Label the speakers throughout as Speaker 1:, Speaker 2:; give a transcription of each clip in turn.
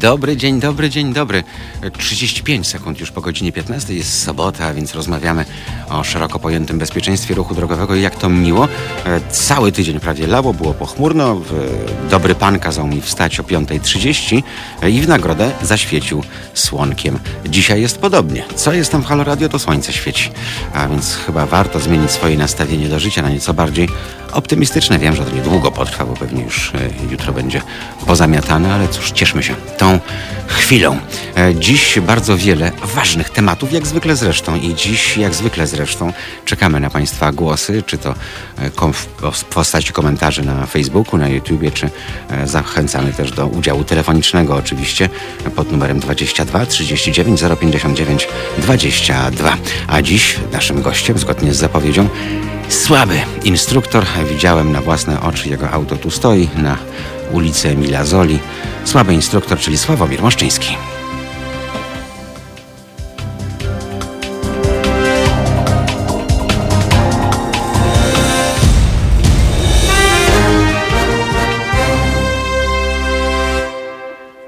Speaker 1: dobry, dzień dobry, dzień dobry. 35 sekund już po godzinie 15 jest sobota, więc rozmawiamy o szeroko pojętym bezpieczeństwie ruchu drogowego i jak to miło. E, cały tydzień prawie lało, było pochmurno. Dobry pan kazał mi wstać o 5.30 e, i w nagrodę zaświecił słonkiem. Dzisiaj jest podobnie. Co jest tam w Halo Radio, to słońce świeci. A więc chyba warto zmienić swoje nastawienie do życia na nieco bardziej optymistyczne. Wiem, że to niedługo potrwa, bo pewnie już e, jutro będzie pozamiatane, ale cóż, cieszmy się chwilą. E, dziś bardzo wiele ważnych tematów, jak zwykle zresztą i dziś, jak zwykle zresztą, czekamy na Państwa głosy, czy to e, w postaci komentarzy na Facebooku, na YouTubie, czy zachęcamy też do udziału telefonicznego oczywiście pod numerem 22 39 059 22. A dziś naszym gościem, zgodnie z zapowiedzią, Słaby instruktor. Widziałem na własne oczy, jego auto tu stoi na ulicy Emila Zoli. Słaby instruktor, czyli Sławomir Moszczyński.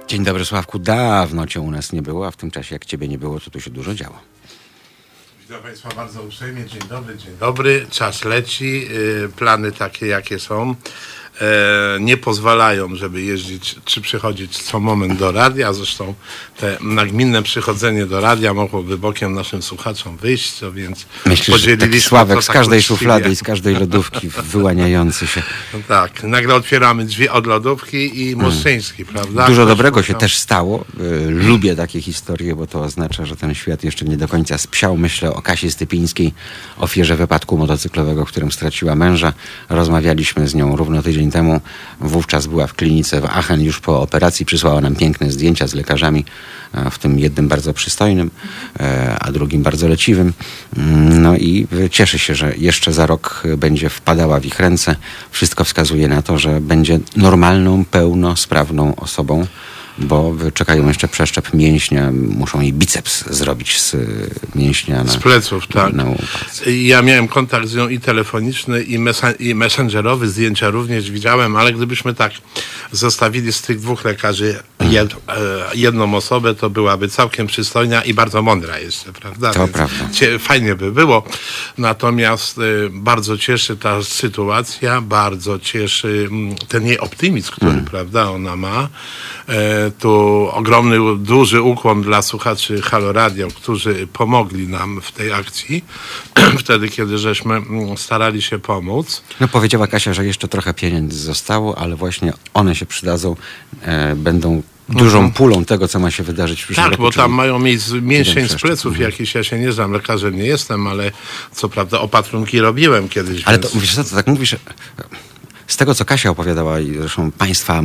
Speaker 1: Dzień dobry Sławku, dawno cię u nas nie było, a w tym czasie jak ciebie nie było, to tu się dużo działo.
Speaker 2: Witam Państwa bardzo uprzejmie. Dzień dobry, dzień dobry. Czas leci. Y, plany takie, jakie są. E, nie pozwalają, żeby jeździć czy przychodzić co moment do radia. Zresztą te nagminne przychodzenie do radia mogłoby bokiem naszym słuchaczom wyjść, co więc
Speaker 1: Myślisz, podzieliliśmy taki Sławek z tak każdej szuflady i z każdej lodówki wyłaniający się.
Speaker 2: No tak, nagle otwieramy drzwi od lodówki i Moszczyński, hmm. prawda?
Speaker 1: Dużo Ktoś dobrego się też stało. Y, lubię takie historie, bo to oznacza, że ten świat jeszcze nie do końca spsiał. Myślę o Kasie Stypińskiej, ofierze wypadku motocyklowego, w którym straciła męża. Rozmawialiśmy z nią równo tydzień temu. Wówczas była w klinice w Aachen już po operacji. Przysłała nam piękne zdjęcia z lekarzami, e, w tym jednym bardzo przystojnym, e, a drugim bardzo leciwym. Mm, no i cieszę się, że jeszcze za rok będzie wpadała w ich ręce. Wszystko wskazuje na to, że będzie normalną, pełnosprawną osobą bo czekają jeszcze przeszczep mięśnia, muszą jej biceps zrobić z mięśnia.
Speaker 2: Na, z pleców, tak. Na, ja miałem kontakt z nią i telefoniczny, i, i messengerowy, zdjęcia również widziałem, ale gdybyśmy tak zostawili z tych dwóch lekarzy mhm. jed, e, jedną osobę, to byłaby całkiem przystojna i bardzo mądra jeszcze, prawda?
Speaker 1: To Więc prawda.
Speaker 2: Fajnie by było. Natomiast e, bardzo cieszy ta sytuacja, bardzo cieszy mm, ten jej optymizm, który, hmm. prawda, ona ma. E, tu ogromny, duży ukłon dla słuchaczy Halo Radio, którzy pomogli nam w tej akcji, wtedy, kiedy żeśmy mm, starali się pomóc.
Speaker 1: No powiedziała Kasia, że jeszcze trochę pieniędzy zostało, ale właśnie one się przydadzą, e, będą dużą mhm. pulą tego, co ma się wydarzyć w przyszłym
Speaker 2: tak, roku. Bo tam mają mieć mięsień z pleców mhm. jakiś, ja się nie znam, lekarzem nie jestem, ale co prawda opatrunki robiłem kiedyś.
Speaker 1: Ale więc... to, wiesz co, to tak mówisz, z tego, co Kasia opowiadała i zresztą Państwa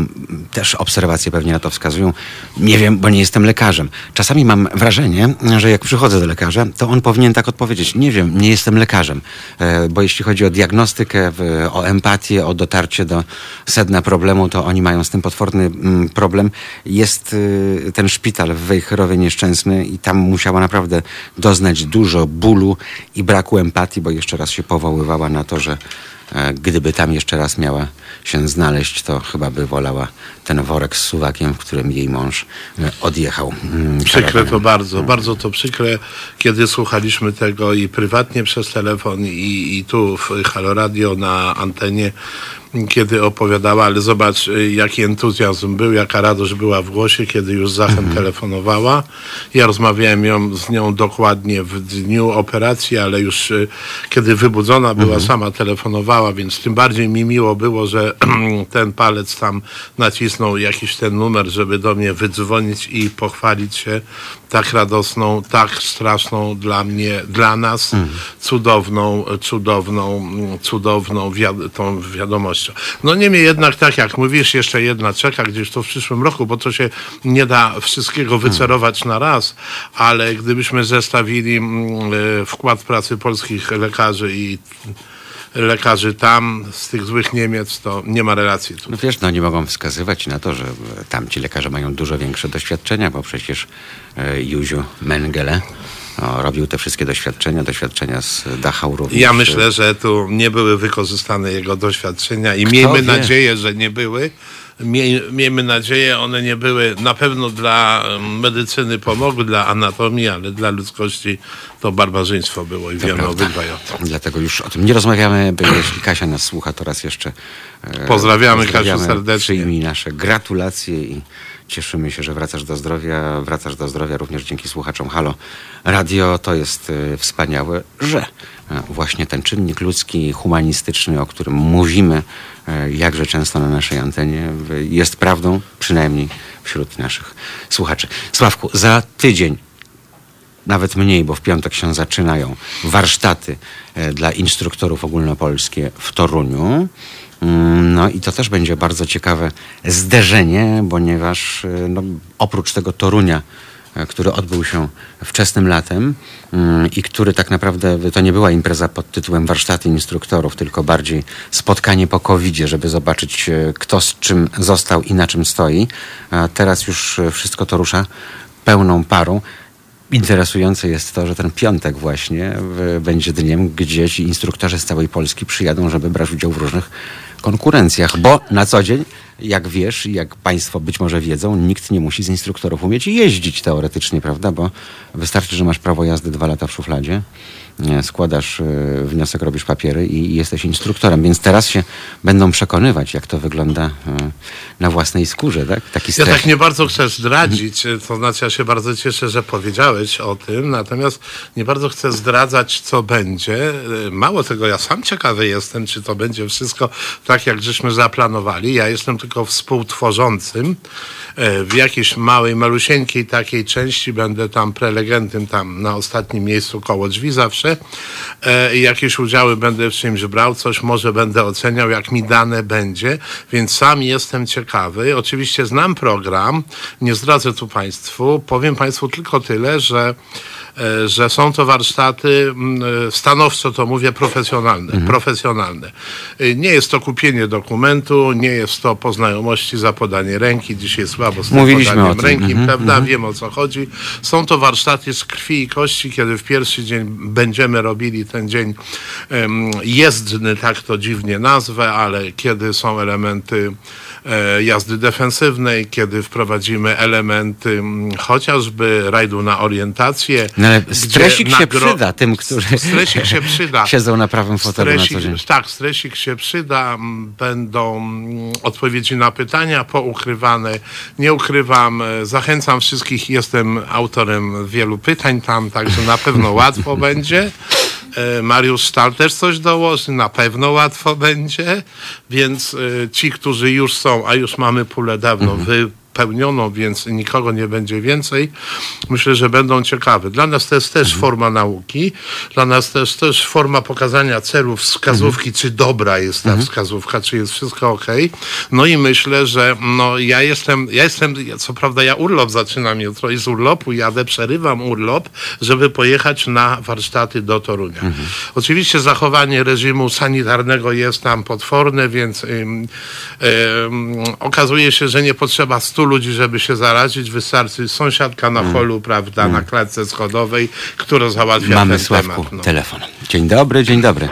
Speaker 1: też obserwacje pewnie na to wskazują, nie wiem, bo nie jestem lekarzem. Czasami mam wrażenie, że jak przychodzę do lekarza, to on powinien tak odpowiedzieć. Nie wiem, nie jestem lekarzem, e, bo jeśli chodzi o diagnostykę, o empatię, o dotarcie do sedna problemu, to oni mają z tym potworny problem. Jest y, ten szpital w Wejherowie nieszczęsny i tam musiała naprawdę doznać dużo bólu i braku empatii, bo jeszcze raz się powoływała na to, że gdyby tam jeszcze raz miała się znaleźć, to chyba by wolała ten worek z suwakiem, w którym jej mąż e, odjechał.
Speaker 2: Mm, przykre to bardzo, bardzo to przykre, kiedy słuchaliśmy tego i prywatnie przez telefon i, i tu w Halo Radio na antenie kiedy opowiadała, ale zobacz, y, jaki entuzjazm był, jaka radość była w głosie, kiedy już Zachem mhm. telefonowała. Ja rozmawiałem ją, z nią dokładnie w dniu operacji, ale już y, kiedy wybudzona była, mhm. sama telefonowała, więc tym bardziej mi miło było, że ten palec tam nacisnął jakiś ten numer, żeby do mnie wydzwonić i pochwalić się tak radosną, tak straszną dla mnie, dla nas, mhm. cudowną, cudowną, cudowną wiad tą wiadomością. No niemniej jednak, tak jak mówisz, jeszcze jedna czeka gdzieś to w przyszłym roku, bo to się nie da wszystkiego wycerować na raz, ale gdybyśmy zestawili mm, e, wkład pracy polskich lekarzy i lekarzy tam, z tych złych Niemiec, to nie ma relacji. Tu.
Speaker 1: No wiesz, no nie mogą wskazywać na to, że tamci lekarze mają dużo większe doświadczenia, bo przecież e, Józiu Mengele no, robił te wszystkie doświadczenia, doświadczenia z Dachau również.
Speaker 2: Ja myślę, że tu nie były wykorzystane jego doświadczenia i Kto miejmy wie? nadzieję, że nie były, miej, miejmy nadzieję, one nie były na pewno dla em, medycyny pomogły, dla anatomii, ale dla ludzkości to barbarzyństwo było i wiemy
Speaker 1: prawda.
Speaker 2: obydwaj o tym.
Speaker 1: Dlatego już o tym nie rozmawiamy, by jeśli Kasia nas słucha, to raz jeszcze e,
Speaker 2: Pozdrawiamy, Kasiu, serdecznie.
Speaker 1: Przyjmij nasze gratulacje i cieszymy się, że wracasz do zdrowia. Wracasz do zdrowia również dzięki słuchaczom Halo Radio. To jest e, wspaniałe, że e, właśnie ten czynnik ludzki, humanistyczny, o którym mówimy e, jakże często na naszej antenie, jest prawdą, przynajmniej wśród naszych słuchaczy. Sławku, za tydzień nawet mniej, bo w piątek się zaczynają warsztaty e, dla instruktorów ogólnopolskie w Toruniu. Mm, No i to też będzie bardzo ciekawe zderzenie, ponieważ e, no, oprócz tego Torunia, e, który odbył się wczesnym latem mm, i który tak naprawdę to nie była impreza pod tytułem warsztaty instruktorów, tylko bardziej spotkanie po covid żeby zobaczyć kto z czym został i na czym stoi. A teraz już wszystko to rusza pełną parą. Interesujące jest to, że ten piątek właśnie będzie dniem, gdzie ci instruktorzy z całej Polski przyjadą, żeby brać udział w różnych konkurencjach, bo na co dzień, jak wiesz jak Państwo być może wiedzą, nikt nie musi z instruktorów umieć jeździć teoretycznie, prawda? Bo wystarczy, że masz prawo jazdy dwa lata w szufladzie, składasz y, wniosek, robisz papiery i, jesteś instruktorem. Więc teraz się będą przekonywać, jak to wygląda y, na własnej skórze, tak? Taki
Speaker 2: Ja tak nie bardzo chcę zdradzić, to znaczy ja się bardzo cieszę, że powiedziałeś o tym, natomiast nie bardzo chcę zdradzać, co będzie. Mało tego, ja sam ciekawy jestem, czy to będzie wszystko tak, jak żeśmy zaplanowali. Ja jestem tylko współtworzącym. E, W jakiejś małej, malusieńkiej takiej części będę tam prelegentem tam na ostatnim miejscu koło drzwi zawsze. E, i Jakieś udziały będę w czymś brał, coś może będę oceniał, jak mi dane będzie, więc sam jestem ciekawy. Oczywiście znam program, nie zdradzę tu Państwu. Powiem Państwu tylko tyle, że, e, że są to warsztaty, mm, e, stanowczo to mówię, profesjonalne. profesjonalne. E, Nie jest to kupienie dokumentu, nie jest to po znajomości za podanie ręki. Dzisiaj słabo z
Speaker 1: Mówiliśmy
Speaker 2: podaniem ręki,
Speaker 1: Mhm,
Speaker 2: prawda? Wiem o co chodzi. Są to warsztaty z krwi i kości, kiedy w pierwszy dzień będziemy robili ten dzień jezdny, tak to dziwnie nazwę, ale kiedy są elementy e, jazdy defensywnej, kiedy wprowadzimy elementy chociażby rajdu na orientację.
Speaker 1: No ale stresik się przyda tym, którzy
Speaker 2: Stresik się przyda.
Speaker 1: siedzą na prawym fotelu na co
Speaker 2: Stresik,
Speaker 1: dzień.
Speaker 2: tak, stresik się przyda. Będą odpowiedzi na pytania poukrywane. Nie ukrywam, e, zachęcam wszystkich. Jestem autorem wielu pytań tam, także na pewno łatwo będzie. E, Mariusz Sztal też coś dołoży, na pewno łatwo będzie, więc e, ci, którzy już są, a już mamy pulę dawno wypełnioną, więc nikogo nie będzie więcej, myślę, że będą ciekawe. Dla nas to jest też forma nauki, dla nas to jest też forma pokazania celów, wskazówki, czy dobra jest ta wskazówka, czy jest wszystko ok. No i myślę, że no, ja jestem, ja jestem, co prawda ja urlop zaczynam jutro i z urlopu jadę, przerywam urlop, żeby pojechać na warsztaty do Torunia. Oczywiście zachowanie reżimu sanitarnego jest tam potworne, więc ym, ym, okazuje się, że nie potrzeba 100 ludzi, żeby się zarazić. Wystarczy sąsiadka na holu, prawda, na klatce schodowej, która załatwia
Speaker 1: Mamy
Speaker 2: ten
Speaker 1: Sławku
Speaker 2: temat. No.
Speaker 1: telefon. Dzień dobry, dzień dobry.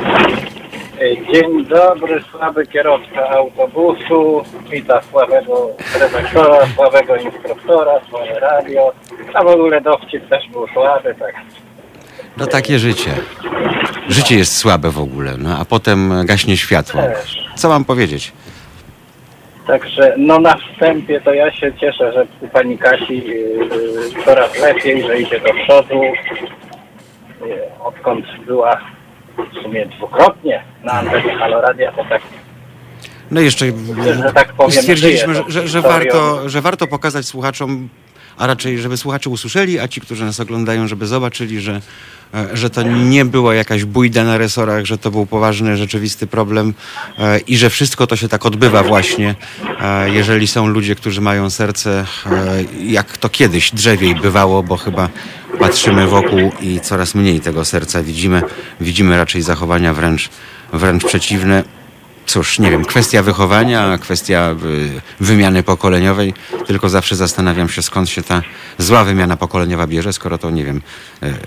Speaker 3: Dzień dobry, słaby kierowca autobusu. Witam słabego redaktora, słabego instruktora, słabe radio. A w ogóle dowcip też był słaby, tak.
Speaker 1: No takie życie. Życie jest słabe w ogóle, no a potem gaśnie światło. Co mam powiedzieć?
Speaker 3: Także no na wstępie to ja się cieszę, że u pani Kasi yy, coraz lepiej, że idzie do przodu. Yy, odkąd była w sumie dwukrotnie na antenie Haloradia, to tak
Speaker 1: No jeszcze
Speaker 3: że tak powiem,
Speaker 1: stwierdziliśmy, że, że, że, warto, że warto pokazać słuchaczom, a raczej żeby słuchacze usłyszeli, a ci, którzy nas oglądają, żeby zobaczyli, że, e, że to nie była jakaś bójda na resorach, że to był poważny, rzeczywisty problem e, i że wszystko to się tak odbywa właśnie, e, jeżeli są ludzie, którzy mają serce, jak to kiedyś drzewiej bywało, bo chyba patrzymy wokół i coraz mniej tego serca widzimy. Widzimy raczej zachowania wręcz, wręcz przeciwne. Cóż, nie wiem, kwestia wychowania, kwestia y, wymiany pokoleniowej, tylko zawsze zastanawiam się, skąd się ta zła wymiana pokoleniowa bierze, skoro to, nie wiem,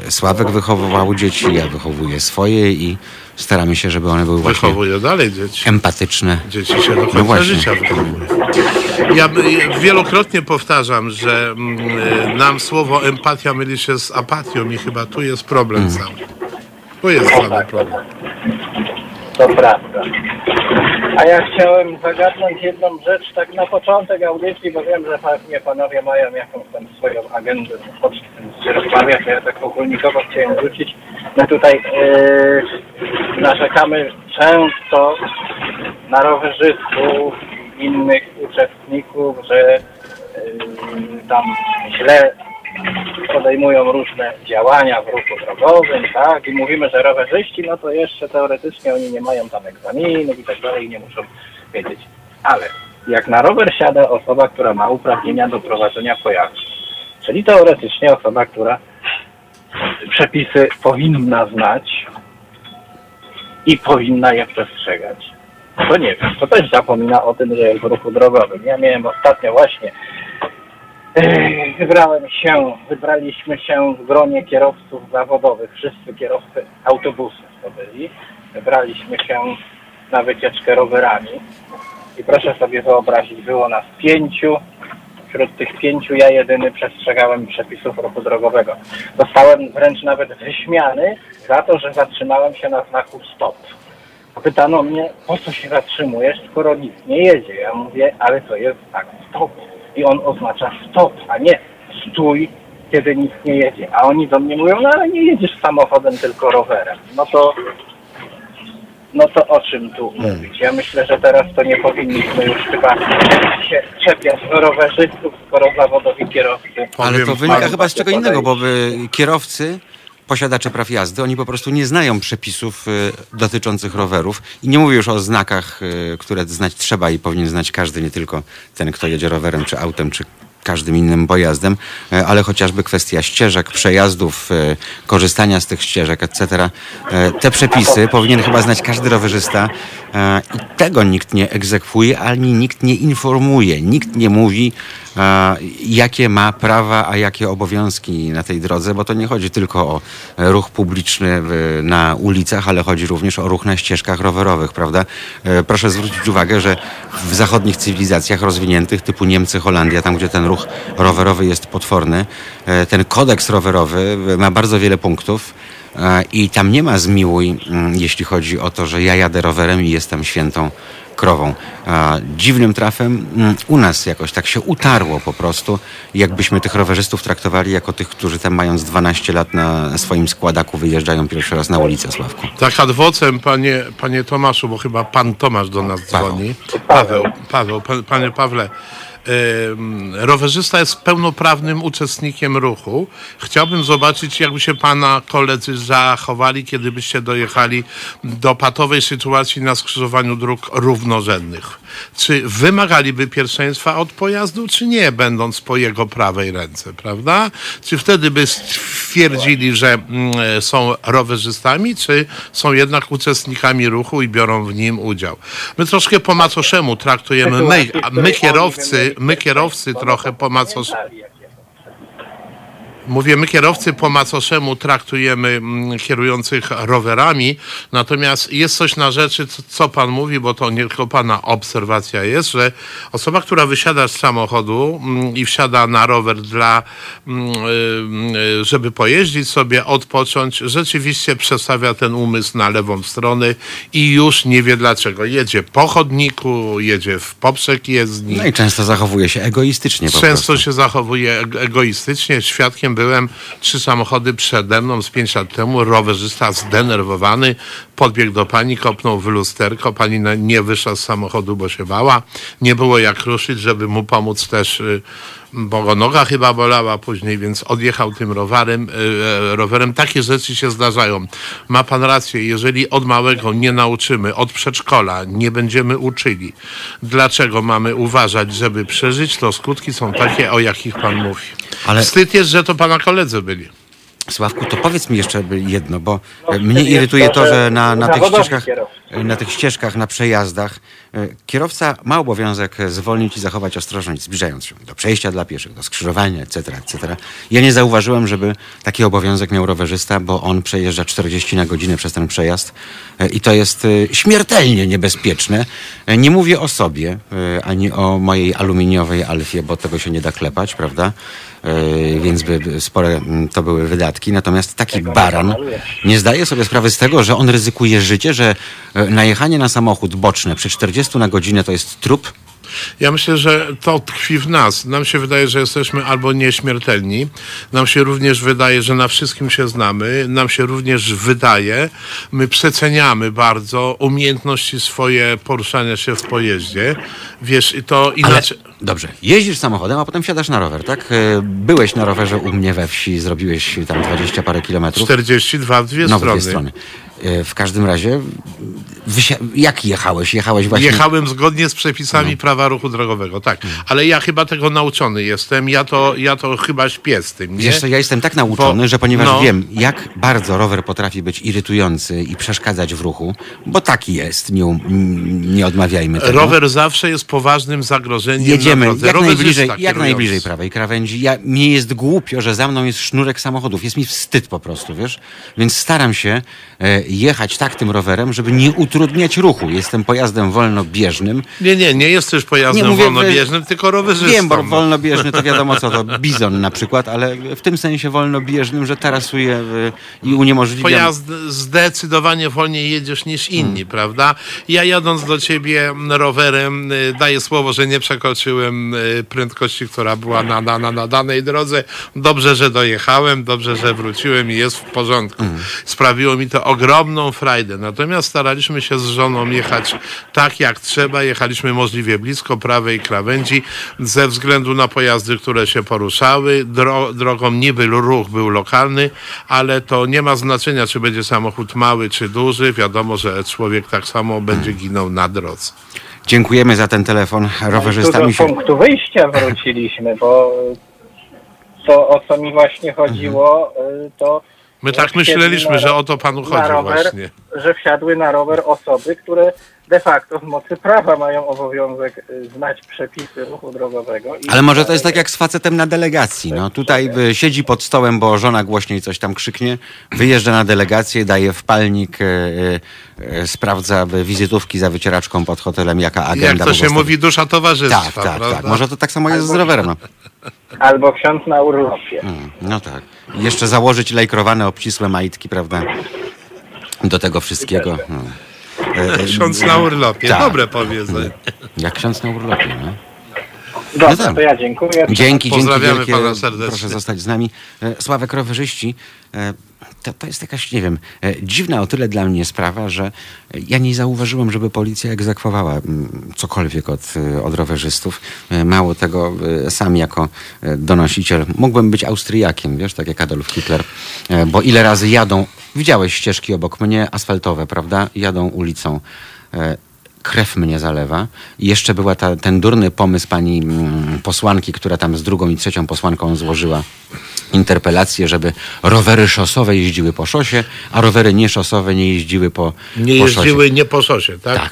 Speaker 1: y, Sławek wychowywał dzieci, ja wychowuję swoje i staramy się, żeby one były właśnie
Speaker 2: Wychowuje dalej dzieci.
Speaker 1: empatyczne.
Speaker 2: Dzieci się do końca
Speaker 1: No właśnie.
Speaker 2: życia wychowuje. Ja wielokrotnie powtarzam, że mm, nam słowo empatia myli się z apatią i chyba tu jest problem cały. Tu jest cały problem.
Speaker 3: To prawda. A ja chciałem zagadnąć jedną rzecz tak na początek audycji, bo wiem, że pewnie panowie mają jakąś tam swoją agendę, się rozmawia, to ja tak ogólnikowo chciałem wrócić. My tutaj yy, narzekamy często na rowerzystów i innych uczestników, że yy, tam źle podejmują różne działania w ruchu drogowym, tak, i mówimy, że rowerzyści, no to jeszcze teoretycznie oni nie mają tam egzaminów i tak dalej, nie muszą wiedzieć. Ale jak na rower siada osoba, która ma uprawnienia do prowadzenia pojazdu, czyli teoretycznie osoba, która przepisy powinna znać i powinna je przestrzegać. To nie wiem, to też zapomina o tym, że jest w ruchu drogowym. Ja miałem ostatnio właśnie Wybrałem się, wybraliśmy się w gronie kierowców zawodowych, wszyscy kierowcy autobusów to byli. Wybraliśmy się na wycieczkę rowerami i proszę sobie wyobrazić, było nas pięciu. Wśród tych pięciu ja jedyny przestrzegałem przepisów ruchu drogowego. Zostałem wręcz nawet wyśmiany za to, że zatrzymałem się na znaku stop. Pytano mnie, po co się zatrzymujesz, skoro nic nie jedzie. Ja mówię, ale to jest znak stop. I on oznacza stop, a nie stój, kiedy nic nie jedzie. A oni do mnie mówią, no ale nie jedziesz samochodem, tylko rowerem. No to, no to o czym tu mówić? Ja myślę, że teraz to nie powinniśmy już chyba się czepiać rowerzystów, skoro zawodowi kierowcy.
Speaker 1: Ale to wynika chyba z czego innego, bo y, kierowcy, posiadacze praw jazdy, oni po prostu nie znają przepisów y, dotyczących rowerów i nie mówię już o znakach, y, które znać trzeba i powinien znać każdy, nie tylko ten, kto jedzie rowerem, czy autem, czy każdym innym pojazdem, y, ale chociażby kwestia ścieżek, przejazdów, korzystania z tych ścieżek, etc. Te przepisy powinien chyba znać każdy rowerzysta i tego nikt nie egzekwuje, ani nikt nie informuje, nikt nie mówi, jakie ma prawa, a jakie obowiązki na tej drodze, bo to nie chodzi tylko o ruch publiczny na ulicach, ale chodzi również o ruch na ścieżkach rowerowych, prawda? E, Proszę zwrócić uwagę, że w zachodnich cywilizacjach rozwiniętych, typu Niemcy, Holandia, tam gdzie ten ruch rowerowy jest potworny, e, ten kodeks rowerowy ma bardzo wiele punktów. E, I tam nie ma zmiłuj, mm, jeśli chodzi o to, że ja jadę rowerem i jestem świętą krową. A dziwnym trafem mm, u nas jakoś tak się utarło po prostu, jakbyśmy tych rowerzystów traktowali jako tych, którzy tam mając 12 lat na swoim składaku wyjeżdżają pierwszy raz na ulicę, Sławku.
Speaker 2: Tak adwocem, panie, panie Tomaszu, bo chyba pan Tomasz do nas
Speaker 1: Paweł.
Speaker 2: dzwoni. Paweł, Paweł, pa- panie Pawle. Rowerzysta jest pełnoprawnym uczestnikiem ruchu. Chciałbym zobaczyć, jakby się pana koledzy zachowali, kiedy byście dojechali do patowej sytuacji na skrzyżowaniu dróg równorzędnych. Czy wymagaliby pierwszeństwa od pojazdu, czy nie, będąc po jego prawej ręce, prawda? Czy wtedy by stwierdzili, że mm, są rowerzystami, czy są jednak uczestnikami ruchu i biorą w nim udział? My troszkę po macoszemu traktujemy, my, a my kierowcy, my kierowcy trochę po macoszemu. Mówię, my kierowcy po macoszemu traktujemy mm, kierujących rowerami, natomiast jest coś na rzeczy, co, pan mówi, bo to nie tylko pana obserwacja jest, że osoba, która wysiada z samochodu mm, i wsiada na rower dla, mm, y, y, żeby pojeździć sobie, odpocząć, rzeczywiście przestawia ten umysł na lewą stronę i już nie wie dlaczego. Jedzie po chodniku, jedzie w poprzek jezdni.
Speaker 1: No i często zachowuje się egoistycznie
Speaker 2: Często
Speaker 1: prostu.
Speaker 2: się zachowuje eg- egoistycznie. Świadkiem byłem trzy samochody przede mną z pięć lat temu. Rowerzysta zdenerwowany podbiegł do pani, kopnął w lusterko. Pani nie wyszła z samochodu, bo się bała. Nie było jak ruszyć, żeby mu pomóc też, y, bo go noga chyba bolała później, więc odjechał tym rowerem. y, rowerem. Takie rzeczy się zdarzają. Ma pan rację, jeżeli od małego nie nauczymy, od przedszkola nie będziemy uczyli, dlaczego mamy uważać, żeby przeżyć, to skutki są takie, o jakich pan mówi.
Speaker 1: Ale-
Speaker 2: Wstyd jest, że to pana koledzy byli.
Speaker 1: Sławku, to powiedz mi jeszcze jedno, bo e, mnie irytuje to, że na, na tych ścieżkach... na tych ścieżkach, na przejazdach, e, kierowca ma obowiązek zwolnić i zachować ostrożność, zbliżając się do przejścia dla pieszych, do skrzyżowania, etc., etc. Ja nie zauważyłem, żeby taki obowiązek miał rowerzysta, bo on przejeżdża 40 na godzinę przez ten przejazd e, i to jest śmiertelnie niebezpieczne. Nie mówię o sobie, ani o mojej aluminiowej Alfie, bo tego się nie da klepać, prawda? E, Więc by spore to były wydatki. Natomiast taki baran nie zdaje sobie sprawy z tego, że on ryzykuje życie, że e, najechanie na samochód boczny przy 40 na godzinę to jest trup.
Speaker 2: Ja myślę, że to tkwi w nas. Nam się wydaje, że jesteśmy albo nieśmiertelni. Nam się również wydaje, że na wszystkim się znamy. Nam się również wydaje, my przeceniamy bardzo umiejętności swoje poruszania się w pojeździe. Wiesz, i to
Speaker 1: Ale
Speaker 2: inaczej.
Speaker 1: dobrze, jeździsz samochodem, a potem wsiadasz na rower, tak? E, Byłeś na rowerze u mnie we wsi, zrobiłeś tam 20 parę kilometrów.
Speaker 2: 42 w dwie
Speaker 1: No, w dwie strony. E, W każdym razie, jak jechałeś? Jechałeś właśnie...
Speaker 2: Jechałem zgodnie z przepisami
Speaker 1: No.
Speaker 2: prawa ruchu drogowego, tak. Ale ja chyba tego nauczony jestem. Ja to, ja to chyba śpię z tym, nie?
Speaker 1: Wiesz co, ja jestem tak nauczony,
Speaker 2: Bo-
Speaker 1: że ponieważ
Speaker 2: no.
Speaker 1: wiem, jak bardzo rower potrafi być irytujący i przeszkadzać w ruchu, bo taki jest, nie, um- nie odmawiajmy tego.
Speaker 2: Rower zawsze jest poważnym zagrożeniem
Speaker 1: Jedziemy
Speaker 2: na drodze.
Speaker 1: jak najbliżej, jak najbliżej prawej krawędzi. Ja, mnie jest głupio, że za mną jest sznurek samochodów. Jest mi wstyd po prostu, wiesz? Więc staram się e, jechać tak tym rowerem, żeby nie utrudniać ruchu. Jestem pojazdem wolnobieżnym.
Speaker 2: Nie, nie, nie jesteś pojazdem
Speaker 1: Nie mówię,
Speaker 2: wolnobieżnym, tylko rowerzystą.
Speaker 1: Wiem, bo
Speaker 2: no.
Speaker 1: wolnobieżny to wiadomo co to, bizon na przykład, ale w tym sensie wolnobieżnym, że tarasuję e, i uniemożliwiam.
Speaker 2: Pojazd zdecydowanie wolniej jedziesz niż inni,
Speaker 1: Hmm.
Speaker 2: prawda? Ja jadąc do ciebie rowerem y, daję słowo, że nie przekroczyłem y, prędkości, która była na, na, na, na danej drodze. Dobrze, że dojechałem, dobrze, że wróciłem i jest w porządku.
Speaker 1: Hmm.
Speaker 2: Sprawiło mi to ogromną frajdę. Natomiast staraliśmy się z żoną jechać tak jak trzeba. Jechaliśmy możliwie blisko prawej krawędzi ze względu na pojazdy, które się poruszały. Dro, drogą niby ruch był lokalny, ale to nie ma znaczenia, czy będzie samochód mały czy duży. Wiadomo, że człowiek tak samo będzie ginął na drodze.
Speaker 1: Dziękujemy za ten telefon.
Speaker 3: Tu
Speaker 1: Rowerzysta
Speaker 3: do
Speaker 1: mi się...
Speaker 3: punktu wyjścia wróciliśmy, bo to o co mi właśnie chodziło, y, to
Speaker 2: My tak myśleliśmy, że o to panu chodzi
Speaker 3: rower,
Speaker 2: właśnie.
Speaker 3: że wsiadły na rower osoby, które de facto w mocy prawa mają obowiązek y, znać przepisy ruchu drogowego. I
Speaker 1: Ale może to jest tak jak z facetem na delegacji. No tutaj y, siedzi pod stołem, bo żona głośniej coś tam krzyknie, wyjeżdża na delegację, daje wpalnik, y, y, y, sprawdza y, wizytówki za wycieraczką pod hotelem, jaka agenda.
Speaker 2: Jak to
Speaker 1: po
Speaker 2: się
Speaker 1: prostu-
Speaker 2: mówi, dusza towarzystwa,
Speaker 1: Tak, tak,
Speaker 2: prawda?
Speaker 1: tak. Może to tak samo jest z rowerem. No.
Speaker 3: Albo ksiądz na urlopie.
Speaker 1: Mm, no tak. I jeszcze założyć lejkrowane, obcisłe majtki, prawda? Do tego wszystkiego. No. E, e,
Speaker 2: Ksiądz na urlopie.
Speaker 1: Tak.
Speaker 2: Dobre powiedzenie.
Speaker 1: Jak ksiądz na urlopie, no.
Speaker 3: Dobrze,
Speaker 1: tak.
Speaker 3: to ja dziękuję.
Speaker 1: Dzięki, dzięki
Speaker 2: Pozdrawiamy
Speaker 1: wielkie.
Speaker 2: pana serdecznie.
Speaker 1: Proszę zostać z nami. E, Sławek Rowerzyści, e, to, to jest jakaś, nie wiem, e, dziwna o tyle dla mnie sprawa, że ja nie zauważyłem, żeby policja egzekwowała mm, cokolwiek od, e, od rowerzystów. E, Mało tego, sam jako donosiciel mógłbym być Austriakiem, wiesz, tak jak Adolf Hitler, bo ile razy jadą, widziałeś ścieżki obok mnie, asfaltowe, prawda? Jadą ulicą. Krew mnie zalewa. I jeszcze była ta, ten durny pomysł pani mm, posłanki, która tam z drugą i trzecią posłanką złożyła interpelację, żeby rowery szosowe jeździły po szosie, a rowery nieszosowe nie jeździły po,
Speaker 2: Nie
Speaker 1: po
Speaker 2: jeździły
Speaker 1: szosie.
Speaker 2: nie po szosie, tak?
Speaker 1: Tak.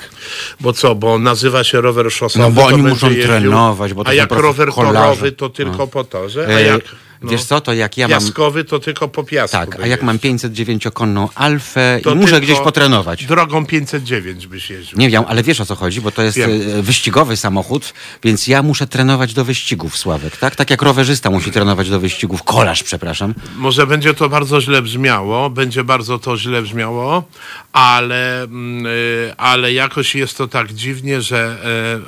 Speaker 2: Bo co, bo nazywa się rower szosowy,
Speaker 1: No bo oni muszą
Speaker 2: jeździł,
Speaker 1: trenować, bo to
Speaker 2: A jak rower
Speaker 1: kolarze.
Speaker 2: torowy, to tylko po torze, a
Speaker 1: E,
Speaker 2: jak no,
Speaker 1: Wiesz co, to jak ja mam...
Speaker 2: piaskowy, to tylko po piasku.
Speaker 1: Tak, a jak mam
Speaker 2: jeździł.
Speaker 1: 509-konną Alfę
Speaker 2: To
Speaker 1: i muszę gdzieś potrenować.
Speaker 2: Drogą 509 byś jeździł.
Speaker 1: Nie wiem, ale wiesz o co chodzi, bo to jest
Speaker 2: Wiem.
Speaker 1: e, wyścigowy samochód, więc ja muszę trenować do wyścigów, Sławek, tak? Tak jak rowerzysta musi trenować do wyścigów, kolarz, przepraszam.
Speaker 2: Może będzie to bardzo źle brzmiało, będzie bardzo to źle brzmiało, ale, mm, y, ale jakoś jest to tak dziwnie, że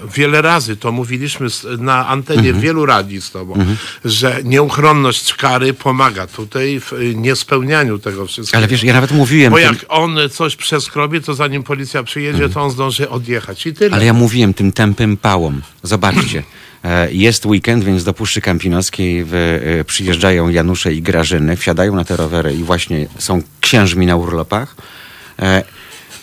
Speaker 2: e, wiele razy to mówiliśmy na antenie
Speaker 1: Mhm.
Speaker 2: wielu radii z tobą, że nieuchronność kary pomaga tutaj w y, niespełnianiu tego wszystkiego.
Speaker 1: Ale wiesz, ja nawet mówiłem...
Speaker 2: Bo
Speaker 1: tym-
Speaker 2: jak on coś przeskrobie, to zanim policja przyjedzie, to on zdąży odjechać i tyle.
Speaker 1: Ale ja mówiłem tym tępym pałom. Zobaczcie. e, Jest weekend, więc do Puszczy Kampinoskiej w, e, przyjeżdżają Janusze i Grażyny, wsiadają na te rowery i właśnie są księżmi na urlopach.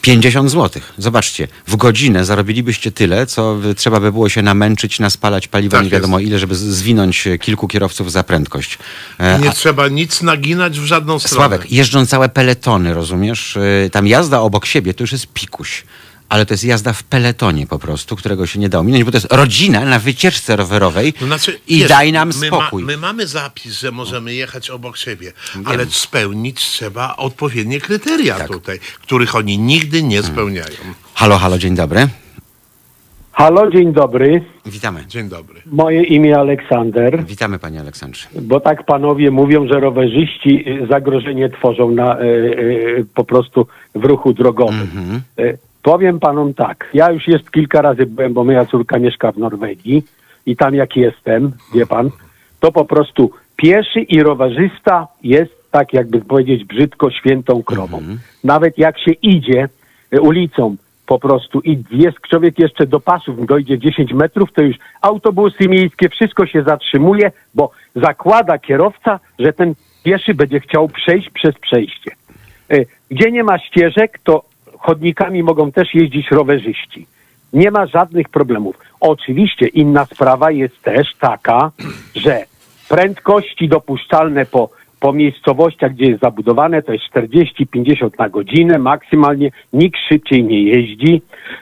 Speaker 1: E, 50 zł. Zobaczcie, w godzinę zarobilibyście tyle, co trzeba by było się namęczyć, naspalać paliwa
Speaker 2: Tak
Speaker 1: nie wiadomo
Speaker 2: jest.
Speaker 1: ile, żeby zwinąć y, kilku kierowców za prędkość. E,
Speaker 2: Nie
Speaker 1: a-
Speaker 2: trzeba nic naginać w żadną stronę.
Speaker 1: Sławek, jeżdżą całe peletony, rozumiesz? Y, Tam jazda obok siebie to już jest pikuś. Ale to jest jazda w peletonie po prostu, którego się nie da ominąć, bo to jest rodzina na wycieczce rowerowej
Speaker 2: To znaczy,
Speaker 1: i
Speaker 2: wiesz,
Speaker 1: daj nam
Speaker 2: my ma-
Speaker 1: spokój.
Speaker 2: my mamy zapis, że możemy jechać obok siebie, ale spełnić trzeba odpowiednie kryteria
Speaker 1: Tak.
Speaker 2: tutaj, których oni nigdy nie spełniają.
Speaker 1: Halo, halo, dzień dobry.
Speaker 4: Halo, dzień dobry.
Speaker 1: Witamy.
Speaker 2: Dzień dobry.
Speaker 4: Moje imię Aleksander,
Speaker 1: Witamy panie Aleksandrze.
Speaker 4: bo tak panowie mówią, że rowerzyści y, zagrożenie tworzą na, y, y, po prostu w ruchu drogowym. Y, Powiem panom tak, ja już jest kilka razy byłem, bo moja córka mieszka w Norwegii i tam jak jestem, wie pan, to po prostu pieszy i rowerzysta jest tak jakby powiedzieć brzydko świętą krową. Nawet jak się idzie y, ulicą po prostu i jest człowiek jeszcze do pasów, dojdzie 10 metrów, to już autobusy miejskie, wszystko się zatrzymuje, bo zakłada kierowca, że ten pieszy będzie chciał przejść przez przejście. Y, Gdzie nie ma ścieżek, to chodnikami mogą też jeździć rowerzyści. Nie ma żadnych problemów. Oczywiście inna sprawa jest też taka, że prędkości dopuszczalne po, po miejscowościach, gdzie jest zabudowane, to jest 40-50 na godzinę maksymalnie. Nikt szybciej nie jeździ.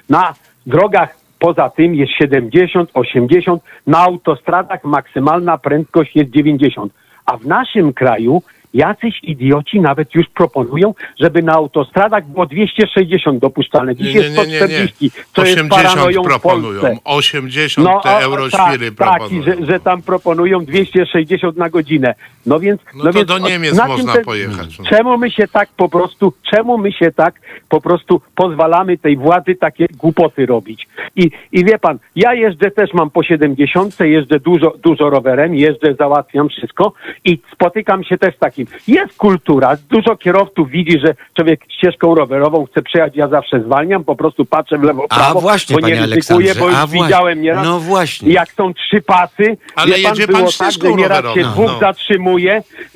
Speaker 4: Na drogach poza tym jest 70, 80. Na autostradach maksymalna prędkość jest 90. A w naszym kraju jacyś idioci nawet już proponują, żeby na autostradach było 260 dopuszczalne. Dziś
Speaker 2: Nie,
Speaker 4: jest
Speaker 2: nie, nie, nie, nie.
Speaker 4: 140, co jest
Speaker 2: 80
Speaker 4: paranoją w
Speaker 2: proponują,
Speaker 4: Polsce.
Speaker 2: 80 te
Speaker 4: a-
Speaker 2: euroświry
Speaker 4: tak, tak,
Speaker 2: proponują.
Speaker 4: że, że tam proponują 260 na godzinę. No więc,
Speaker 2: No to
Speaker 4: więc
Speaker 2: do Niemiec można
Speaker 4: te-
Speaker 2: pojechać.
Speaker 4: Czemu my się tak po prostu, czemu my się tak po prostu pozwalamy tej władzy takie głupoty robić? I, i wie pan, ja jeżdżę też, mam po 70, jeżdżę dużo, dużo rowerem, jeżdżę, załatwiam wszystko i spotykam się też z takim. Jest kultura, dużo kierowców widzi, że człowiek ścieżką rowerową chce przejechać, ja zawsze zwalniam, po prostu patrzę w lewo,
Speaker 1: A
Speaker 4: prawo,
Speaker 1: właśnie,
Speaker 4: bo nie
Speaker 1: panie
Speaker 4: ryzykuję, bo już
Speaker 1: a właśnie.
Speaker 4: widziałem nieraz,
Speaker 1: No właśnie.
Speaker 4: jak są trzy pasy,
Speaker 2: Ale
Speaker 4: wie pan,
Speaker 2: jedzie pan
Speaker 4: było tak,
Speaker 2: ścieżką
Speaker 4: że nieraz się
Speaker 2: rowerową,
Speaker 4: dwóch
Speaker 2: no.
Speaker 4: zatrzymuje,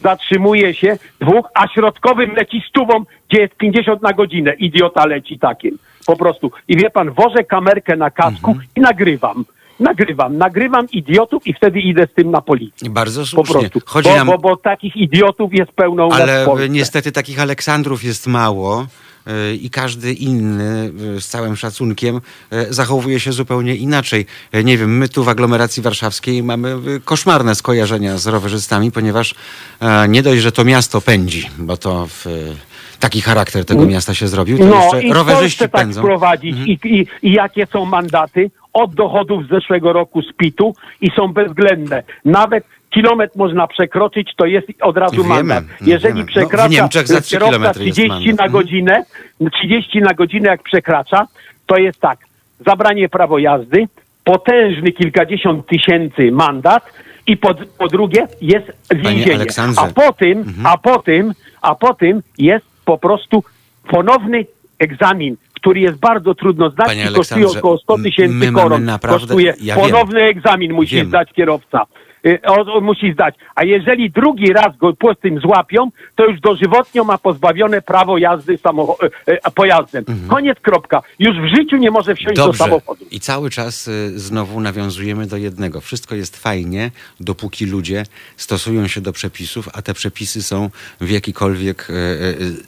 Speaker 4: zatrzymuje się dwóch, a środkowym leci stówą, gdzie jest 50 na godzinę. Idiota leci takim. Po prostu. I wie pan, wożę kamerkę na kasku
Speaker 1: Mhm.
Speaker 4: i nagrywam. Nagrywam, nagrywam idiotów i wtedy idę z tym na policję.
Speaker 1: Bardzo
Speaker 4: Po
Speaker 1: słusznie.
Speaker 4: prostu.
Speaker 1: Chodzi
Speaker 4: Bo,
Speaker 1: nam...
Speaker 4: bo, bo takich idiotów jest pełną
Speaker 1: Ale niestety takich Aleksandrów jest mało i każdy inny y, z całym szacunkiem y, zachowuje się zupełnie inaczej. Nie wiem, my tu w aglomeracji warszawskiej mamy koszmarne skojarzenia z rowerzystami, ponieważ e, nie dość, że to miasto pędzi, bo to w, taki charakter tego miasta się zrobił, to
Speaker 4: No
Speaker 1: jeszcze
Speaker 4: i
Speaker 1: rowerzyści
Speaker 4: tak
Speaker 1: pędzą. Mhm.
Speaker 4: wprowadzić I, i, i jakie są mandaty od dochodów z zeszłego roku z PIT-u i są bezwzględne. Nawet kilometr można przekroczyć, to jest od razu
Speaker 1: Wiemy,
Speaker 4: mandat.
Speaker 1: no
Speaker 4: Jeżeli
Speaker 1: wiemy. No,
Speaker 4: przekracza
Speaker 1: trzy
Speaker 4: kierowca
Speaker 1: kilometry jest
Speaker 4: 30
Speaker 1: mandat.
Speaker 4: na godzinę, 30 na godzinę jak przekracza, to jest tak, zabranie prawo jazdy, potężny kilkadziesiąt tysięcy mandat i po, po drugie jest więzienie. A po tym,
Speaker 1: Mhm.
Speaker 4: a po tym, a po tym jest po prostu ponowny egzamin, który jest bardzo trudno zdać
Speaker 1: Panie
Speaker 4: i kosztuje około 100
Speaker 1: my
Speaker 4: tysięcy koron.
Speaker 1: naprawdę-
Speaker 4: kosztuje
Speaker 1: ja wiem.
Speaker 4: ponowny egzamin musi
Speaker 1: Wiem.
Speaker 4: zdać kierowca. Y, O, o, musi zdać. A jeżeli drugi raz go po tym złapią, to już dożywotnio ma pozbawione prawo jazdy samocho- y, y, pojazdem. Koniec, kropka. Już w życiu nie może wsiąść do
Speaker 1: Mhm. Dobrze.
Speaker 4: samochodu.
Speaker 1: I cały czas y, znowu nawiązujemy do jednego. Wszystko jest fajnie, dopóki ludzie stosują się do przepisów, a te przepisy są w jakikolwiek y,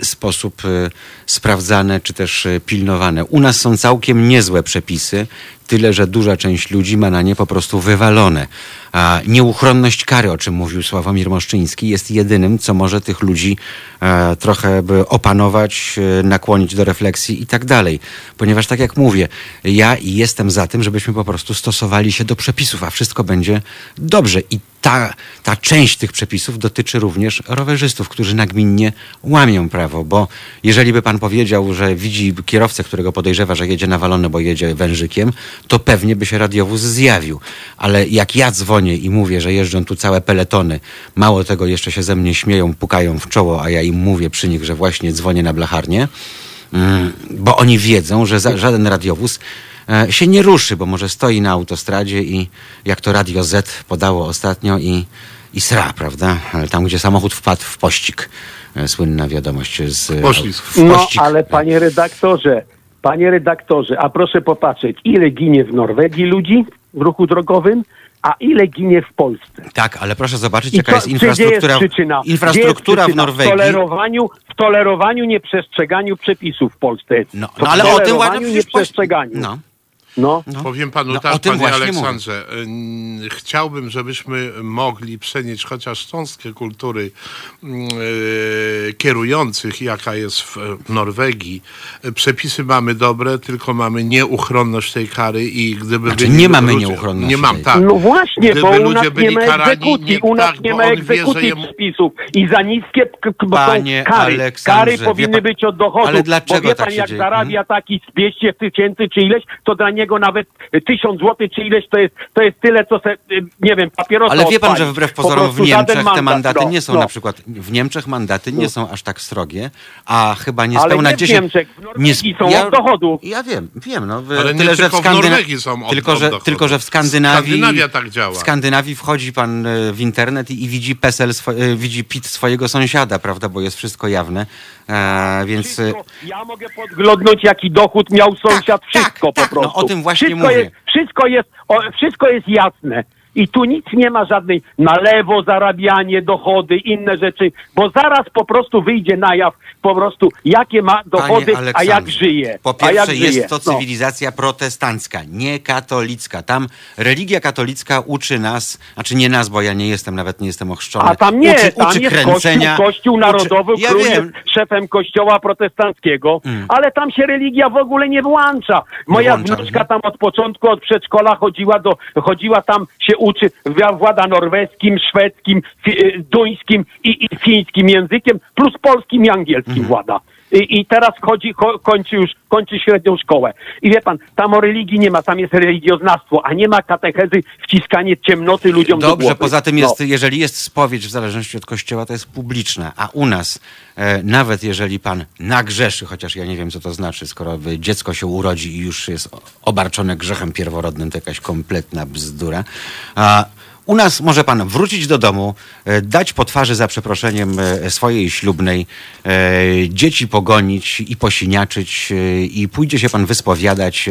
Speaker 1: y, sposób y, sprawdzane czy też y, pilnowane. U nas są całkiem niezłe przepisy, tyle że duża część ludzi ma na nie po prostu wywalone. A nieuchronność kary, o czym mówił Sławomir Moszczyński, jest jedynym, co może tych ludzi e, trochę by opanować, e, nakłonić do refleksji i tak dalej. Ponieważ tak jak mówię, ja jestem za tym, żebyśmy po prostu stosowali się do przepisów, a wszystko będzie dobrze. I ta, ta część tych przepisów dotyczy również rowerzystów, którzy nagminnie łamią prawo, bo jeżeli by pan powiedział, że widzi kierowcę, którego podejrzewa, że jedzie nawalony, bo jedzie wężykiem, to pewnie by się radiowóz zjawił. Ale jak ja dzwonię i mówię, że jeżdżą tu całe peletony, mało tego jeszcze się ze mnie śmieją, pukają w czoło, a ja im mówię przy nich, że właśnie dzwonię na blacharnię, mm, bo oni wiedzą, że żaden radiowóz się nie ruszy, bo może stoi na autostradzie i jak to Radio Z podało ostatnio i i sra, prawda? Tam, gdzie samochód wpadł w pościg. E, Słynna wiadomość z...
Speaker 2: Poślizg.
Speaker 1: w
Speaker 4: No, ale panie redaktorze, panie redaktorze, a proszę popatrzeć, ile ginie w Norwegii ludzi w ruchu drogowym, a ile ginie w Polsce.
Speaker 1: Tak, ale proszę zobaczyć,
Speaker 4: I
Speaker 1: jaka
Speaker 4: to-
Speaker 1: jest infrastruktura.
Speaker 4: Jest przyczyna?
Speaker 1: Infrastruktura
Speaker 4: jest
Speaker 1: w
Speaker 4: przyczyna?
Speaker 1: Norwegii.
Speaker 4: W tolerowaniu, w tolerowaniu nieprzestrzeganiu przepisów w Polsce.
Speaker 1: No, no
Speaker 4: w
Speaker 1: ale o tym poś-
Speaker 4: nieprzestrzeganiu.
Speaker 1: No.
Speaker 4: No.
Speaker 1: No.
Speaker 2: Powiem panu
Speaker 1: No,
Speaker 2: tak,
Speaker 1: tym
Speaker 2: panie
Speaker 1: właśnie
Speaker 2: Aleksandrze. y, Chciałbym, żebyśmy mogli przenieść chociaż cząstkę kultury mm, y, kierujących, jaka jest w Norwegii. Przepisy mamy dobre, tylko mamy nieuchronność tej kary i gdyby
Speaker 1: Znaczy,
Speaker 2: byli
Speaker 1: nie mamy
Speaker 2: ludzie-
Speaker 1: nieuchronności
Speaker 2: Nie mam,
Speaker 1: tej.
Speaker 2: tak.
Speaker 4: No właśnie,
Speaker 2: Gdyby
Speaker 4: bo u
Speaker 2: ludzie
Speaker 4: nas nie
Speaker 2: byli
Speaker 4: ma
Speaker 2: karani,
Speaker 4: egzekucji,
Speaker 2: nie-
Speaker 4: u nas
Speaker 2: tak,
Speaker 4: nie
Speaker 2: bo
Speaker 4: ma
Speaker 2: on wie, że
Speaker 4: egzekucji
Speaker 2: jemu-
Speaker 4: przepisów i za niskie k- k- bo są
Speaker 1: Panie
Speaker 4: kary.
Speaker 1: Aleksandrze,
Speaker 4: Kary
Speaker 1: wie
Speaker 4: powinny
Speaker 1: pan-
Speaker 4: być od dochodu,
Speaker 1: ale dlaczego
Speaker 4: bo wie
Speaker 1: tak
Speaker 4: pan
Speaker 1: się
Speaker 4: jak
Speaker 1: dzieje? Mhm.
Speaker 4: zarabia taki z 200 tysięcy czy ileś, to dla niego nawet tysiąc złotych czy ileś to jest, to jest tyle, co se, y, nie wiem, papierosa
Speaker 1: Ale wie pan,
Speaker 4: odpali.
Speaker 1: że wbrew
Speaker 4: Po
Speaker 1: pozorom w Niemczech te
Speaker 4: mandat,
Speaker 1: mandaty
Speaker 4: no,
Speaker 1: nie są
Speaker 4: no.
Speaker 1: na przykład, w Niemczech mandaty nie są aż tak srogie, a chyba
Speaker 4: Ale
Speaker 1: niespełna
Speaker 4: nie w
Speaker 1: 10...
Speaker 4: Niemczech, w Norwegii są od dochodu.
Speaker 1: Ja wiem, wiem, no. w-
Speaker 2: Ale nie
Speaker 1: tyle, że
Speaker 2: tylko
Speaker 1: w
Speaker 2: w
Speaker 1: Skandyna...
Speaker 2: Norwegii są od-
Speaker 1: tylko,
Speaker 2: od
Speaker 1: że,
Speaker 2: dochodu.
Speaker 1: tylko, że w Skandynawii...
Speaker 2: Skandynawia tak działa.
Speaker 1: W Skandynawii wchodzi pan e, w internet i, i widzi PESEL, swo... e, widzi PIT swojego sąsiada, prawda, bo jest wszystko jawne, e, więc...
Speaker 4: Wszystko, ja mogę podglądnąć, jaki dochód miał sąsiad,
Speaker 1: tak,
Speaker 4: wszystko
Speaker 1: tak,
Speaker 4: po
Speaker 1: no
Speaker 4: prostu.
Speaker 1: O tym właśnie
Speaker 4: wszystko
Speaker 1: mówię.
Speaker 4: Jest, wszystko, jest, o, wszystko jest jasne. I tu nic nie ma żadnej na lewo zarabianie, dochody, inne rzeczy, bo zaraz po prostu wyjdzie na jaw po prostu, jakie ma dochody, a jak żyje.
Speaker 1: Po
Speaker 4: a jak
Speaker 1: pierwsze
Speaker 4: żyje.
Speaker 1: jest to
Speaker 4: No.
Speaker 1: cywilizacja protestancka, nie katolicka. Tam religia katolicka uczy nas, znaczy nie nas, bo ja nie jestem, nawet nie jestem ochrzczony.
Speaker 4: A tam nie,
Speaker 1: uczy,
Speaker 4: tam
Speaker 1: uczy
Speaker 4: jest
Speaker 1: kręcenia.
Speaker 4: kościół, kościół narodowy,
Speaker 1: uczy, ja
Speaker 4: król
Speaker 1: wiem,
Speaker 4: jest szefem kościoła protestanckiego, ale tam się religia w ogóle nie włącza. Moja
Speaker 1: włącza,
Speaker 4: wnuczka
Speaker 1: mhm.
Speaker 4: tam od początku, od przedszkola chodziła do, chodziła tam się uczy, włada norweskim, szwedzkim, y, duńskim i, i fińskim językiem, plus polskim i angielskim
Speaker 1: Mhm.
Speaker 4: włada. I, I teraz chodzi, ko, kończy już, kończy średnią szkołę. I wie pan, tam o religii nie ma, tam jest religioznawstwo, a nie ma katechezy, wciskanie ciemnoty ludziom do
Speaker 1: Dobrze,
Speaker 4: głowy.
Speaker 1: poza tym
Speaker 4: No.
Speaker 1: jest, jeżeli jest spowiedź w zależności od kościoła, to jest publiczna, a u nas e, nawet jeżeli pan nagrzeszy, chociaż ja nie wiem co to znaczy, skoro dziecko się urodzi i już jest obarczone grzechem pierworodnym, to jakaś kompletna bzdura. A u nas może pan wrócić do domu, e, dać po twarzy za przeproszeniem e, swojej ślubnej, e, dzieci pogonić i posiniaczyć i pójdzie się pan wyspowiadać.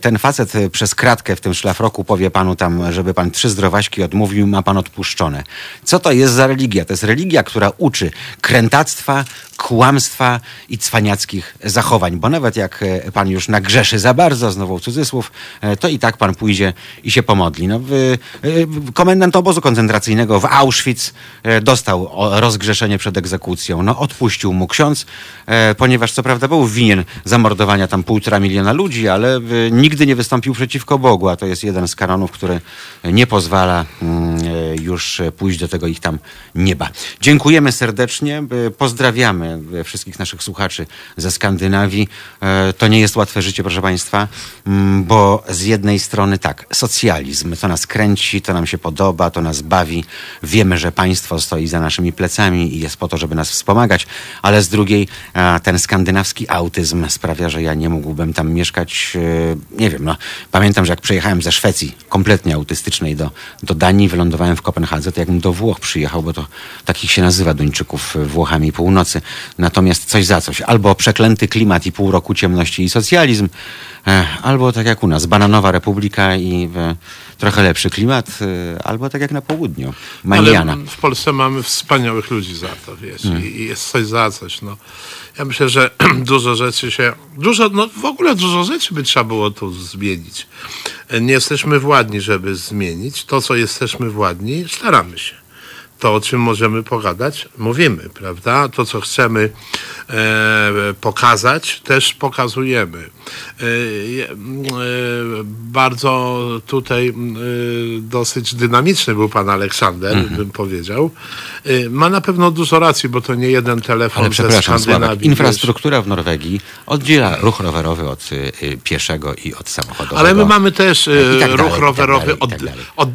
Speaker 1: Ten facet przez kratkę w tym szlafroku powie panu tam, żeby pan trzy zdrowaśki odmówił, ma pan odpuszczone. Co to jest za religia? To jest religia, która uczy krętactwa, kłamstwa i cwaniackich zachowań, bo nawet jak pan już nagrzeszy za bardzo, znowu cudzysłów, to i tak pan pójdzie i się pomodli. No, w, e, komendant obozu koncentracyjnego w Auschwitz e, dostał rozgrzeszenie przed egzekucją. No, odpuścił mu ksiądz, e, ponieważ co prawda był winien zamordowania tam półtora miliona ludzi, ale e, nigdy nie wystąpił przeciwko Bogu, a to jest jeden z kanonów, który nie pozwala mm, już pójść do tego ich tam nieba. Dziękujemy serdecznie, pozdrawiamy wszystkich naszych słuchaczy ze Skandynawii. To nie jest łatwe życie, proszę Państwa, mm, bo z jednej strony tak, socjalizm, to nas kręci, to nam się podoba, to nas bawi. Wiemy, że państwo stoi za naszymi plecami i jest po to, żeby nas wspomagać, ale z drugiej ten skandynawski autyzm sprawia, że ja nie mógłbym tam mieszkać, e, nie wiem, no pamiętam, że jak przyjechałem ze Szwecji, kompletnie autystycznej do, do Danii, wylądowałem w Kopenhadze, to jakbym do Włoch przyjechał, bo to takich się nazywa Duńczyków e, Włochami północy. Natomiast coś za coś. Albo przeklęty klimat i pół roku ciemności i socjalizm, e, albo tak jak u nas, bananowa republika i trochę lepszy klimat, e, albo tak jak na południu, Maniana.
Speaker 2: Ale w Polsce mamy wspaniałych ludzi za to, wiesz,
Speaker 1: Hmm.
Speaker 2: i, i jest coś za coś, no. Ja myślę, że dużo rzeczy się, dużo, no w ogóle dużo rzeczy by trzeba było tu zmienić. Nie jesteśmy władni, żeby zmienić. To, co jesteśmy władni, staramy się. To, o czym możemy pogadać, mówimy, prawda? To, co chcemy e, pokazać, też pokazujemy. E, e, bardzo tutaj e, dosyć dynamiczny był pan Aleksander, bym powiedział. Y, Ma na pewno dużo racji, bo to nie jeden telefon
Speaker 1: Ale
Speaker 2: ze
Speaker 1: przepraszam, Sławek,
Speaker 2: Skandynawii.
Speaker 1: infrastruktura w Norwegii oddziela ruch rowerowy od y, y, pieszego i od samochodowego.
Speaker 2: Ale my mamy też y,
Speaker 1: I tak dalej,
Speaker 2: ruch
Speaker 1: i tak
Speaker 2: rowerowy
Speaker 1: dalej, i
Speaker 2: od,
Speaker 1: tak
Speaker 2: od,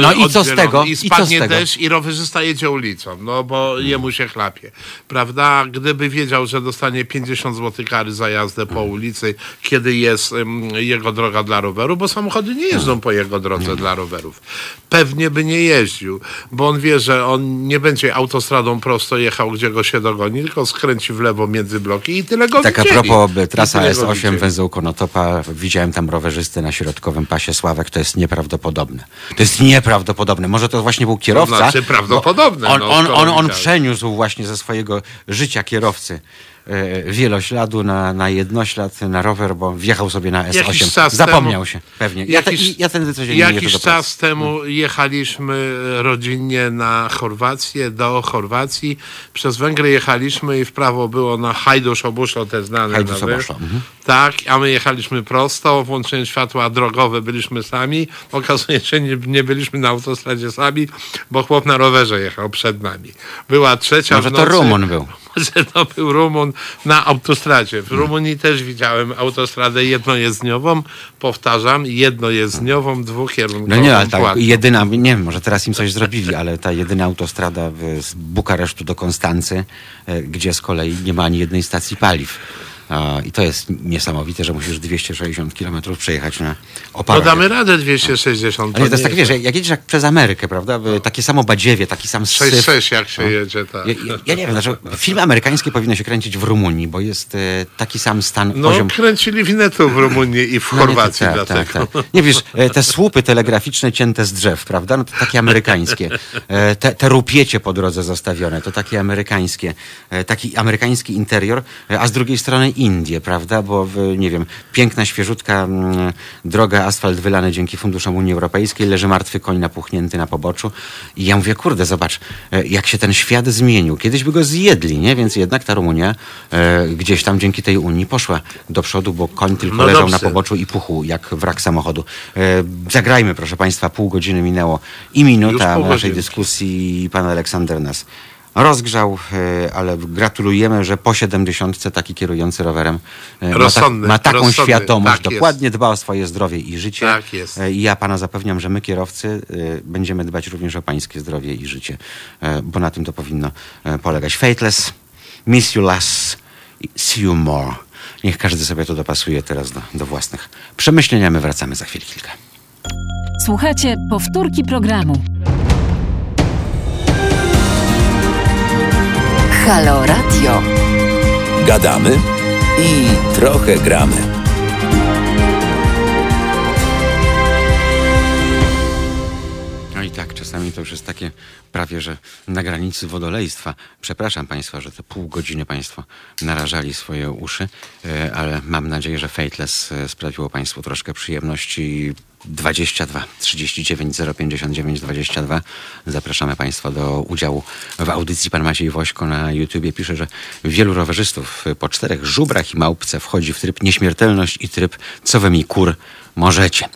Speaker 1: No i co z tego?
Speaker 2: I
Speaker 1: I
Speaker 2: spadnie
Speaker 1: tego?
Speaker 2: deszcz i rowerzysta jedzie ulicą, no bo jemu się chlapie. Prawda? Gdyby wiedział, że dostanie 50 zł kary za jazdę po
Speaker 1: Mm.
Speaker 2: ulicy, kiedy jest jego droga dla roweru, bo samochody nie jeżdżą po jego drodze
Speaker 1: Mm.
Speaker 2: dla rowerów. Pewnie by nie jeździł, bo on wie, że on nie będzie autostradą prosto jechał, gdzie go się dogoni, tylko skręci w lewo między bloki i tyle go
Speaker 1: Tak a
Speaker 2: widzieli.
Speaker 1: propos
Speaker 2: I
Speaker 1: trasa
Speaker 2: tyle go
Speaker 1: S8
Speaker 2: widzieli.
Speaker 1: węzeł Konotopa, widziałem tam rowerzystę na środkowym pasie Sławek, to jest nieprawdopodobne. To jest nieprawdopodobne. Może to właśnie był kierowca.
Speaker 2: znaczy prawdopodobne,
Speaker 1: On,
Speaker 2: no,
Speaker 1: on, on, on
Speaker 2: widziałeś.
Speaker 1: przeniósł właśnie ze swojego życia kierowcy wielośladu na, na jednoślad, na rower, bo wjechał sobie na S8.
Speaker 2: Jakiś czas
Speaker 1: Zapomniał
Speaker 2: temu-
Speaker 1: się, pewnie. Ja, te,
Speaker 2: Jakiś-
Speaker 1: ja codziennie
Speaker 2: Jakiś czas
Speaker 1: pracy.
Speaker 2: temu jechaliśmy rodzinnie na Chorwację, do Chorwacji. Przez Węgry jechaliśmy i w prawo było na Hajdusz Obuszlo, te znane.
Speaker 1: Hajduk
Speaker 2: nowe.
Speaker 1: Obuszlo, mhm.
Speaker 2: Tak, a my jechaliśmy prosto, włączyłem światła drogowe, byliśmy sami. Okazuje się, nie, nie byliśmy na autostradzie sami, bo chłop na rowerze jechał przed nami. Była trzecia
Speaker 1: Może
Speaker 2: w
Speaker 1: to
Speaker 2: nocy.
Speaker 1: Rumun był.
Speaker 2: Że to był Rumun na autostradzie. W Rumunii też widziałem autostradę jednojezdniową. Powtarzam, jednojezdniową, dwukierunkową.
Speaker 1: No nie, ale
Speaker 2: płatną.
Speaker 1: jedyna, nie wiem, może teraz im coś zrobili, ale ta jedyna autostrada z Bukaresztu do Konstancy, e, gdzie z kolei nie ma ani jednej stacji paliw. I to jest niesamowite, że musisz 260 km przejechać na
Speaker 2: No
Speaker 1: oparach.
Speaker 2: damy radę 260.
Speaker 1: Ale to jest
Speaker 2: nie
Speaker 1: tak, wiesz, jak jedziesz jak przez Amerykę, prawda? Takie samo badziewie, taki sam syf.
Speaker 2: 6-6 jak się jedzie, tak.
Speaker 1: Ja, ja, nie wiem, znaczy, filmy amerykańskie powinny się kręcić w Rumunii, bo jest e, taki sam stan,
Speaker 2: No,
Speaker 1: poziom...
Speaker 2: kręcili winetu w Rumunii i w
Speaker 1: No nie,
Speaker 2: Chorwacji
Speaker 1: tak,
Speaker 2: dlatego.
Speaker 1: Tak, tak. Nie wiesz, e, te słupy telegraficzne cięte z drzew, prawda? No to takie amerykańskie. E, Te, te rupiecie po drodze zostawione, to takie amerykańskie. Taki amerykański interior, a z drugiej strony Indie, prawda? Bo, nie wiem, piękna, świeżutka mm, droga, asfalt wylany dzięki funduszom Unii Europejskiej, leży martwy koń napuchnięty na poboczu. I ja mówię, kurde, zobacz, e, jak się ten świat zmienił. Kiedyś by go zjedli, nie? Więc jednak ta Rumunia e, gdzieś tam dzięki tej Unii poszła do przodu, bo koń tylko
Speaker 2: No
Speaker 1: leżał
Speaker 2: dobrze.
Speaker 1: na poboczu i puchł jak wrak samochodu. E, zagrajmy, proszę Państwa, pół godziny minęło i minuta naszej dyskusji. Pan Aleksander nas rozgrzał, e, ale gratulujemy, że po 70 taki kierujący rowerem e, ma,
Speaker 2: Rozsądny,
Speaker 1: ma taką
Speaker 2: rozsądny,
Speaker 1: świadomość,
Speaker 2: tak jest.
Speaker 1: dokładnie dba o swoje zdrowie i życie.
Speaker 2: Tak jest.
Speaker 1: E, I ja Pana zapewniam, że my kierowcy będziemy dbać również o Pańskie zdrowie i życie, bo na tym to powinno polegać. Fateless, miss you less, see you more. Niech każdy sobie to dopasuje teraz do, do własnych przemyśleń, a my wracamy za chwilę kilka.
Speaker 5: Słuchajcie powtórki programu.
Speaker 6: Halo Radio.
Speaker 7: Gadamy i trochę gramy.
Speaker 1: No i tak, czasami to już jest takie prawie, że na granicy wodolejstwa. Przepraszam Państwa, że te pół godziny Państwo narażali swoje uszy, e, ale mam nadzieję, że Fateless e, sprawiło Państwu troszkę przyjemności. 22 39 059 22. Zapraszamy Państwa do udziału w audycji. Pan Maciej Wośko na YouTubie pisze, że wielu rowerzystów po czterech żubrach i małpce wchodzi w tryb nieśmiertelność i tryb co wy mi kur możecie.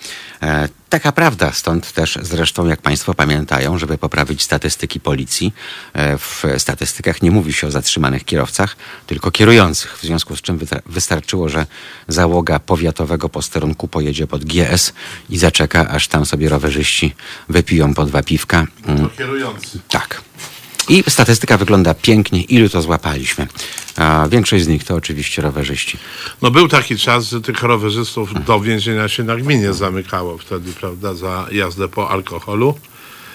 Speaker 1: E, taka prawda, stąd też zresztą, jak Państwo pamiętają, żeby poprawić statystyki policji, e, w statystykach nie mówi się o zatrzymanych kierowcach, tylko kierujących, w związku z czym wystarczyło, że załoga powiatowego posterunku pojedzie pod GS i zaczeka, aż tam sobie rowerzyści wypiją po dwa piwka. Mm,
Speaker 2: Kierujący.
Speaker 1: tak. I statystyka wygląda pięknie, ilu to złapaliśmy. A większość z nich to oczywiście rowerzyści.
Speaker 2: No był taki czas, że tych rowerzystów do więzienia się na gminie zamykało wtedy, prawda, za jazdę po alkoholu.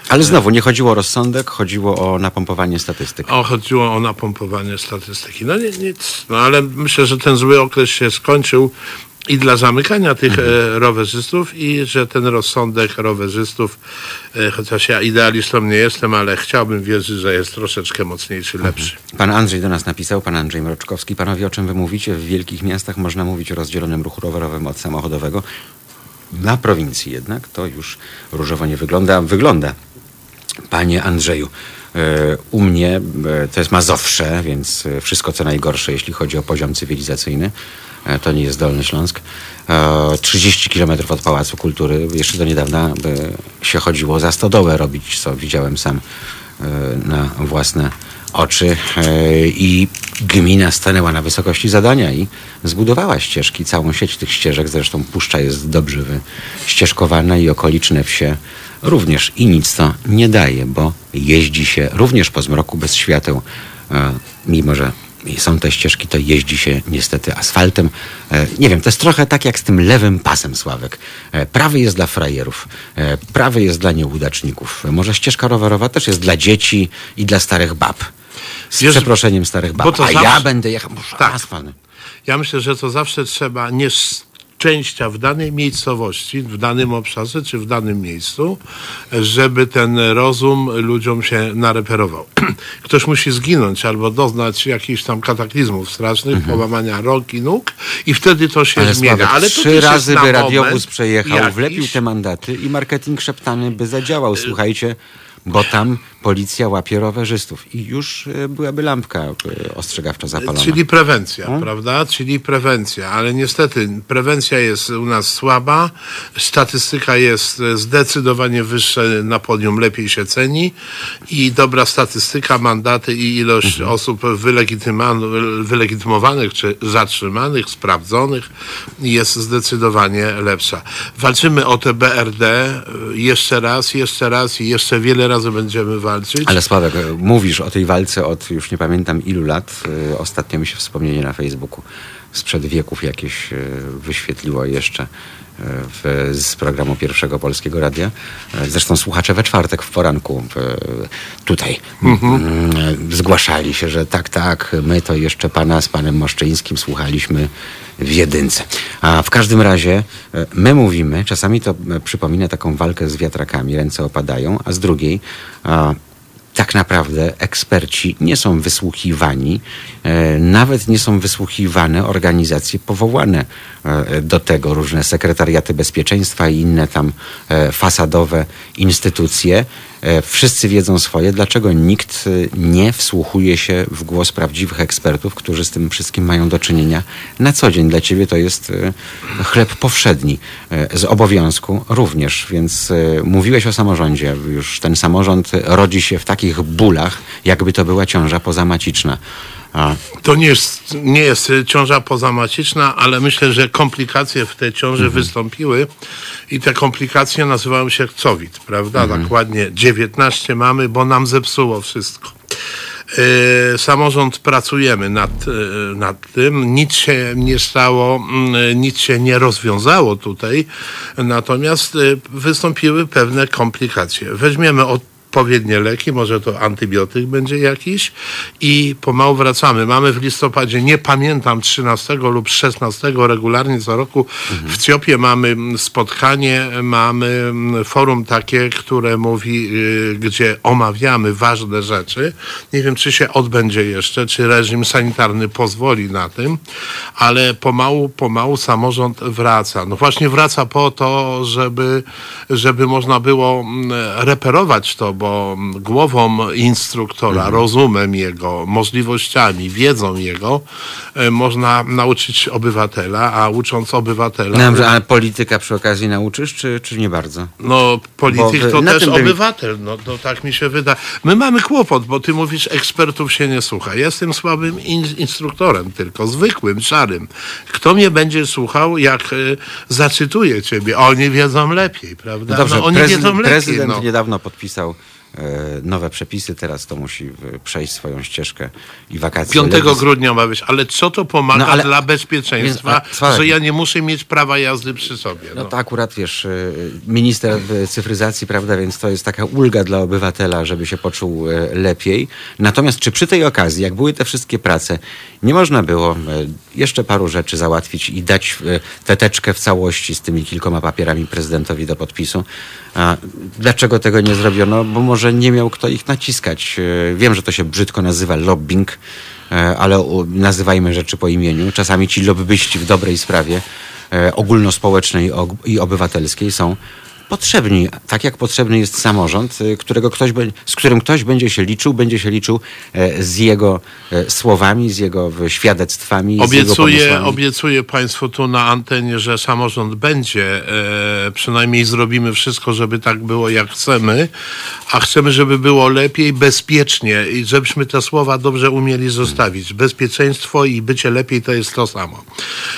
Speaker 1: Ale znowu, nie chodziło o rozsądek, chodziło o napompowanie statystyk.
Speaker 2: O, chodziło o napompowanie statystyki. No nie, nic, no ale myślę, że ten zły okres się skończył i dla zamykania tych e, rowerzystów i że ten rozsądek rowerzystów, e, chociaż ja idealistą nie jestem, ale chciałbym wierzyć, że jest troszeczkę mocniejszy, lepszy.
Speaker 1: Pan Andrzej do nas napisał, pan Andrzej Mroczkowski. Panowie, o czym wy mówicie? W wielkich miastach można mówić o rozdzielonym ruchu rowerowym od samochodowego. Na prowincji jednak to już różowo nie wygląda. Wygląda. Panie Andrzeju, e, u mnie to jest Mazowsze, więc wszystko co najgorsze, jeśli chodzi o poziom cywilizacyjny. E, To nie jest Dolny Śląsk. E, 30 kilometrów od Pałacu Kultury. Jeszcze do niedawna e, się chodziło za stodołę robić, co widziałem sam na własne oczy e, i gmina stanęła na wysokości zadania i zbudowała ścieżki, całą sieć tych ścieżek. Zresztą puszcza jest dobrze ścieżkowana i okoliczne wsie również i nic to nie daje, bo jeździ się również po zmroku bez świateł, e, mimo że są te ścieżki, to jeździ się niestety asfaltem. E, nie wiem, to jest trochę tak jak z tym lewym pasem, Sławek. E, prawy jest dla frajerów, e, prawy jest dla nieudaczników. Może ścieżka rowerowa też jest dla dzieci i dla starych bab. Z
Speaker 2: Wiesz,
Speaker 1: przeproszeniem starych bab. A ja
Speaker 2: zawsze-
Speaker 1: będę jechał.
Speaker 2: Tak.
Speaker 1: Asfalt.
Speaker 2: Ja myślę, że to zawsze trzeba nie szczęścia w danej miejscowości, w danym obszarze czy w danym miejscu, żeby ten rozum ludziom się nareperował. Ktoś musi zginąć albo doznać jakichś tam kataklizmów strasznych, połamania rąk i nóg i wtedy to się
Speaker 1: Mhm. Ale
Speaker 2: zmienia.
Speaker 1: Sławek,
Speaker 2: Ale
Speaker 1: trzy razy by radiowóz przejechał,
Speaker 2: jakiś.
Speaker 1: wlepił te mandaty i marketing szeptany by zadziałał. Słuchajcie, bo tam policja łapie rowerzystów i już e, byłaby lampka e, ostrzegawcza zapalona.
Speaker 2: Czyli prewencja,
Speaker 1: Hmm?
Speaker 2: prawda? Czyli prewencja, ale niestety prewencja jest u nas słaba, statystyka jest zdecydowanie wyższa na podium, lepiej się ceni i dobra statystyka, mandaty i ilość
Speaker 1: Mhm.
Speaker 2: osób wylegitymowanych czy zatrzymanych, sprawdzonych jest zdecydowanie lepsza. Walczymy o te BRD jeszcze raz, jeszcze raz i jeszcze wiele razy będziemy walczyć.
Speaker 1: Ale Sławek, e, mówisz o tej walce od już nie pamiętam ilu lat. E, Ostatnio mi się wspomnienie na Facebooku sprzed wieków jakieś e, wyświetliło jeszcze e, w, z programu Pierwszego Polskiego Radia. E, Zresztą słuchacze we czwartek w poranku tutaj mm, zgłaszali się, że tak, tak, my to jeszcze pana z panem Moszczyńskim słuchaliśmy w jedynce. A w każdym razie my mówimy, czasami to przypomina taką walkę z wiatrakami, ręce opadają, a z drugiej tak naprawdę eksperci nie są wysłuchiwani, e, nawet nie są wysłuchiwane organizacje powołane e, do tego, różne sekretariaty bezpieczeństwa i inne tam e, fasadowe instytucje. E, Wszyscy wiedzą swoje, dlaczego nikt e, nie wsłuchuje się w głos prawdziwych ekspertów, którzy z tym wszystkim mają do czynienia na co dzień. Dla ciebie to jest e, chleb powszedni, z obowiązku również, więc mówiłeś o samorządzie. Już ten samorząd rodzi się w takich bólach, jakby to była ciąża pozamaciczna. A,
Speaker 2: To nie jest, nie jest ciąża pozamaciczna, ale myślę, że komplikacje w tej ciąży wystąpiły i te komplikacje nazywają się COVID, prawda? Dokładnie 19 mamy, bo nam zepsuło wszystko. Yy, samorząd pracujemy nad, yy, nad tym. Nic się nie stało, mm, nic się nie rozwiązało tutaj, natomiast yy, wystąpiły pewne komplikacje. Weźmiemy odpowiednie leki, może to antybiotyk będzie jakiś i pomału wracamy. Mamy w listopadzie, nie pamiętam, 13 lub 16 regularnie co roku w Ciopie mamy spotkanie, mamy forum takie, które mówi, y, gdzie omawiamy ważne rzeczy. Nie wiem, czy się odbędzie jeszcze, czy reżim sanitarny pozwoli na tym, ale pomału, pomału samorząd wraca. No właśnie wraca po to, żeby, żeby można było mm, reperować to, bo głową instruktora, rozumem jego, możliwościami, wiedzą jego, e, można nauczyć obywatela, a ucząc obywatela...
Speaker 1: no ale polityka przy okazji nauczysz, czy, czy nie bardzo?
Speaker 2: No, polityk
Speaker 1: Bo,
Speaker 2: to
Speaker 1: na
Speaker 2: też
Speaker 1: tym by-
Speaker 2: obywatel, no to tak mi się wydaje. My mamy kłopot, bo ty mówisz, ekspertów się nie słucha. Ja jestem słabym in, instruktorem tylko, zwykłym, szarym. Kto mnie będzie słuchał, jak y, zacytuję ciebie? Oni wiedzą lepiej, prawda?
Speaker 1: No dobrze,
Speaker 2: no, oni
Speaker 1: prezydent,
Speaker 2: wiedzą lepiej.
Speaker 1: prezydent
Speaker 2: no.
Speaker 1: niedawno podpisał e, nowe przepisy, teraz to musi e, przejść swoją ścieżkę i wakacje.
Speaker 2: 5
Speaker 1: legis-
Speaker 2: grudnia ma być, ale co to pomaga
Speaker 1: No, ale-
Speaker 2: dla bezpieczeństwa,
Speaker 1: Więc, a, Sławek-
Speaker 2: że ja nie muszę mieć prawa jazdy przy sobie?
Speaker 1: No to akurat, wiesz, y, minister cyfryzacji, prawda, więc to jest taka ulga dla obywatela, żeby się poczuł lepiej. Natomiast czy przy tej okazji, jak były te wszystkie prace, nie można było jeszcze paru rzeczy załatwić i dać y, tę teczkę w całości z tymi kilkoma papierami prezydentowi do podpisu? A dlaczego tego nie zrobiono? Bo może nie miał kto ich naciskać. Y, Wiem, że to się brzydko nazywa lobbying, y, ale nazywajmy rzeczy po imieniu. Czasami ci lobbyści w dobrej sprawie e, ogólnospołecznej og- i obywatelskiej są potrzebni, tak jak potrzebny jest samorząd, y, którego ktoś, z którym ktoś będzie się liczył, będzie się liczył e, z jego e, słowami, z jego świadectwami,
Speaker 2: Obiecuję, obiecuję Państwu tu na antenie, że samorząd będzie, e, przynajmniej zrobimy wszystko, żeby tak było jak chcemy, a chcemy, żeby było lepiej, bezpiecznie i żebyśmy te słowa dobrze umieli zostawić. Bezpieczeństwo i bycie lepiej to jest to samo.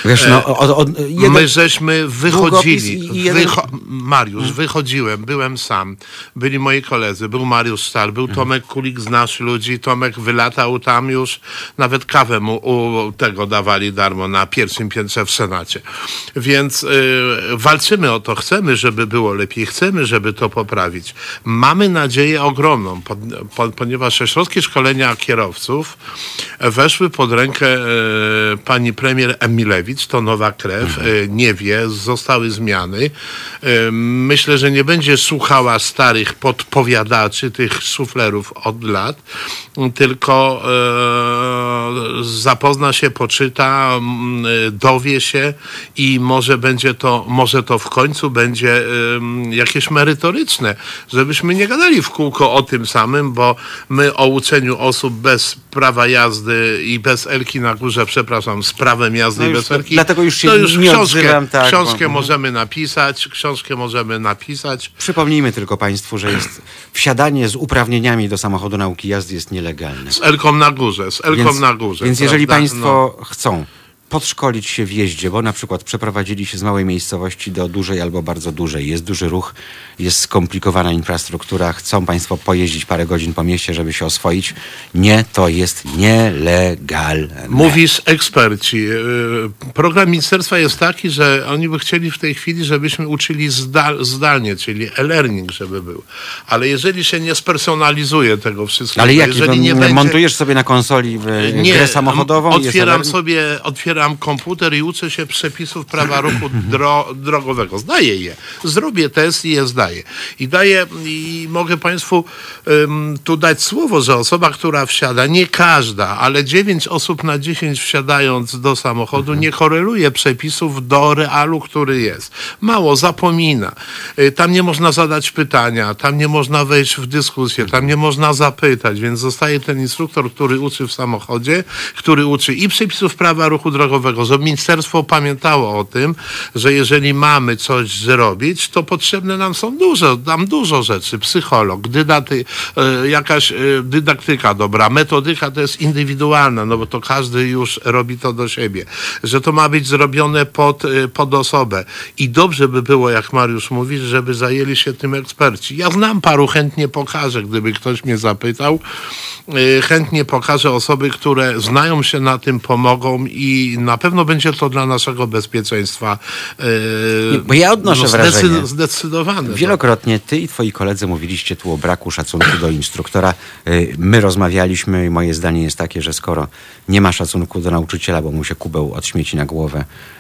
Speaker 1: Wiesz, no, od, od,
Speaker 2: My żeśmy wychodzili.
Speaker 1: Jeden-
Speaker 2: Wycho- Mariusz, wychodziłem, byłem sam. Byli moi koledzy, był Mariusz Stal, był Tomek Kulik z naszych ludzi. Tomek wylatał tam już, nawet kawę mu u tego dawali darmo na pierwszym piętrze w Senacie. Więc y, walczymy o to, chcemy, żeby było lepiej, chcemy, żeby to poprawić. Mamy nadzieję ogromną, po, po, ponieważ ośrodki szkolenia kierowców weszły pod rękę e, pani premier Emilewicz, to nowa krew, e, nie wie, zostały zmiany. E, myślę, że nie będzie słuchała starych podpowiadaczy, tych suflerów od lat, tylko e, zapozna się, poczyta, e, dowie się i może będzie to, może to w końcu będzie em, jakieś merytoryczne, żebyśmy nie gadali w kółko o tym samym, bo my o uczeniu osób bez prawa jazdy i bez Elki na górze, przepraszam, z prawem jazdy
Speaker 1: No
Speaker 2: i
Speaker 1: już
Speaker 2: bez Elki,
Speaker 1: dlatego już się
Speaker 2: to już
Speaker 1: nie
Speaker 2: książkę,
Speaker 1: odzywam, tak,
Speaker 2: książkę
Speaker 1: bo-
Speaker 2: możemy napisać, książkę możemy napisać.
Speaker 1: Przypomnijmy tylko Państwu, że jest wsiadanie z uprawnieniami do samochodu nauki jazdy jest nielegalne.
Speaker 2: Z Elką na górze, z Elką
Speaker 1: Więc,
Speaker 2: na górze.
Speaker 1: więc jeżeli
Speaker 2: prawda? No.
Speaker 1: Państwo chcą podszkolić się w jeździe, bo na przykład przeprowadzili się z małej miejscowości do dużej albo bardzo dużej, jest duży ruch, jest skomplikowana infrastruktura, chcą Państwo pojeździć parę godzin po mieście, żeby się oswoić. Nie, to jest nielegalne.
Speaker 2: Mówisz eksperci. Yy, Program ministerstwa jest taki, że oni by chcieli w tej chwili, żebyśmy uczyli zdal, zdalnie, czyli e-learning, żeby był. Ale jeżeli się nie spersonalizuje tego wszystkiego,
Speaker 1: Ale jak,
Speaker 2: jeżeli nie
Speaker 1: to
Speaker 2: będzie...
Speaker 1: montujesz sobie na konsoli e, grę samochodową?
Speaker 2: otwieram sobie, otwieram komputer i uczę się przepisów prawa ruchu dro, drogowego. Zdaję je. Zrobię test i je zdaję. I daję, i mogę Państwu ym, tu dać słowo, że osoba, która wsiada, nie każda, ale 9 osób na 10 wsiadając do samochodu nie koreluje przepisów do realu, który jest. Mało, zapomina. Y, Tam nie można zadać pytania, tam nie można wejść w dyskusję, tam nie można zapytać, więc zostaje ten instruktor, który uczy w samochodzie, który uczy i przepisów prawa ruchu drogowego, żeby ministerstwo pamiętało o tym, że jeżeli mamy coś zrobić, to potrzebne nam są dużo, nam dużo rzeczy. Psycholog, dydaty, e, jakaś e, dydaktyka dobra, metodyka to jest indywidualna, no bo to każdy już robi to do siebie. Że to ma być zrobione pod, e, pod osobę. I dobrze by było, jak Mariusz mówi, żeby zajęli się tym eksperci. Ja znam paru, chętnie pokażę, gdyby ktoś mnie zapytał. Chętnie pokażę osoby, które znają się na tym, pomogą i na pewno będzie to dla naszego bezpieczeństwa e,
Speaker 1: Nie, bo ja odnoszę wrażenie.
Speaker 2: zdecydowane.
Speaker 1: Wielokrotnie ty i twoi koledzy mówiliście tu o braku szacunku do instruktora. Y, My rozmawialiśmy i moje zdanie jest takie, że skoro nie ma szacunku do nauczyciela, bo mu się kubeł od śmieci na głowę e, e,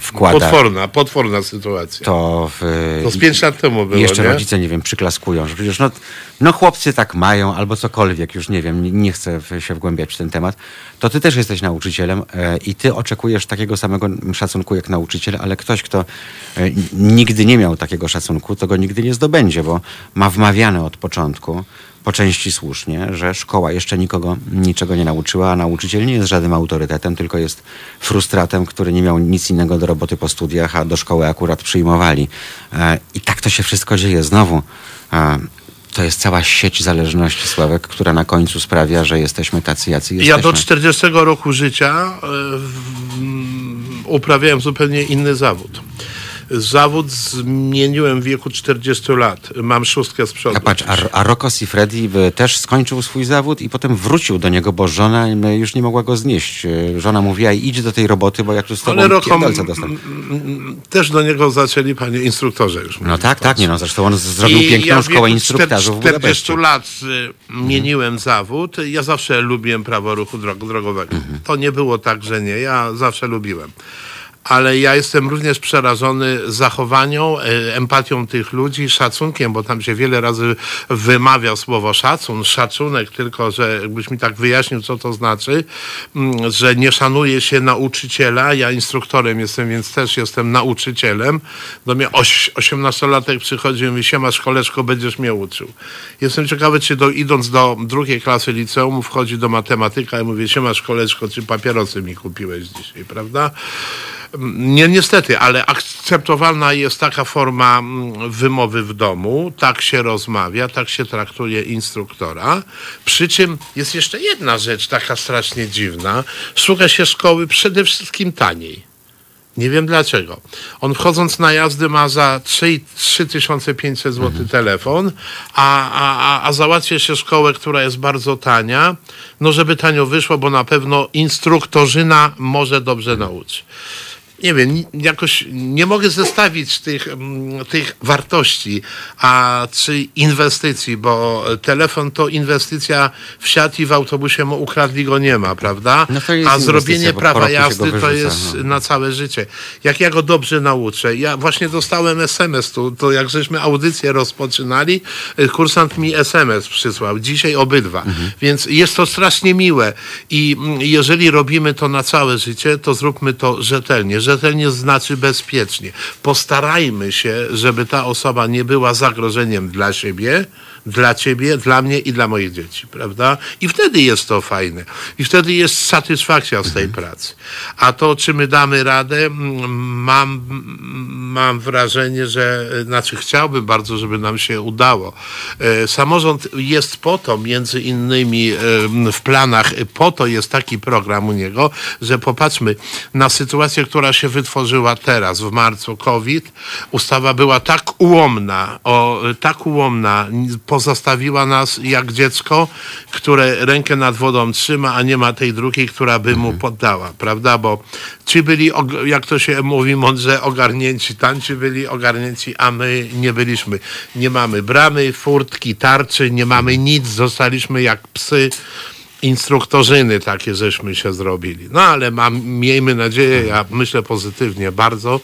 Speaker 1: wkłada,
Speaker 2: Potworna, potworna sytuacja.
Speaker 1: to w,
Speaker 2: To z pięć lat temu było,
Speaker 1: jeszcze
Speaker 2: nie?
Speaker 1: rodzice, nie wiem, przyklaskują, że przecież no, no chłopcy tak mają, albo cokolwiek, już nie wiem, nie, nie chcę się wgłębiać w ten temat, to ty też jesteś nauczycielem e, i ty oczekujesz takiego samego szacunku jak nauczyciel, ale ktoś, kto e, nigdy nie miał takiego szacunku, to go nigdy nie zdobędzie, bo ma wmawiane od początku, po części słusznie, że szkoła jeszcze nikogo niczego nie nauczyła, a nauczyciel nie jest żadnym autorytetem, tylko jest frustratem, który nie miał nic innego do roboty po studiach, a do szkoły akurat przyjmowali. E, I tak to się wszystko dzieje. Znowu, e, to jest cała sieć zależności, Sławek, która na końcu sprawia, że jesteśmy tacy, jacy
Speaker 2: Ja
Speaker 1: jesteśmy.
Speaker 2: do 40 roku życia e, uprawiałem zupełnie inny zawód. Zawód zmieniłem w wieku 40 lat. Mam szóstkę z przodu.
Speaker 1: A patrz, a, a Rocco Siffredi y, też skończył swój zawód i potem wrócił do niego, bo żona już nie mogła go znieść. Y, Żona mówiła, idź do tej roboty, bo jak tu z tobą
Speaker 2: Ale
Speaker 1: dostał.
Speaker 2: też do niego zaczęli, panie instruktorze już.
Speaker 1: No
Speaker 2: mówić.
Speaker 1: tak, tak, nie no, zresztą on zrobił
Speaker 2: I
Speaker 1: piękną
Speaker 2: ja
Speaker 1: szkołę
Speaker 2: wieku
Speaker 1: instruktażów w
Speaker 2: 40
Speaker 1: Budapeszcie.
Speaker 2: lat y, mieniłem zawód. Ja zawsze lubiłem prawo ruchu drog drogowego.
Speaker 1: Mhm.
Speaker 2: To nie było tak, że nie. Ja zawsze lubiłem. Ale ja jestem również przerażony zachowanią, e, empatią tych ludzi, szacunkiem, bo tam się wiele razy wymawia słowo szacun, szacunek, tylko że jakbyś mi tak wyjaśnił, co to znaczy, mm, że nie szanuje się nauczyciela. Ja instruktorem jestem, więc też jestem nauczycielem. Do mnie oś- 18-latek przychodzi i mówi, siema szkoleczko, będziesz mnie uczył. Jestem ciekawy, czy do, idąc do drugiej klasy liceum wchodzi do matematyka i mówi, siema szkoleczko, czy papierosy mi kupiłeś dzisiaj, prawda? Nie, niestety, ale akceptowalna jest taka forma mm, wymowy w domu, tak się rozmawia, tak się traktuje instruktora. Przy czym jest jeszcze jedna rzecz taka strasznie dziwna. Szuka się szkoły przede wszystkim taniej. Nie wiem dlaczego. On wchodząc na jazdy ma za 3 3500 zł telefon, a, a, a, załatwia się szkołę, która jest bardzo tania, no żeby tanio wyszło, bo na pewno instruktorzyna może dobrze nauczy nie wiem, jakoś nie mogę zestawić tych, mm, tych wartości, a czy inwestycji, bo telefon to inwestycja w siat i w autobusie mu ukradli go nie ma, prawda?
Speaker 1: No
Speaker 2: a zrobienie prawa jazdy to jest
Speaker 1: no.
Speaker 2: na całe życie. Jak ja go dobrze nauczę, ja właśnie dostałem SMS tu, to jak żeśmy audycję rozpoczynali, y, kursant mi SMS przysłał, dzisiaj obydwa,
Speaker 1: Mhm.
Speaker 2: więc jest to strasznie miłe i mm, jeżeli robimy to na całe życie, to zróbmy to rzetelnie. Rzetelnie znaczy bezpiecznie. Postarajmy się, żeby ta osoba nie była zagrożeniem dla siebie, dla ciebie, dla mnie i dla moich dzieci, prawda? I wtedy jest to fajne. I wtedy jest satysfakcja z tej pracy. A to, czy my damy radę, mam, mam wrażenie, że, e, znaczy chciałbym bardzo, żeby nam się udało. E, Samorząd jest po to, między innymi e, w planach, po to jest taki program u niego, że popatrzmy na sytuację, która się wytworzyła teraz, w marcu, COVID. Ustawa była tak ułomna, o, tak ułomna, n- pozostawiła nas jak dziecko, które rękę nad wodą trzyma, a nie ma tej drugiej, która by mu poddała, prawda? Bo ci byli, jak to się mówi mądrze, ogarnięci, tamci byli ogarnięci, a my nie byliśmy. Nie mamy bramy, furtki, tarczy, nie mamy nic, zostaliśmy jak psy instruktorzyny takie żeśmy się zrobili. No ale mam, miejmy nadzieję, ja myślę pozytywnie bardzo.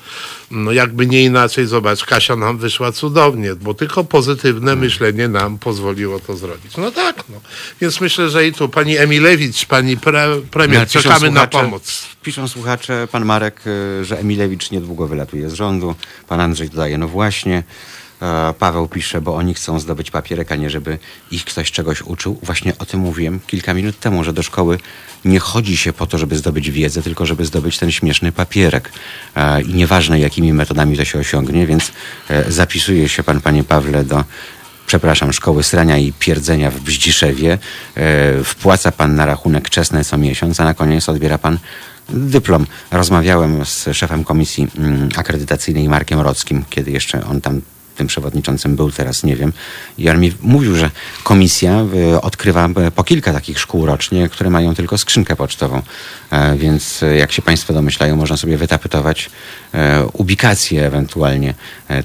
Speaker 2: No jakby nie inaczej, zobacz, Kasia nam wyszła cudownie, bo tylko pozytywne myślenie nam pozwoliło to zrobić. No tak, no. Więc myślę, że i tu pani Emilewicz, pani pre, premier,
Speaker 1: piszą
Speaker 2: czekamy na pomoc.
Speaker 1: Piszą słuchacze, pan Marek, y, że Emilewicz niedługo wylatuje z rządu. Pan Andrzej dodaje, no właśnie. E, Paweł pisze, bo oni chcą zdobyć papierek, a nie żeby ich ktoś czegoś uczył. Właśnie o tym mówiłem kilka minut temu, że do szkoły nie chodzi się po to, żeby zdobyć wiedzę, tylko żeby zdobyć ten śmieszny papierek. E, I nieważne, jakimi metodami to się osiągnie, więc e, zapisuje się pan, panie Pawle, do przepraszam, szkoły srania i pierdzenia w Bździszewie. Wpłaca pan na rachunek czesny co miesiąc, a na koniec odbiera pan dyplom. Rozmawiałem z szefem komisji mm, akredytacyjnej Markiem Rockim, kiedy jeszcze on tam tym przewodniczącym był, teraz nie wiem. I on mi mówił, że komisja e, odkrywa e, po kilka takich szkół rocznie, które mają tylko skrzynkę pocztową. E, Więc jak się Państwo domyślają, można sobie wytapetować e, ubikację ewentualnie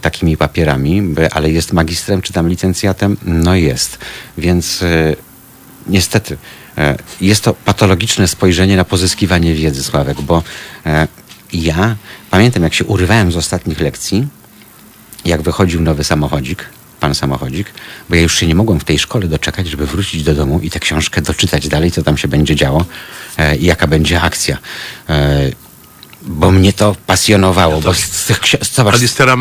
Speaker 1: takimi papierami, ale jest magistrem czy tam licencjatem? No jest. Więc niestety jest to patologiczne spojrzenie na pozyskiwanie wiedzy, Sławek, bo ja pamiętam, jak się urywałem z ostatnich lekcji, jak wychodził nowy samochodzik, pan samochodzik, bo ja już się nie mogłem w tej szkole doczekać, żeby wrócić do domu i tę książkę doczytać dalej, co tam się będzie działo e, i jaka będzie akcja. E, bo mnie to pasjonowało, bo z, tych ksi- zobacz,
Speaker 2: Alistera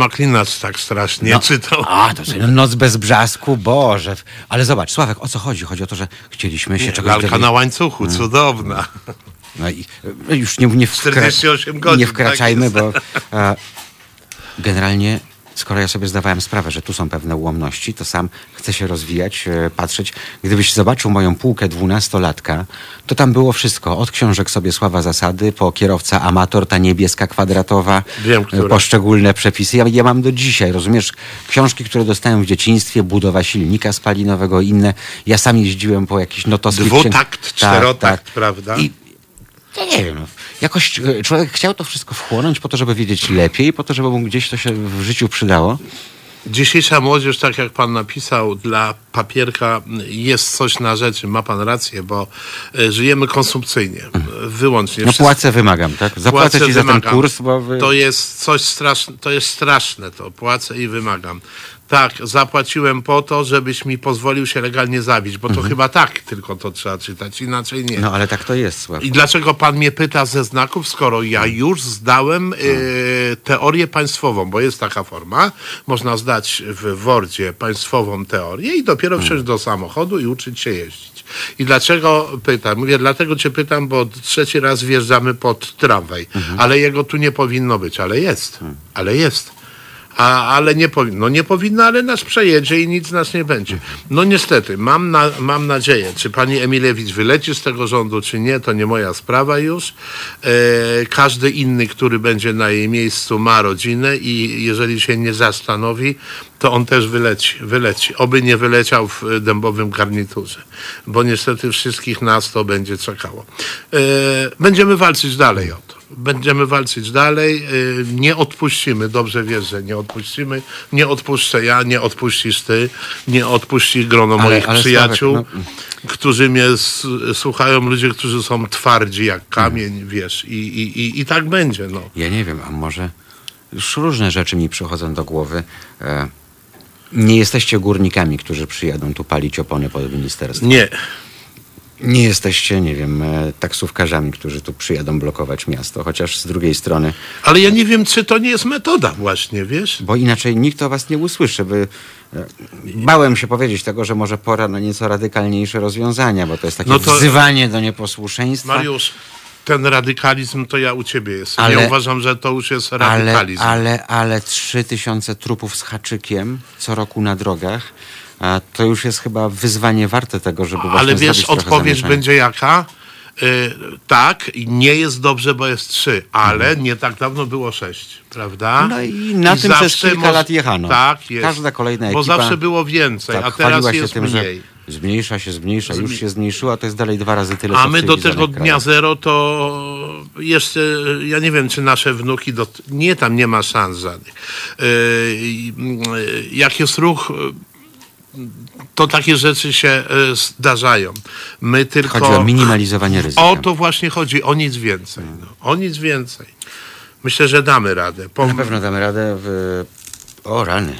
Speaker 2: tak strasznie
Speaker 1: no,
Speaker 2: czytał.
Speaker 1: A, to no, noc bez brzasku, Boże. Ale zobacz, Sławek, o co chodzi? Chodzi o to, że chcieliśmy się czegoś
Speaker 2: Lalka
Speaker 1: dowiedzieć.
Speaker 2: na łańcuchu, cudowna.
Speaker 1: No i e, już nie, nie, wkra...
Speaker 2: 48 godzin,
Speaker 1: nie wkraczajmy,
Speaker 2: tak
Speaker 1: bo e, generalnie skoro ja sobie zdawałem sprawę, że tu są pewne ułomności, to sam chcę się rozwijać, e, patrzeć. Gdybyś zobaczył moją półkę dwunastolatka, to tam było wszystko. Od książek sobie Sława Zasady, po kierowca amator, ta niebieska kwadratowa,
Speaker 2: Wiem,
Speaker 1: e, poszczególne przepisy. Ja, ja mam do dzisiaj, rozumiesz? Książki, które dostałem w dzieciństwie, budowa silnika spalinowego, inne. Ja sam jeździłem po jakichś notosach.
Speaker 2: Dwutakt, czterotakt, prawda?
Speaker 1: I ja nie wiem, no, jakoś e, człowiek chciał to wszystko wchłonąć po to, żeby wiedzieć lepiej, po to, żeby mu gdzieś to się w życiu przydało.
Speaker 2: Dzisiejsza młodzież, tak jak pan napisał, dla papierka jest coś na rzeczy, ma pan rację, bo e, żyjemy konsumpcyjnie, wyłącznie.
Speaker 1: No płacę wymagam, tak? Zapłacę
Speaker 2: Płacę,
Speaker 1: ci za ten
Speaker 2: wymagam.
Speaker 1: kurs, bo... Wy...
Speaker 2: To jest coś straszne, to jest straszne to, płacę i wymagam. Tak, zapłaciłem po to, żebyś mi pozwolił się legalnie zabić, bo to chyba tak tylko to trzeba czytać, inaczej nie.
Speaker 1: Mhm. No ale tak to jest, Sławku.
Speaker 2: I dlaczego pan mnie pyta ze znaków, skoro ja już zdałem e, teorię państwową, bo jest taka forma, można zdać w Wordzie państwową teorię i dopiero wsiąść do samochodu i uczyć się jeździć. I dlaczego pytam? Mówię, dlatego cię pytam, bo trzeci raz wjeżdżamy pod tramwaj, ale jego tu nie powinno być, ale jest, ale jest. A, ale nie powinno. No nie powinno, ale nas przejedzie i nic nas nie będzie. No niestety, mam, na, mam nadzieję, czy pani Emilewicz wyleci z tego rządu, czy nie, to nie moja sprawa już. E, każdy inny, który będzie na jej miejscu, ma rodzinę i jeżeli się nie zastanowi, to on też wyleci. wyleci. Oby nie wyleciał w dębowym garniturze, bo niestety wszystkich nas to będzie czekało. E, będziemy walczyć dalej o. Będziemy walczyć dalej. e, Nie odpuścimy. Dobrze wiesz, że nie odpuścimy. Nie odpuszczę ja, nie odpuścisz ty, nie odpuści grono
Speaker 1: Ale-
Speaker 2: moich
Speaker 1: ale
Speaker 2: przyjaciół,
Speaker 1: Sławek,
Speaker 2: którzy mnie słuchają, ludzie, którzy są twardzi jak kamień, wiesz, i, i, i, i tak będzie. No.
Speaker 1: Ja nie wiem, a może już różne rzeczy mi przychodzą do głowy. E, nie jesteście górnikami, którzy przyjadą tu palić opony pod ministerstwo.
Speaker 2: Nie.
Speaker 1: Nie jesteście, nie wiem, e, taksówkarzami, którzy tu przyjadą blokować miasto, chociaż z drugiej strony,
Speaker 2: Ale ja nie wiem, czy to nie jest metoda właśnie, wiesz?
Speaker 1: bo inaczej nikt o was nie usłyszy. By, e, bałem się powiedzieć tego, że może pora na nieco radykalniejsze rozwiązania, bo to jest takie
Speaker 2: No to-
Speaker 1: wzywanie do nieposłuszeństwa.
Speaker 2: Mariusz, ten radykalizm to ja u ciebie jestem.
Speaker 1: Ale-
Speaker 2: ja uważam, że to już jest
Speaker 1: Ale,
Speaker 2: radykalizm.
Speaker 1: ale, ale 3000 trupów z haczykiem co roku na drogach, a to już jest chyba wyzwanie warte tego, żeby właśnie
Speaker 2: Ale wiesz, odpowiedź będzie jaka? Y, tak, nie jest dobrze, bo jest trzy, ale nie tak dawno było sześć, prawda?
Speaker 1: Mhm. No i na tym przez kilka lat jechano.
Speaker 2: Tak, jest.
Speaker 1: Każda kolejna
Speaker 2: Bo
Speaker 1: ekipa
Speaker 2: zawsze było więcej,
Speaker 1: tak,
Speaker 2: a teraz jest
Speaker 1: tym,
Speaker 2: mniej.
Speaker 1: zmniejsza się, zmniejsza, już się zmniejszyła, to jest dalej dwa razy tyle,
Speaker 2: A my do tego dnia zero to jeszcze, ja nie wiem, czy nasze wnuki, do, nie, tam nie ma szans żadnych. Yy, yy, jak jest ruch, yy, to takie rzeczy się yy, zdarzają. My tylko...
Speaker 1: Chodzi o minimalizowanie ryzyka.
Speaker 2: O to właśnie chodzi, o nic więcej. No, o nic więcej. Myślę, że damy radę. Po,
Speaker 1: Na pewno damy radę w... O, rany.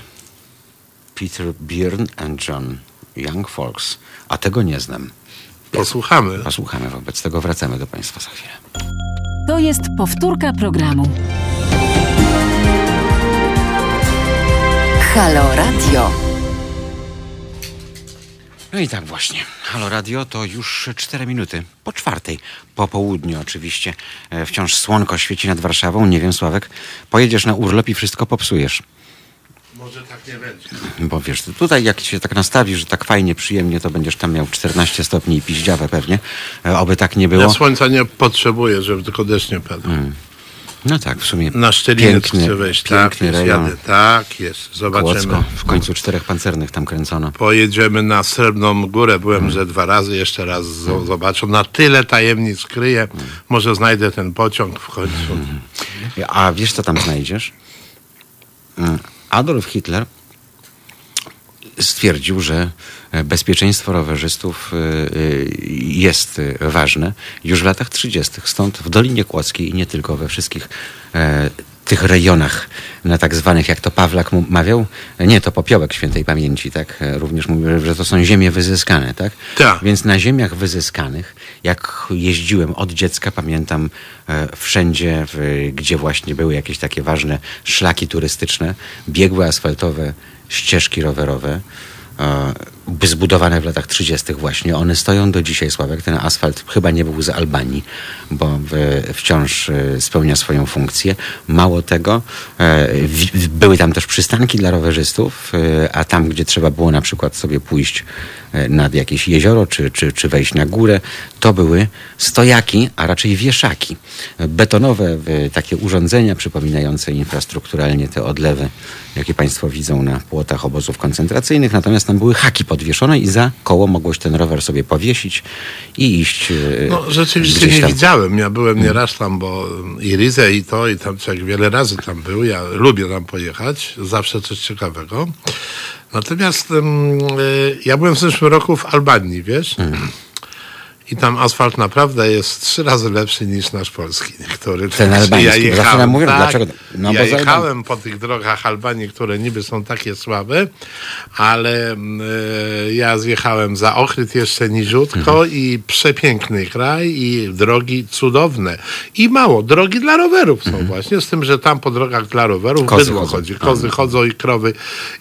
Speaker 1: Peter Byrne and John Young Folks. A tego nie znam.
Speaker 2: posłuchamy.
Speaker 1: Posłuchamy wobec tego, wracamy do Państwa za chwilę.
Speaker 5: To jest powtórka programu.
Speaker 6: Halo Radio.
Speaker 1: No i tak właśnie. Halo Radio to już 4 minuty po czwartej. Po południu oczywiście. E, Wciąż słonko świeci nad Warszawą. Nie wiem, Sławek, pojedziesz na urlop i wszystko popsujesz.
Speaker 2: Może tak nie będzie.
Speaker 1: Bo wiesz, tutaj jak się tak nastawisz, że tak fajnie, przyjemnie, to będziesz tam miał 14 stopni i piździawę pewnie. E, Oby tak nie było.
Speaker 2: Ja słońca nie potrzebuję, żeby tylko deszcz nie padł.
Speaker 1: No tak, w sumie
Speaker 2: Na Szczelinec
Speaker 1: piękny,
Speaker 2: wejść. Tak
Speaker 1: piękny
Speaker 2: jest,
Speaker 1: rejon.
Speaker 2: jadę. Tak jest. Zobaczymy.
Speaker 1: Kłodzko. W końcu czterech pancernych tam kręcono.
Speaker 2: Pojedziemy na Srebrną Górę. Byłem
Speaker 1: Mm.
Speaker 2: że dwa razy, jeszcze raz z- zobaczę. Na tyle tajemnic kryję.
Speaker 1: Mm.
Speaker 2: Może znajdę ten pociąg w końcu.
Speaker 1: A wiesz, co tam znajdziesz? Mm, Adolf Hitler stwierdził, że e, bezpieczeństwo rowerzystów e, e, jest ważne już w latach 30. Stąd w Dolinie Kłodzkiej i nie tylko, we wszystkich tych rejonach, na tak zwanych, jak to Pawlak mawiał, nie, to popiołek świętej pamięci, tak? Również mówił, że to są ziemie wyzyskane, tak?
Speaker 2: Tak.
Speaker 1: Więc na ziemiach wyzyskanych, jak jeździłem od dziecka, pamiętam e, wszędzie, w, gdzie właśnie były jakieś takie ważne szlaki turystyczne, biegły asfaltowe, ścieżki rowerowe, zbudowane w latach 30. właśnie. One stoją do dzisiaj, Sławek. Ten asfalt chyba nie był z Albanii, bo wciąż e, spełnia swoją funkcję. Mało tego, e, były tam też przystanki dla rowerzystów, e, a tam, gdzie trzeba było na przykład sobie pójść nad jakieś jezioro, czy, czy, czy wejść na górę, to były stojaki, a raczej wieszaki. Betonowe takie urządzenia przypominające infrastrukturalnie te odlewy, jakie Państwo widzą na płotach obozów koncentracyjnych, natomiast tam były haki pod podwieszonej i za koło mogłeś ten rower sobie powiesić i iść. e,
Speaker 2: No rzeczywiście nie widziałem. Ja byłem nieraz tam, bo i Rizę i to, i tam człowiek wiele razy tam był. Ja lubię tam pojechać. Zawsze coś ciekawego. Natomiast y, ja byłem w zeszłym roku w Albanii, wiesz?
Speaker 1: Mhm.
Speaker 2: I tam asfalt naprawdę jest trzy razy lepszy niż nasz polski. Niektóry.
Speaker 1: Ten
Speaker 2: Także
Speaker 1: albański, nam mówią,
Speaker 2: tak,
Speaker 1: dlaczego- no
Speaker 2: ja jechałem po tych drogach Albanii, które niby są takie słabe, ale e, ja zjechałem za Ochryt jeszcze niziutko
Speaker 1: Mhm.
Speaker 2: i przepiękny kraj i drogi cudowne. I mało, drogi dla rowerów są właśnie, z tym, że tam po drogach dla rowerów
Speaker 1: Mhm. Kozy
Speaker 2: bydło
Speaker 1: chodzą.
Speaker 2: chodzi. Kozy chodzą i krowy,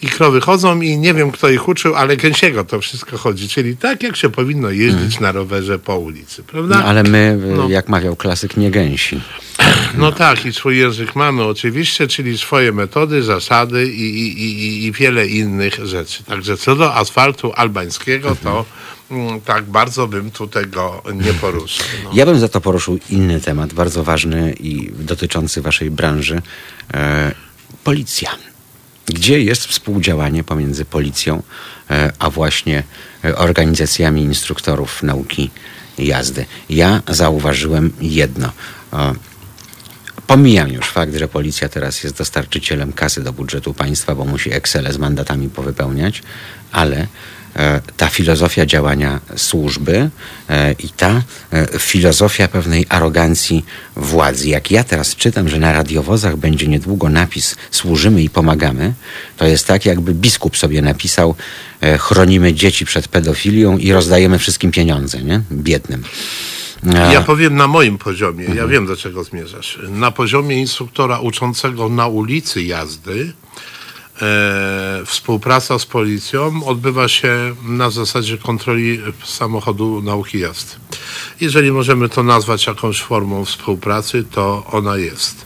Speaker 2: i krowy chodzą i nie wiem, kto ich uczył, ale gęsiego to wszystko chodzi. Czyli tak, jak się powinno jeździć na rowerze po ulicy, prawda?
Speaker 1: Mhm. No, ale my, e,
Speaker 2: No.
Speaker 1: jak mawiał klasyk, nie gęsi.
Speaker 2: No tak, i swój język mamy oczywiście, czyli swoje metody, zasady i, i, i, i wiele innych rzeczy. Także co do asfaltu albańskiego, to mm, tak bardzo bym tu tego nie poruszył. No.
Speaker 1: Ja bym za to poruszył inny temat, bardzo ważny i dotyczący waszej branży. E, policja. Gdzie jest współdziałanie pomiędzy policją, e, a właśnie e, organizacjami instruktorów nauki jazdy? Ja zauważyłem jedno. Pomijam już fakt, że policja teraz jest dostarczycielem kasy do budżetu państwa, bo musi Excel z mandatami powypełniać, ale ta filozofia działania służby e, i ta e, filozofia pewnej arogancji władzy. Jak ja teraz czytam, że na radiowozach będzie niedługo napis służymy i pomagamy, to jest tak, jakby biskup sobie napisał e, chronimy dzieci przed pedofilią i rozdajemy wszystkim pieniądze, nie? Biednym. E,
Speaker 2: Ja powiem na moim poziomie, ja wiem do czego zmierzasz. Na poziomie instruktora uczącego na ulicy jazdy e, współpraca z policją odbywa się na zasadzie kontroli samochodu nauki jazdy. Jeżeli możemy to nazwać jakąś formą współpracy, to ona jest.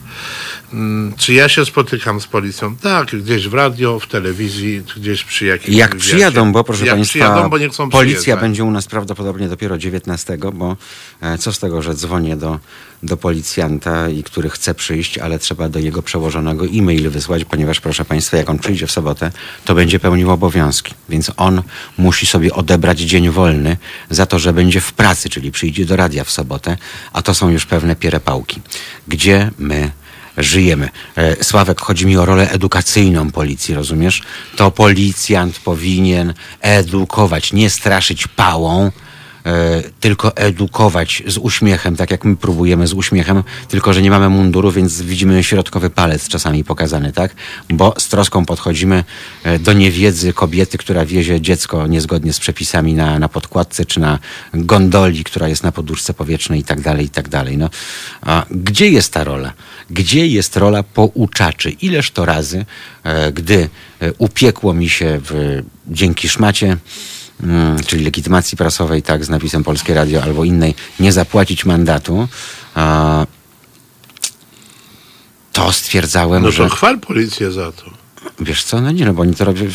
Speaker 2: Mm, Czy ja się spotykam z policją? Tak, gdzieś w radio, w telewizji, gdzieś przy jakimś
Speaker 1: Jak
Speaker 2: wywiadzie.
Speaker 1: przyjadą, bo proszę
Speaker 2: Jak
Speaker 1: Państwa,
Speaker 2: przyjadą, bo nie chcą
Speaker 1: policja
Speaker 2: przyjeżdżać.
Speaker 1: będzie u nas prawdopodobnie dopiero 19, bo e, co z tego, że dzwonię do, do policjanta, i który chce przyjść, ale trzeba do jego przełożonego e-mail wysłać, ponieważ proszę Państwa, jak on przyjdzie w sobotę, to będzie pełnił obowiązki. Więc on musi sobie odebrać dzień wolny za to, że będzie w pracy, czyli przyjdzie do radia w sobotę, a to są już pewne pierepałki. Gdzie my żyjemy. E, Sławek, chodzi mi o rolę edukacyjną policji, rozumiesz? To policjant powinien edukować, nie straszyć pałą, tylko edukować z uśmiechem, tak jak my próbujemy z uśmiechem, tylko że nie mamy munduru, więc widzimy środkowy palec czasami pokazany, tak? Bo z troską podchodzimy e, do niewiedzy kobiety, która wiezie dziecko niezgodnie z przepisami na, na podkładce, czy na gondoli, która jest na poduszce powietrznej i tak dalej, i tak dalej. No, a gdzie jest ta rola? Gdzie jest rola pouczaczy? Ileż to razy, e, gdy e, upiekło mi się w, dzięki szmacie, czyli legitymacji prasowej, tak, z napisem Polskie Radio albo innej, nie zapłacić mandatu, to stwierdzałem,
Speaker 2: No
Speaker 1: że...
Speaker 2: to chwal policję za to.
Speaker 1: Wiesz co, no nie, no bo oni to robią...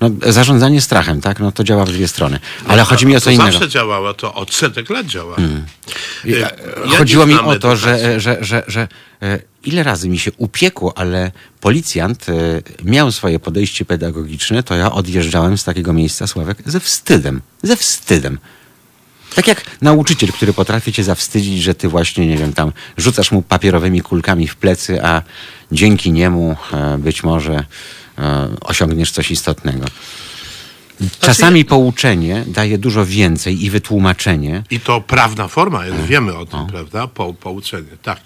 Speaker 1: No, zarządzanie strachem, tak, no to działa w dwie strony. Ale chodzi mi o co
Speaker 2: to
Speaker 1: innego.
Speaker 2: zawsze działało, to od setek lat działa.
Speaker 1: Ja,
Speaker 2: Ja
Speaker 1: Chodziło mi o to, że, że, że, że ile razy mi się upiekło, ale policjant e, miał swoje podejście pedagogiczne, to ja odjeżdżałem z takiego miejsca, Sławek, ze wstydem. Ze wstydem. Tak jak nauczyciel, który potrafi cię zawstydzić, że ty właśnie, nie wiem, tam rzucasz mu papierowymi kulkami w plecy, a dzięki niemu e, być może osiągniesz coś istotnego. Czasami pouczenie daje dużo więcej i wytłumaczenie,
Speaker 2: I to prawna forma jest, wiemy o tym, prawda? Po, pouczenie, tak.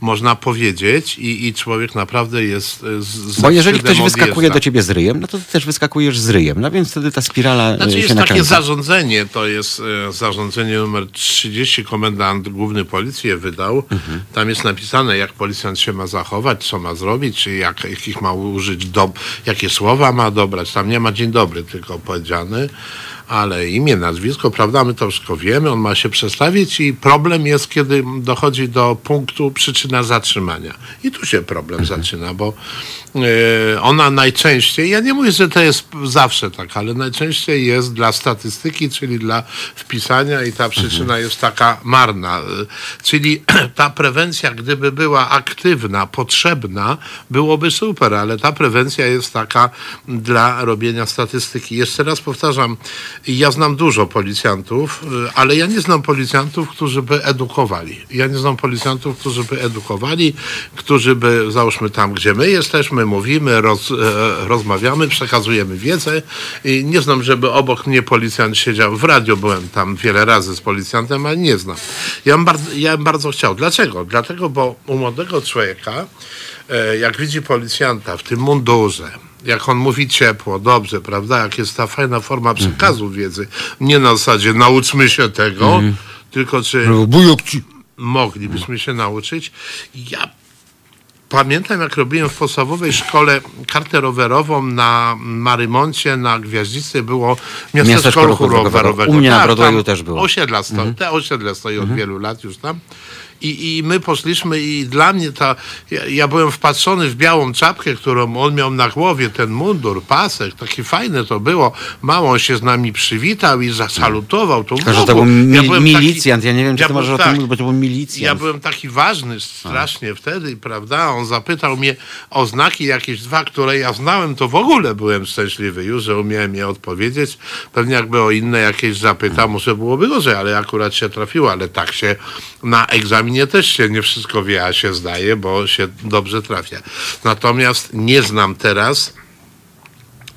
Speaker 2: Można powiedzieć i, i człowiek naprawdę jest e, z,
Speaker 1: Bo jeżeli ktoś wyskakuje do ciebie z ryjem, no to ty też wyskakujesz z ryjem. No więc wtedy ta spirala
Speaker 2: Znaczy
Speaker 1: e, się
Speaker 2: jest takie
Speaker 1: nakręca.
Speaker 2: zarządzenie, to jest e, zarządzenie numer 30, komendant główny policji je wydał.
Speaker 1: Mhm.
Speaker 2: Tam jest napisane, jak policjant się ma zachować, co ma zrobić, czy jak, jakich ma użyć, do, jakie słowa ma dobrać. Tam nie ma dzień dobry tylko powiedziany. Ale imię, nazwisko, prawda, my to wszystko wiemy, on ma się przedstawić i problem jest, kiedy dochodzi do punktu przyczyna zatrzymania. I tu się problem zaczyna, bo e, ona najczęściej, ja nie mówię, że to jest zawsze tak, ale najczęściej jest dla statystyki, czyli dla wpisania i ta przyczyna jest taka marna. E, Czyli ta prewencja, gdyby była aktywna, potrzebna, byłoby super, ale ta prewencja jest taka dla robienia statystyki. Jeszcze raz powtarzam, ja znam dużo policjantów, y, ale ja nie znam policjantów, którzy by edukowali. Ja nie znam policjantów, którzy by edukowali, którzy by, załóżmy tam, gdzie my jesteśmy, mówimy, roz, e, rozmawiamy, przekazujemy wiedzę i nie znam, żeby obok mnie policjant siedział. W radio byłem tam wiele razy z policjantem, ale nie znam. Ja bym bardzo, ja bym bardzo chciał. Dlaczego? Dlatego, bo u młodego człowieka, e, jak widzi policjanta w tym mundurze, jak on mówi ciepło, dobrze, prawda? Jak jest ta fajna forma przekazu wiedzy. Nie na zasadzie nauczmy się tego, tylko czy
Speaker 1: Bujok ci.
Speaker 2: moglibyśmy się nauczyć. Ja pamiętam, jak robiłem w podstawowej szkole kartę rowerową na Marymoncie, na Gwiaździcy było miasteczko
Speaker 1: Miasteczko
Speaker 2: ruchu rowerowego.
Speaker 1: U mnie na
Speaker 2: Tak,
Speaker 1: Broadwayu
Speaker 2: tam
Speaker 1: też było. Mhm.
Speaker 2: Osiedla sto, Te osiedle stoi od wielu lat już tam. I, I my poszliśmy i dla mnie ta, ja, ja byłem wpatrzony w białą czapkę, którą on miał na głowie, ten mundur, pasek, takie fajne to było. Mało się z nami przywitał i zasalutował. To,
Speaker 1: Tylko, że to był
Speaker 2: byłem taki-
Speaker 1: milicjant. Ja nie wiem, czy
Speaker 2: ja
Speaker 1: ty możesz
Speaker 2: byłem-
Speaker 1: o tym
Speaker 2: tak.
Speaker 1: mówić, bo to był milicjant.
Speaker 2: Ja byłem taki ważny strasznie wtedy, prawda? On zapytał mnie o znaki jakieś dwa, które ja znałem, to w ogóle byłem szczęśliwy już, że umiałem je odpowiedzieć. Pewnie jakby o inne jakieś zapytał, może byłoby gorzej, ale akurat się trafiło, ale tak się na egzaminie też się nie wszystko wie, a się zdaje, bo się dobrze trafia. Natomiast nie znam teraz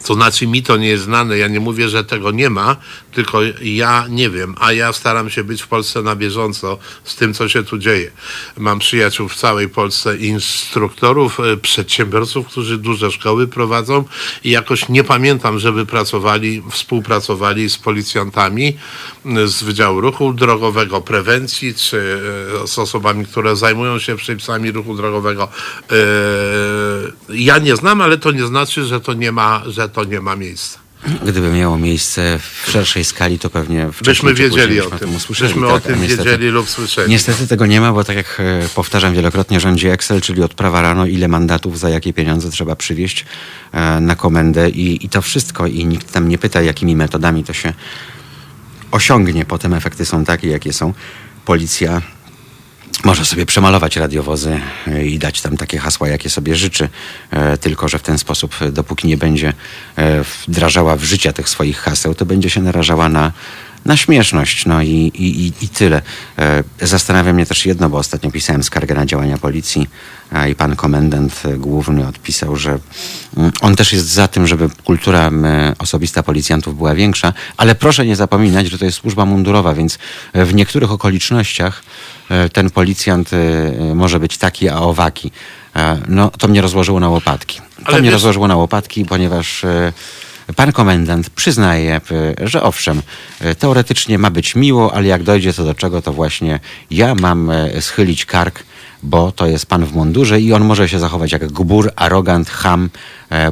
Speaker 2: to znaczy mi to nie jest znane, ja nie mówię, że tego nie ma, tylko ja nie wiem, a ja staram się być w Polsce na bieżąco z tym, co się tu dzieje. Mam przyjaciół w całej Polsce, instruktorów, e, przedsiębiorców, którzy duże szkoły prowadzą i jakoś nie pamiętam, żeby pracowali, współpracowali z policjantami m, z Wydziału Ruchu Drogowego, Prewencji, czy e, z osobami, które zajmują się przepisami ruchu drogowego. E, Ja nie znam, ale to nie znaczy, że to nie ma, że to nie ma miejsca.
Speaker 1: Gdyby miało miejsce w szerszej skali, to pewnie wcześniej
Speaker 2: Byśmy wiedzieli o tym.
Speaker 1: usłyszeli,
Speaker 2: Byśmy
Speaker 1: tak,
Speaker 2: o tym
Speaker 1: niestety-
Speaker 2: wiedzieli lub słyszeli.
Speaker 1: Niestety tego nie ma, bo tak jak e, powtarzam wielokrotnie, rządzi Excel, czyli odprawa rano, ile mandatów, za jakie pieniądze trzeba przywieźć e, na komendę i, i to wszystko. I nikt tam nie pyta, jakimi metodami to się osiągnie. Potem efekty są takie, jakie są. Policja może sobie przemalować radiowozy e, i dać tam takie hasła, jakie sobie życzy, e, tylko że w ten sposób, e, dopóki nie będzie wdrażała w życie tych swoich haseł, to będzie się narażała na, na śmieszność. No i, i, i, tyle. Zastanawia mnie też jedno, bo ostatnio pisałem skargę na działania policji i pan komendant e, główny odpisał, że mm, on też jest za tym, żeby kultura osobista policjantów była większa, ale proszę nie zapominać, że to jest służba mundurowa, więc e, w niektórych okolicznościach e, ten policjant może być taki, a owaki. No, to mnie rozłożyło na łopatki. To
Speaker 2: Ale
Speaker 1: mnie
Speaker 2: wiesz-
Speaker 1: rozłożyło na łopatki, ponieważ pan komendant przyznaje, że owszem, teoretycznie ma być miło, ale jak dojdzie to do czego, to właśnie ja mam schylić kark, bo to jest pan w mundurze i on może się zachować jak gbur, arogant, ham,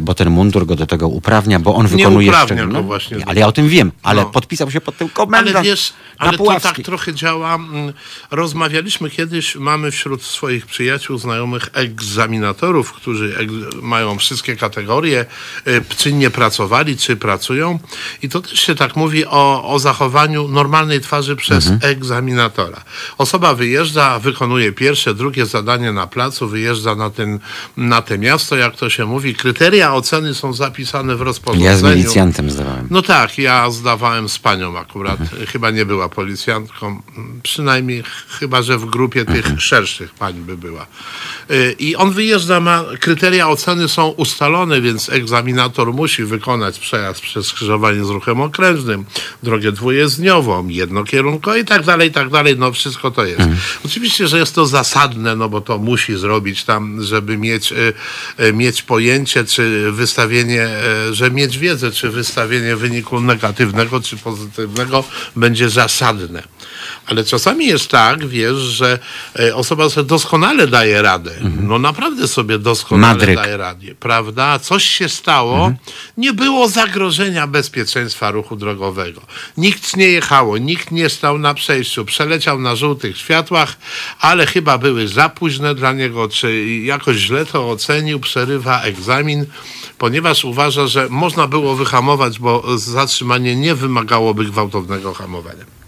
Speaker 1: bo ten mundur go do tego uprawnia, bo on wykonuje
Speaker 2: uprawnia
Speaker 1: szczególne-
Speaker 2: go właśnie
Speaker 1: Ale ja o tym wiem, ale
Speaker 2: No.
Speaker 1: podpisał się pod tym komendant
Speaker 2: Ale wiesz, ale to tak trochę działa. Mm, Rozmawialiśmy kiedyś, mamy wśród swoich przyjaciół, znajomych egzaminatorów, którzy egz- mają wszystkie kategorie, czy nie pracowali, czy pracują. I to też się tak mówi o, o zachowaniu normalnej twarzy przez egzaminatora. Osoba wyjeżdża, wykonuje pierwsze, drugie zadanie na placu, wyjeżdża na, ten, na te miasto, jak to się mówi. Kryteria oceny są zapisane w rozporządzeniu.
Speaker 1: Ja z milicjantem zdawałem.
Speaker 2: No tak, ja zdawałem z panią akurat. Chyba nie była policjantką. Przynajmniej ch- chyba, że w grupie tych szerszych pań by była. Y, I on wyjeżdża, ma, kryteria oceny są ustalone, więc egzaminator musi wykonać przejazd przez skrzyżowanie z ruchem okrężnym, drogę dwujezdniową, jednokierunkową i tak dalej, i tak dalej. No wszystko to jest. Oczywiście, że jest to zasadne, no bo to musi zrobić tam, żeby mieć, y, y, mieć pojęcie, czy wystawienie, y, że mieć wiedzę, czy wystawienie wyniku negatywnego, czy pozytywnego będzie zasadne. Ale czasami jest tak, wiesz, że e, osoba sobie doskonale daje radę. No naprawdę sobie doskonale
Speaker 1: Madryk.
Speaker 2: daje radę, prawda? Coś się stało, nie było zagrożenia bezpieczeństwa ruchu drogowego. Nikt nie jechało, nikt nie stał na przejściu, przeleciał na żółtych światłach, ale chyba były za późne dla niego, czy jakoś źle to ocenił, przerywa egzamin, ponieważ uważa, że można było wyhamować, bo zatrzymanie nie wymagałoby gwałtownego hamowania.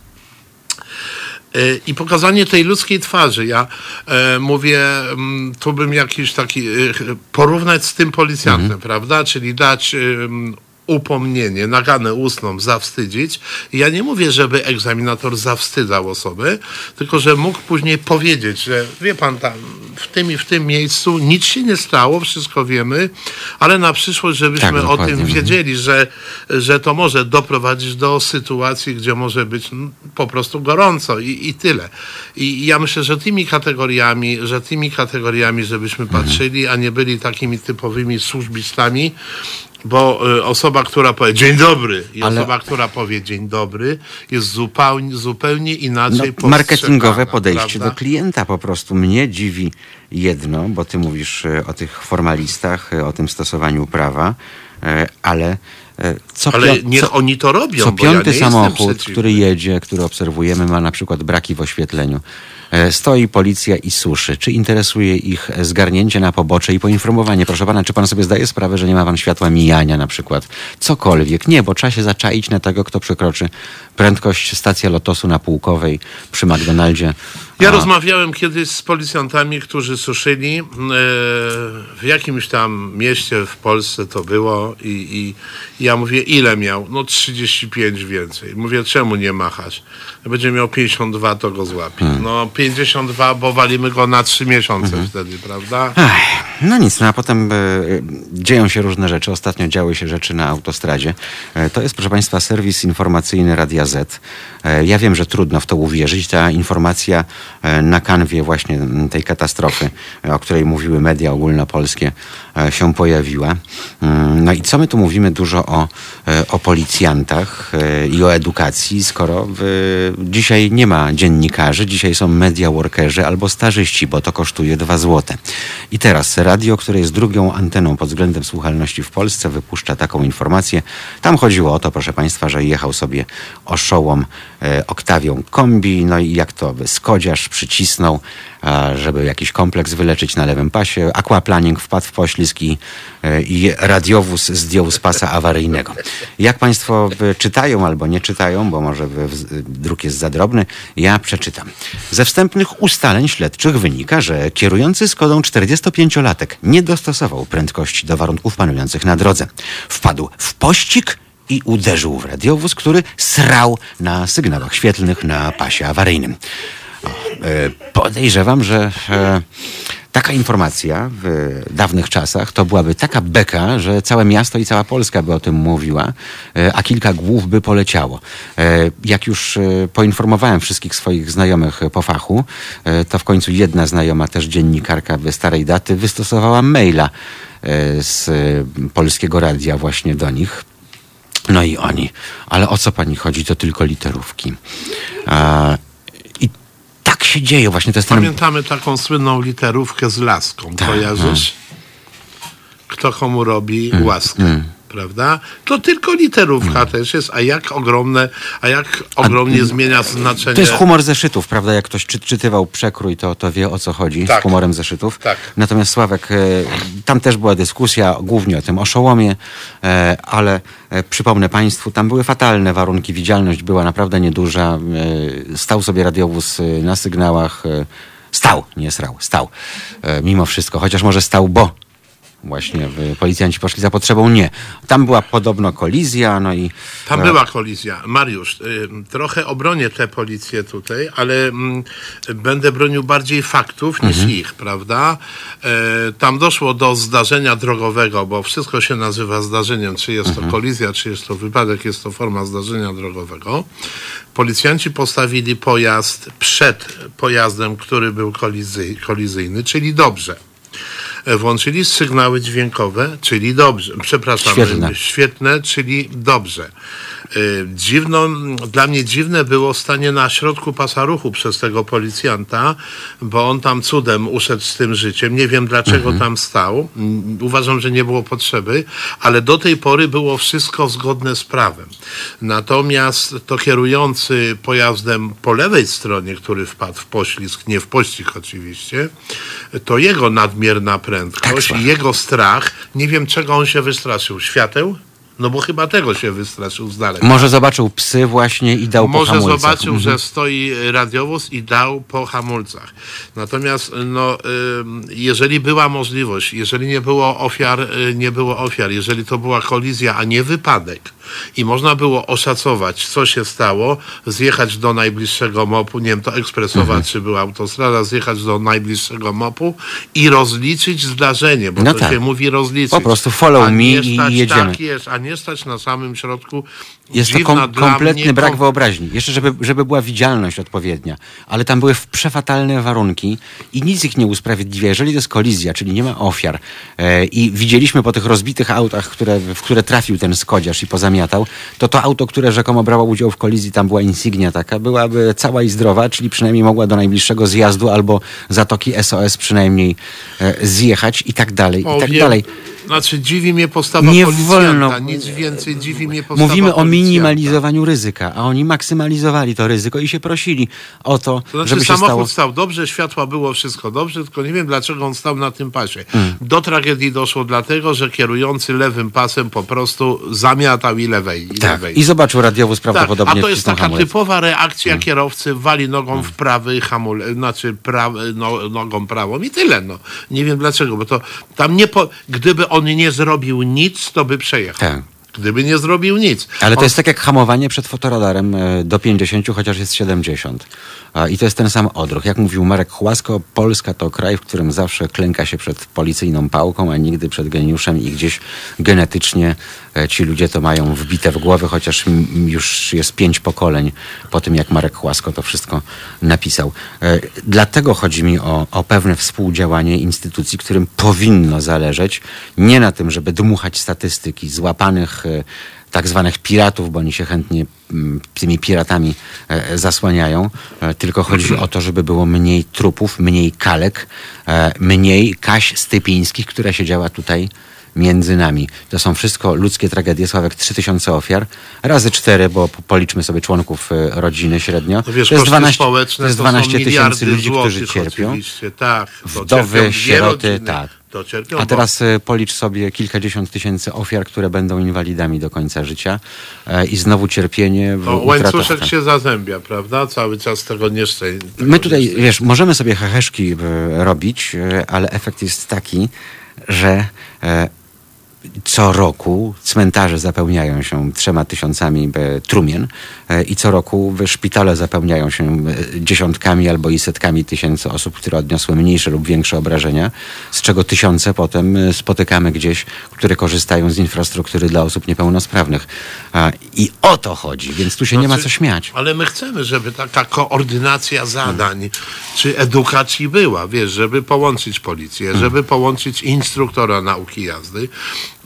Speaker 2: E, I pokazanie tej ludzkiej twarzy. Ja e, mówię, mm, tu bym jakiś taki, e, porównać z tym policjantem, prawda? Czyli dać upomnienie, naganę ustną, zawstydzić. Ja nie mówię, żeby egzaminator zawstydzał osoby, tylko że mógł później powiedzieć, że wie pan tam, w tym i w tym miejscu nic się nie stało, wszystko wiemy, ale na przyszłość, żebyśmy
Speaker 1: Tak,
Speaker 2: o tym wiedzieli, że, że to może doprowadzić do sytuacji, gdzie może być mm, po prostu gorąco i, i tyle. I ja myślę, że tymi kategoriami, że tymi kategoriami, żebyśmy
Speaker 1: Mhm.
Speaker 2: patrzyli, a nie byli takimi typowymi służbistami, bo y, osoba, która powie dzień dobry i
Speaker 1: Ale-
Speaker 2: osoba, która powie dzień dobry jest zupełnie, zupełnie
Speaker 1: No,
Speaker 2: inaczej
Speaker 1: marketingowe
Speaker 2: postrzegana,
Speaker 1: podejście
Speaker 2: prawda?
Speaker 1: do klienta po prostu. Mnie dziwi jedno, bo ty mówisz e, o tych formalistach, e, o tym stosowaniu prawa, ale co,
Speaker 2: Ale niech
Speaker 1: co,
Speaker 2: oni to robią,
Speaker 1: co
Speaker 2: ja
Speaker 1: piąty
Speaker 2: jestem
Speaker 1: samochód, który jedzie, który obserwujemy, ma na przykład braki w oświetleniu. E, Stoi policja i suszy. Czy interesuje ich zgarnięcie na pobocze i poinformowanie? Proszę pana, czy pan sobie zdaje sprawę, że nie ma pan światła mijania na przykład? Cokolwiek. Nie, bo trzeba się zaczaić na tego, kto przekroczy prędkość stacja lotosu na Pułkowej przy McDonaldzie.
Speaker 2: Ja
Speaker 1: A-
Speaker 2: rozmawiałem kiedyś z policjantami, którzy suszyli e, w jakimś tam mieście w Polsce to było i, i ja mówię, ile miał? No 35 więcej. Mówię, czemu nie machasz? Będzie miał 52, to go złapie. No 52, bo walimy go na 3 miesiące wtedy, prawda?
Speaker 1: Ach, no nic, no a potem e, dzieją się różne rzeczy. Ostatnio działy się rzeczy na autostradzie. E, to jest, proszę Państwa, serwis informacyjny Radia Z. E, ja wiem, że trudno w to uwierzyć. Ta informacja na kanwie właśnie tej katastrofy, o której mówiły media ogólnopolskie, się pojawiła. Mm, No i co my tu mówimy dużo o, e, o policjantach e, i o edukacji, skoro dzisiaj nie ma dziennikarzy, dzisiaj są media workerzy albo stażyści, bo to kosztuje 2 złote. I teraz radio, które jest drugą anteną pod względem słuchalności w Polsce, wypuszcza taką informację. Tam chodziło o to, proszę Państwa, że jechał sobie oszołom e, Oktawią kombi, no i jak to skodziarz przycisnął, żeby jakiś kompleks wyleczyć na lewym pasie. Aquaplaning wpadł w poślizg i, e, radiowóz zdjął z pasa awaryjnego. Jak Państwo czytają albo nie czytają, bo może druk jest za drobny, ja przeczytam. Ze wstępnych ustaleń śledczych wynika, że kierujący Skodą 45-latek nie dostosował prędkości do warunków panujących na drodze. Wpadł w pościg i uderzył w radiowóz, który srał na sygnałach świetlnych na pasie awaryjnym. E, Podejrzewam, że e, taka informacja w dawnych czasach to byłaby taka beka, że całe miasto i cała Polska by o tym mówiła, e, a kilka głów by poleciało. Jak już poinformowałem wszystkich swoich znajomych po fachu, to w końcu jedna znajoma, też dziennikarka starej daty, wystosowała maila z polskiego radia właśnie do nich. No i oni, ale o co pani chodzi? To tylko literówki. Się dzieje właśnie.
Speaker 2: Pamiętamy taką słynną literówkę z laską,
Speaker 1: Tak,
Speaker 2: kojarzysz? Kto komu robi łaskę, prawda? To tylko literówka też jest, a jak ogromne, a jak ogromnie zmienia znaczenie.
Speaker 1: To jest humor zeszytów, prawda? Jak ktoś czy, czytywał przekrój, to, to wie o co chodzi
Speaker 2: Tak.
Speaker 1: z humorem zeszytów.
Speaker 2: Tak.
Speaker 1: Natomiast Sławek, e, tam też była dyskusja głównie o tym oszołomie, e, ale e, przypomnę Państwu, tam były fatalne warunki, widzialność była naprawdę nieduża. Stał sobie radiowóz na sygnałach. Stał, nie srał, stał. Mimo wszystko, chociaż może stał, bo właśnie policjanci poszli za potrzebą, nie. Tam była podobno kolizja, no i...
Speaker 2: Tam
Speaker 1: e,
Speaker 2: była kolizja. Mariusz, y, trochę obronię tę policję tutaj, ale mm, będę bronił bardziej faktów niż ich, prawda? E, tam doszło do zdarzenia drogowego, bo wszystko się nazywa zdarzeniem. Czy jest to kolizja, czy jest to wypadek, jest to forma zdarzenia drogowego. Policjanci postawili pojazd przed pojazdem, który był kolizy, kolizyjny, czyli dobrze. Włączyli sygnały dźwiękowe, czyli dobrze. Przepraszam,
Speaker 1: Świetlne.
Speaker 2: świetne, czyli dobrze. Y, Dziwno, dla mnie dziwne było stanie na środku pasa ruchu przez tego policjanta, bo on tam cudem uszedł z tym życiem. Nie wiem dlaczego tam stał. Mm, Uważam, że nie było potrzeby, ale do tej pory było wszystko zgodne z prawem. Natomiast to kierujący pojazdem po lewej stronie, który wpadł w poślizg, nie w pościg oczywiście, to jego nadmierna prędkość,
Speaker 1: Tak,
Speaker 2: i jego strach, nie wiem czego on się wystraszył. Świateł? No bo chyba tego się wystraszył z daleka.
Speaker 1: Może zobaczył psy właśnie i dał po
Speaker 2: Może
Speaker 1: hamulcach.
Speaker 2: zobaczył,
Speaker 1: Mhm.
Speaker 2: że stoi radiowóz i dał po hamulcach. Natomiast no, jeżeli była możliwość, jeżeli nie było ofiar, y, nie było ofiar, jeżeli to była kolizja, a nie wypadek i można było oszacować, co się stało, zjechać do najbliższego mopu, nie wiem, to ekspresowa
Speaker 1: Mhm.
Speaker 2: czy była autostrada, zjechać do najbliższego mopu i rozliczyć zdarzenie, bo
Speaker 1: No
Speaker 2: to
Speaker 1: tak.
Speaker 2: się mówi rozliczyć.
Speaker 1: Po prostu follow me i jedziemy.
Speaker 2: Tak jest, a nie stać na samym środku.
Speaker 1: Jest to kom, kompletny
Speaker 2: mnie
Speaker 1: brak wyobraźni. Jeszcze, żeby, żeby była widzialność odpowiednia. Ale tam były przefatalne warunki i nic ich nie usprawiedliwia. Jeżeli to jest kolizja, czyli nie ma ofiar e, i widzieliśmy po tych rozbitych autach, które, w które trafił ten skodziarz i pozamiatał, to to auto, które rzekomo brało udział w kolizji, tam była insygnia taka, byłaby cała i zdrowa, czyli przynajmniej mogła do najbliższego zjazdu albo zatoki SOS przynajmniej e, zjechać i tak dalej, i tak dalej.
Speaker 2: Znaczy dziwi mnie postawa
Speaker 1: Nie
Speaker 2: policjanta,
Speaker 1: wolno.
Speaker 2: nic więcej dziwi mnie postawa
Speaker 1: Mówimy o minimalizowaniu ryzyka, a oni maksymalizowali to ryzyko i się prosili o to,
Speaker 2: To znaczy
Speaker 1: żeby się
Speaker 2: samochód
Speaker 1: stało.
Speaker 2: stał dobrze, światła było wszystko dobrze, tylko nie wiem dlaczego on stał na tym pasie.
Speaker 1: Mm.
Speaker 2: Do tragedii doszło dlatego, że kierujący lewym pasem po prostu zamiatał i lewej, i
Speaker 1: Tak.
Speaker 2: lewej.
Speaker 1: I zobaczył radiowóz
Speaker 2: Tak,
Speaker 1: prawdopodobnie
Speaker 2: a to jest taka
Speaker 1: hamulec.
Speaker 2: typowa reakcja
Speaker 1: Mm.
Speaker 2: kierowcy, wali nogą w prawy hamulec, znaczy pra, no, nogą prawą i tyle. No. Nie wiem dlaczego, bo to tam nie po, gdyby on nie zrobił nic, to by przejechał.
Speaker 1: Tak.
Speaker 2: Gdyby nie zrobił nic.
Speaker 1: Ale to
Speaker 2: on
Speaker 1: jest tak jak hamowanie przed fotoradarem e, do 50, chociaż jest 70. I to jest ten sam odruch. Jak mówił Marek Chłasko, Polska to kraj, w którym zawsze klęka się przed policyjną pałką, a nigdy przed geniuszem i gdzieś genetycznie e, ci ludzie to mają wbite w głowę, chociaż już jest pięć pokoleń po tym, jak Marek Chłasko to wszystko napisał. E, Dlatego chodzi mi o, o pewne współdziałanie instytucji, którym powinno zależeć nie na tym, żeby dmuchać statystyki złapanych e, tak zwanych piratów, bo oni się chętnie mm, tymi piratami e, zasłaniają, e, tylko chodzi o to, żeby było mniej trupów, mniej kalek, e, mniej Kaś Stypińskich, która siedziała tutaj między nami. To są wszystko ludzkie tragedie. Sławek, 3000 ofiar, razy 4, bo po- policzmy sobie członków e, rodziny średnio.
Speaker 2: No wiesz,
Speaker 1: to jest
Speaker 2: koszty
Speaker 1: 12,
Speaker 2: społeczne
Speaker 1: to jest
Speaker 2: są
Speaker 1: 12 tysięcy ludzi, którzy cierpią.
Speaker 2: Tak.
Speaker 1: Wdowy, sieroty, tak.
Speaker 2: To cierpią,
Speaker 1: A teraz e, policz sobie kilkadziesiąt tysięcy ofiar, które będą inwalidami do końca życia e, i znowu cierpienie w
Speaker 2: No, łańcuszek się zazębia, prawda? Cały czas tego nieszczęścia.
Speaker 1: My tutaj, wiesz, możemy sobie heheszki e, robić, e, ale efekt jest taki, że e, co roku cmentarze zapełniają się trzema tysiącami e, trumien e, i co roku w szpitale zapełniają się e, dziesiątkami albo i setkami tysięcy osób, które odniosły mniejsze lub większe obrażenia, z czego tysiące potem spotykamy gdzieś, które korzystają z infrastruktury dla osób niepełnosprawnych. I o to chodzi, więc tu się nie ma co
Speaker 2: Znaczy,
Speaker 1: śmiać.
Speaker 2: Ale my chcemy, żeby taka koordynacja zadań czy edukacji była, wiesz, żeby połączyć policję, żeby połączyć instruktora nauki jazdy.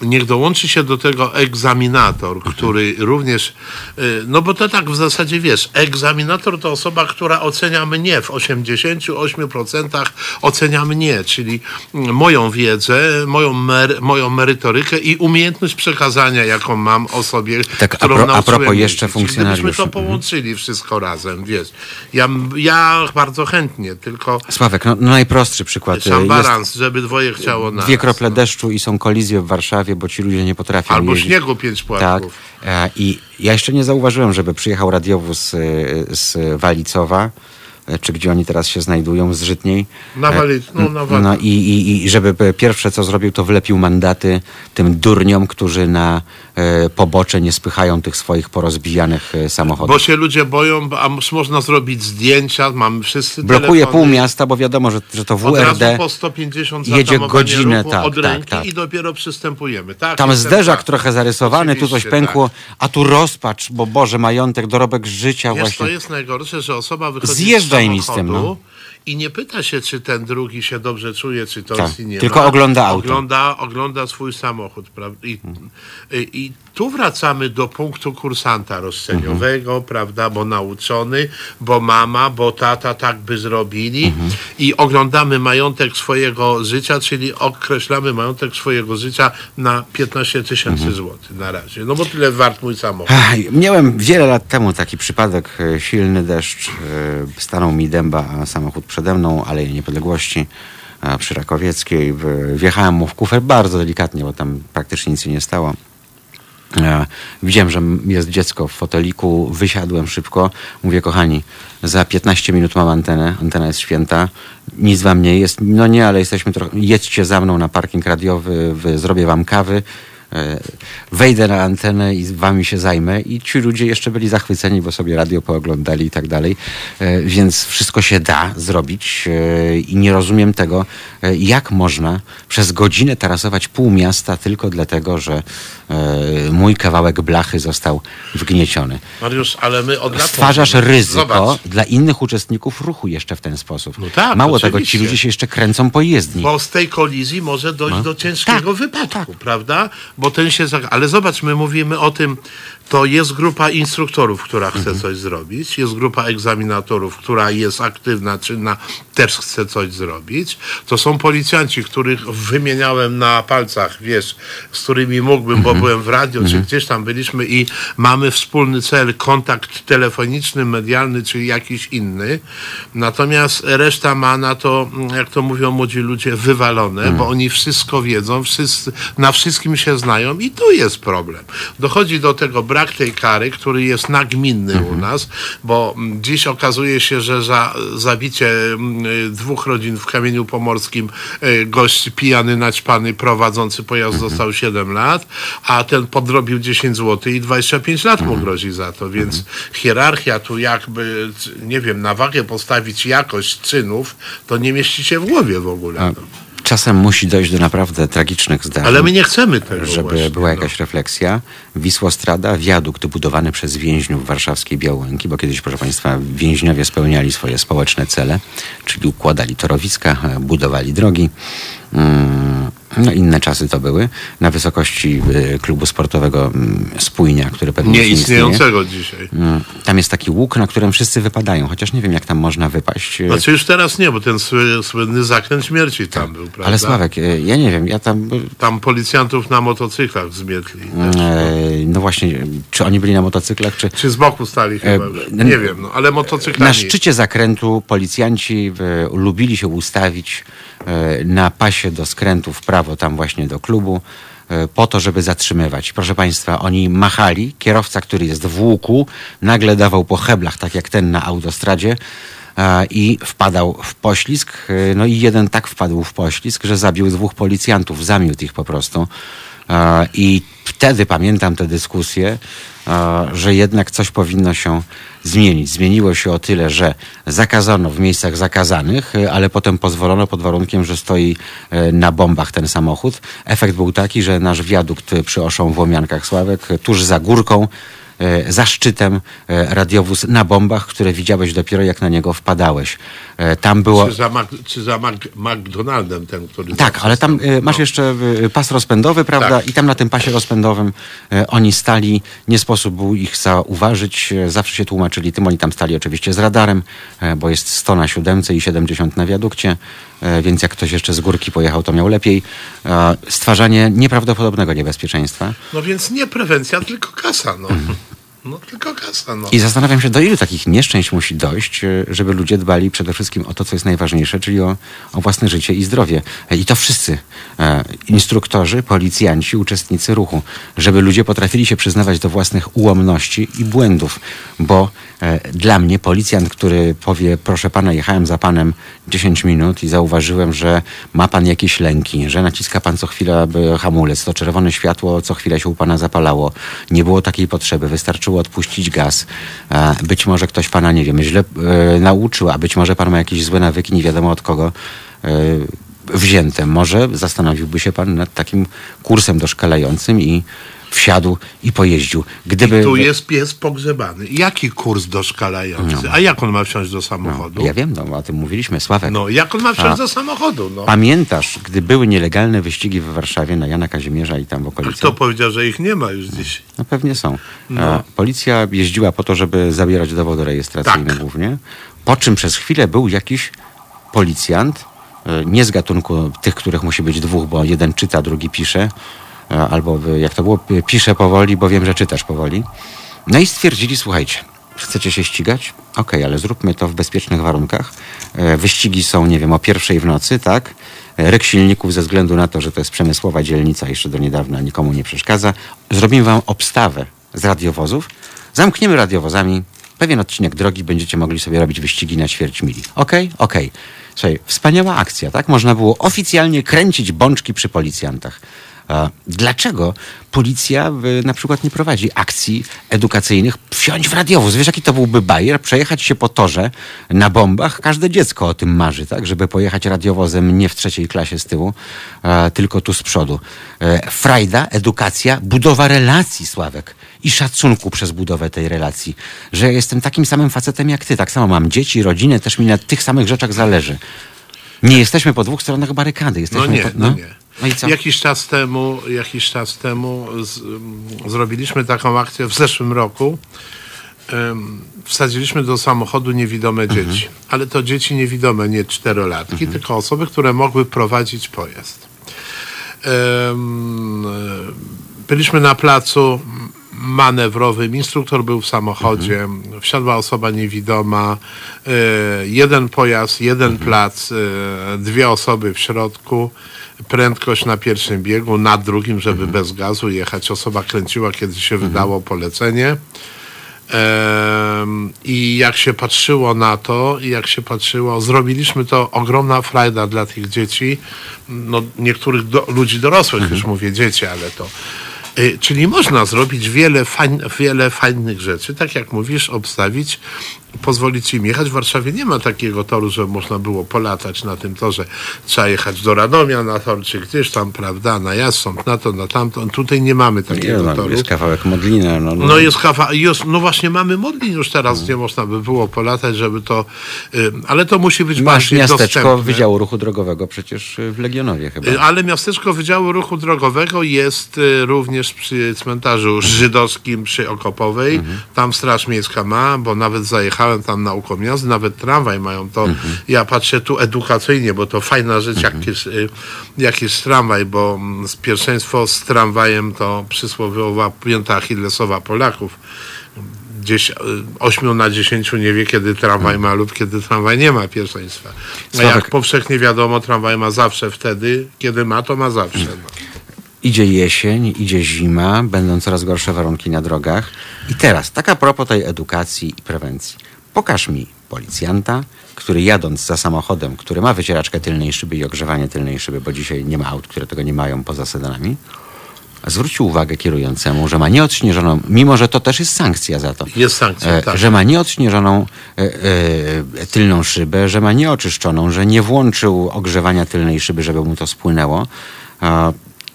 Speaker 2: Niech dołączy się do tego egzaminator, który również, y, no bo to tak w zasadzie wiesz, egzaminator to osoba, która ocenia mnie w 88% ocenia mnie, czyli mm, moją wiedzę, moją, mer, moją merytorykę i umiejętność przekazania, jaką mam osobie,
Speaker 1: Tak, a
Speaker 2: którą
Speaker 1: pro- a propos jeszcze
Speaker 2: jeździć. Gdybyśmy
Speaker 1: funkcjonariuszy.
Speaker 2: to
Speaker 1: Mhm.
Speaker 2: połączyli wszystko razem, wiesz. Ja, ja bardzo chętnie, tylko
Speaker 1: Sławek, no, no najprostszy przykład.
Speaker 2: sam
Speaker 1: Jest
Speaker 2: balans, żeby dwoje chciało na
Speaker 1: dwie krople deszczu i są kolizje w Warszawie, bo ci ludzie nie potrafią
Speaker 2: Albo
Speaker 1: jeździć.
Speaker 2: śniegu pięć
Speaker 1: Tak.
Speaker 2: płatków.
Speaker 1: E, I ja jeszcze nie zauważyłem, żeby przyjechał radiowóz e, z Walicowa, czy gdzie oni teraz się znajdują, z Żytniej.
Speaker 2: Na Wali- no, na Wali-
Speaker 1: No i, i, i żeby pierwsze co zrobił, to wlepił mandaty tym durniom, którzy na e, pobocze nie spychają tych swoich porozbijanych e, samochodów.
Speaker 2: Bo się ludzie boją, bo- a można zrobić zdjęcia, mamy wszyscy
Speaker 1: Blokuje
Speaker 2: telefony.
Speaker 1: pół miasta, bo wiadomo, że, że to WRD.
Speaker 2: po 150
Speaker 1: jedzie godzinę,
Speaker 2: ruchu
Speaker 1: tak,
Speaker 2: od
Speaker 1: tak, tak.
Speaker 2: i dopiero przystępujemy. Tak,
Speaker 1: Tam zderzak
Speaker 2: tak.
Speaker 1: trochę zarysowany, tu coś
Speaker 2: Oczywiście,
Speaker 1: pękło,
Speaker 2: tak.
Speaker 1: a tu rozpacz, bo Boże, majątek, dorobek życia
Speaker 2: Wiesz,
Speaker 1: właśnie.
Speaker 2: to jest najgorsze, że osoba wychodzi
Speaker 1: Zjeżdżaj no.
Speaker 2: i nie pyta się, czy ten drugi się dobrze czuje, czy to
Speaker 1: Tak,
Speaker 2: jest nie
Speaker 1: tylko
Speaker 2: ma.
Speaker 1: ogląda auto.
Speaker 2: Ogląda, ogląda swój samochód. Prawda? I, i, I tu wracamy do punktu kursanta roszczeniowego, prawda, bo nauczony, bo mama, bo tata tak by zrobili i oglądamy majątek swojego życia, czyli określamy majątek swojego życia na 15 tysięcy złotych na razie. No bo tyle wart mój samochód.
Speaker 1: Ach, Miałem wiele lat temu taki przypadek, e, silny deszcz, e, stanął mi dęba samochód przede mną, Aleje Niepodległości a przy Rakowieckiej. Wjechałem mu w kufer bardzo delikatnie, bo tam praktycznie nic się nie stało. E, Widziałem, że jest dziecko w foteliku, wysiadłem szybko. Mówię, kochani, za 15 minut mam antenę, antena jest święta, nic wam nie jest. No nie, ale jesteśmy trochę, jedźcie za mną na parking radiowy, zrobię wam kawy. E, Wejdę na antenę i z wami się zajmę. I ci ludzie jeszcze byli zachwyceni, bo sobie radio pooglądali i tak dalej. E, Więc wszystko się da zrobić e, i nie rozumiem tego, jak można przez godzinę tarasować pół miasta tylko dlatego, że mój kawałek blachy został wgnieciony.
Speaker 2: Mariusz, ale my od lat
Speaker 1: Stwarzasz ryzyko
Speaker 2: Zobacz,
Speaker 1: dla innych uczestników ruchu jeszcze w ten sposób.
Speaker 2: No tak,
Speaker 1: Mało tego, ci
Speaker 2: oczywiście.
Speaker 1: ludzie się jeszcze kręcą po jezdni.
Speaker 2: Bo z tej kolizji może dojść
Speaker 1: No.
Speaker 2: do ciężkiego
Speaker 1: Tak,
Speaker 2: wypadku, prawda? Bo ten się. Ale zobacz, my mówimy o tym, to jest grupa instruktorów, która chce
Speaker 1: Mhm.
Speaker 2: coś zrobić, jest grupa egzaminatorów, która jest aktywna, czynna, też chce coś zrobić. To są policjanci, których wymieniałem na palcach, wiesz, z którymi mógłbym,
Speaker 1: Mhm.
Speaker 2: bo byłem w radio, czy gdzieś tam byliśmy i mamy wspólny cel, kontakt telefoniczny, medialny, czy jakiś inny. Natomiast reszta ma na to, jak to mówią młodzi ludzie, wywalone, bo oni wszystko wiedzą, wszyscy, na wszystkim się znają i tu jest problem. Dochodzi do tego brak tej kary, który jest nagminny u nas, bo dziś okazuje się, że za zabicie mm, y, dwóch rodzin w Kamieniu Pomorskim y, gość pijany, naćpany, prowadzący pojazd dostał 7 lat, a ten podrobił 10 zł i 25 lat mu grozi za to, więc hierarchia tu jakby, nie wiem, na wagę postawić jakość czynów, to nie mieści się w głowie w ogóle.
Speaker 1: A Czasem musi dojść do naprawdę tragicznych zdarzeń.
Speaker 2: Ale my nie chcemy tego
Speaker 1: żeby
Speaker 2: właśnie,
Speaker 1: była
Speaker 2: no.
Speaker 1: jakaś refleksja. Wisłostrada, wiadukt budowany przez więźniów warszawskiej Białęki, bo kiedyś, proszę Państwa, więźniowie spełniali swoje społeczne cele, czyli układali torowiska, budowali drogi. Mm, No, inne czasy to były. Na wysokości e, klubu sportowego mm, Spójnia, który pewnie
Speaker 2: Nie
Speaker 1: istnieje.
Speaker 2: istniejącego dzisiaj.
Speaker 1: Mm, Tam jest taki łuk, na którym wszyscy wypadają, chociaż nie wiem, jak tam można wypaść. E,
Speaker 2: Znaczy już teraz nie, bo ten sły, słynny zakręt śmierci tam był, prawda?
Speaker 1: Ale Sławek, e, ja nie wiem, ja tam...
Speaker 2: Tam policjantów na motocyklach zmietli.
Speaker 1: e, No właśnie, czy oni byli na motocyklach, czy...
Speaker 2: Czy z boku stali chyba
Speaker 1: E,
Speaker 2: już.
Speaker 1: n-
Speaker 2: Nie wiem, no, ale motocyklami.
Speaker 1: Na szczycie zakrętu policjanci lubili się ustawić na pasie do skrętu w prawo, tam właśnie do klubu, e, po to, żeby zatrzymywać. Proszę Państwa, oni machali. Kierowca, który jest w łuku, nagle dawał po heblach, tak jak ten na autostradzie. e, I wpadał w poślizg. e, No i jeden tak wpadł w poślizg, że zabił dwóch policjantów, zamiótł ich po prostu. I wtedy pamiętam tę dyskusję, że jednak coś powinno się zmienić. Zmieniło się o tyle, że zakazano w miejscach zakazanych, e, ale potem pozwolono pod warunkiem, że stoi e, na bombach ten samochód. Efekt był taki, że nasz wiadukt przy Oszą w Łomiankach Sławek, tuż za górką, e, za szczytem e, radiowóz na bombach, które widziałeś dopiero jak na niego wpadałeś. E, Tam było...
Speaker 2: Czy za, Mac, czy za Mac, McDonaldem ten, który...
Speaker 1: Tak, ale tam y, masz
Speaker 2: No.
Speaker 1: jeszcze pas rozpędowy, prawda?
Speaker 2: Tak.
Speaker 1: I tam na tym pasie rozpędowym oni stali, nie sposób był ich zauważyć, zawsze się tłumaczyli tym, oni tam stali oczywiście z radarem, bo jest 100 na siódemce i 70 na wiadukcie, więc jak ktoś jeszcze z górki pojechał, to miał lepiej. Stwarzanie nieprawdopodobnego niebezpieczeństwa.
Speaker 2: no więc nie prewencja, tylko kasa, no. No tylko kasa, no.
Speaker 1: I zastanawiam się, do ilu takich nieszczęść musi dojść, e, żeby ludzie dbali przede wszystkim o to, co jest najważniejsze, czyli o, o własne życie i zdrowie. E, I to wszyscy, e, instruktorzy, policjanci, uczestnicy ruchu, żeby ludzie potrafili się przyznawać do własnych ułomności i błędów, bo e, dla mnie policjant, który powie, proszę pana, jechałem za panem 10 minut i zauważyłem, że ma pan jakieś lęki, że naciska pan co chwilę by hamulec, to czerwone światło co chwilę się u pana zapalało, nie było takiej potrzeby, wystarczyło odpuścić gaz. Być może ktoś pana, nie wiem, źle e, nauczył, a być może pan ma jakieś złe nawyki, nie wiadomo od kogo e, wzięte. Może zastanowiłby się pan nad takim kursem doszkalającym i wsiadł i pojeździł. Gdyby...
Speaker 2: Tu jest pies pogrzebany. Jaki kurs doszkalający? A jak on ma wsiąść do samochodu?
Speaker 1: No, ja wiem, no, o tym mówiliśmy, Sławek.
Speaker 2: No, jak on ma wsiąść
Speaker 1: A-
Speaker 2: do samochodu? No.
Speaker 1: Pamiętasz, gdy były nielegalne wyścigi w Warszawie na Jana Kazimierza i tam w okolicach?
Speaker 2: Kto powiedział, że ich nie ma już dziś?
Speaker 1: No pewnie są.
Speaker 2: No.
Speaker 1: E, Policja jeździła po to, żeby zabierać dowody rejestracyjne
Speaker 2: Tak.
Speaker 1: głównie, po czym przez chwilę był jakiś policjant, e, nie z gatunku tych, których musi być dwóch, bo jeden czyta, drugi pisze, albo e, jak to było, p- pisze powoli, bo wiem, że czytasz powoli. No i stwierdzili, słuchajcie, chcecie się ścigać? Okej, ale zróbmy to w bezpiecznych warunkach. E, Wyścigi są, nie wiem, o pierwszej w nocy, tak? E, Ryk silników ze względu na to, że to jest przemysłowa dzielnica, jeszcze do niedawna nikomu nie przeszkadza. Zrobimy wam obstawę z radiowozów. Zamkniemy radiowozami. Pewien odcinek drogi będziecie mogli sobie robić wyścigi na ćwierć mili. Okej? Okej. Słuchaj, wspaniała akcja, tak? Można było oficjalnie kręcić bączki przy policjantach. Dlaczego policja na przykład nie prowadzi akcji edukacyjnych? Wsiąść w radiowóz. Wiesz, jaki to byłby bajer? Przejechać się po torze na bombach. Każde dziecko o tym marzy, tak? Żeby pojechać radiowozem nie w trzeciej klasie z tyłu, tylko tu z przodu. E, frajda, edukacja, budowa relacji, Sławek. I szacunku przez budowę tej relacji. Że ja jestem takim samym facetem jak ty. Tak samo mam dzieci, rodzinę, też mi na tych samych rzeczach zależy. Nie jesteśmy po dwóch stronach barykady.
Speaker 2: No
Speaker 1: Jesteśmy
Speaker 2: nie,
Speaker 1: po,
Speaker 2: no nie.
Speaker 1: No co?
Speaker 2: Jakiś czas temu, jakiś czas temu z, mm, zrobiliśmy taką akcję w zeszłym roku. Wsadziliśmy do samochodu niewidome
Speaker 1: Mhm.
Speaker 2: dzieci. Ale to dzieci niewidome, nie czterolatki, tylko osoby, które mogły prowadzić pojazd. Byliśmy na placu manewrowym, instruktor był w samochodzie, wsiadła osoba niewidoma, e, jeden pojazd, jeden plac, e, dwie osoby w środku, prędkość na pierwszym biegu, na drugim, żeby bez gazu jechać. Osoba kręciła, kiedy się wydało polecenie. I jak się patrzyło na to, i jak się patrzyło, zrobiliśmy to ogromna frajda dla tych dzieci, no niektórych do, ludzi dorosłych, już mówię dzieci, ale to. Y, Czyli można zrobić wiele, wiele fajnych rzeczy, tak jak mówisz, obstawić, pozwolić im jechać. W Warszawie nie ma takiego toru, że można było polatać na tym torze. Trzeba jechać do Radomia na tor, czy gdzieś tam, prawda, na Jasąb, na to, na tamto. Tutaj nie mamy
Speaker 1: Nie,
Speaker 2: takiego
Speaker 1: no,
Speaker 2: toru.
Speaker 1: jest kawałek Modlina. No, no.
Speaker 2: No jest kawa, jest, no właśnie mamy Modlin już teraz, gdzie można by było polatać, żeby to, y, ale to musi być
Speaker 1: Masz
Speaker 2: bardziej
Speaker 1: miasteczko
Speaker 2: dostępne.
Speaker 1: Wydziału Ruchu Drogowego przecież y, w Legionowie chyba.
Speaker 2: Y, Ale miasteczko Wydziału Ruchu Drogowego jest y, również przy cmentarzu żydowskim przy Okopowej.
Speaker 1: Mhm.
Speaker 2: Tam Straż Miejska ma, bo nawet zajechałem tam na ukom jazdy, nawet tramwaj mają to.
Speaker 1: Mhm.
Speaker 2: Ja patrzę tu edukacyjnie, bo to fajna rzecz, jak, jest, y, jak jest tramwaj, bo mm, z pierwszeństwo z tramwajem to przysłowiowa pięta achillesowa Polaków. Gdzieś y, ośmiu na dziesięciu nie wie, kiedy tramwaj ma lub kiedy tramwaj nie ma pierwszeństwa. A jak powszechnie wiadomo, tramwaj ma zawsze wtedy, kiedy ma, to ma zawsze. No.
Speaker 1: Idzie jesień, idzie zima, będą coraz gorsze warunki na drogach. I teraz, tak a propos tej edukacji i prewencji. Pokaż mi policjanta, który jadąc za samochodem, który ma wycieraczkę tylnej szyby i ogrzewanie tylnej szyby, bo dzisiaj nie ma aut, które tego nie mają poza sedanami, zwrócił uwagę kierującemu, że ma nieodśnieżoną, mimo że to też jest sankcja za to,
Speaker 2: Jest sankcja,
Speaker 1: e,
Speaker 2: tak.
Speaker 1: że ma nieodśnieżoną e, e, tylną szybę, że ma nieoczyszczoną, że nie włączył ogrzewania tylnej szyby, żeby mu to spłynęło.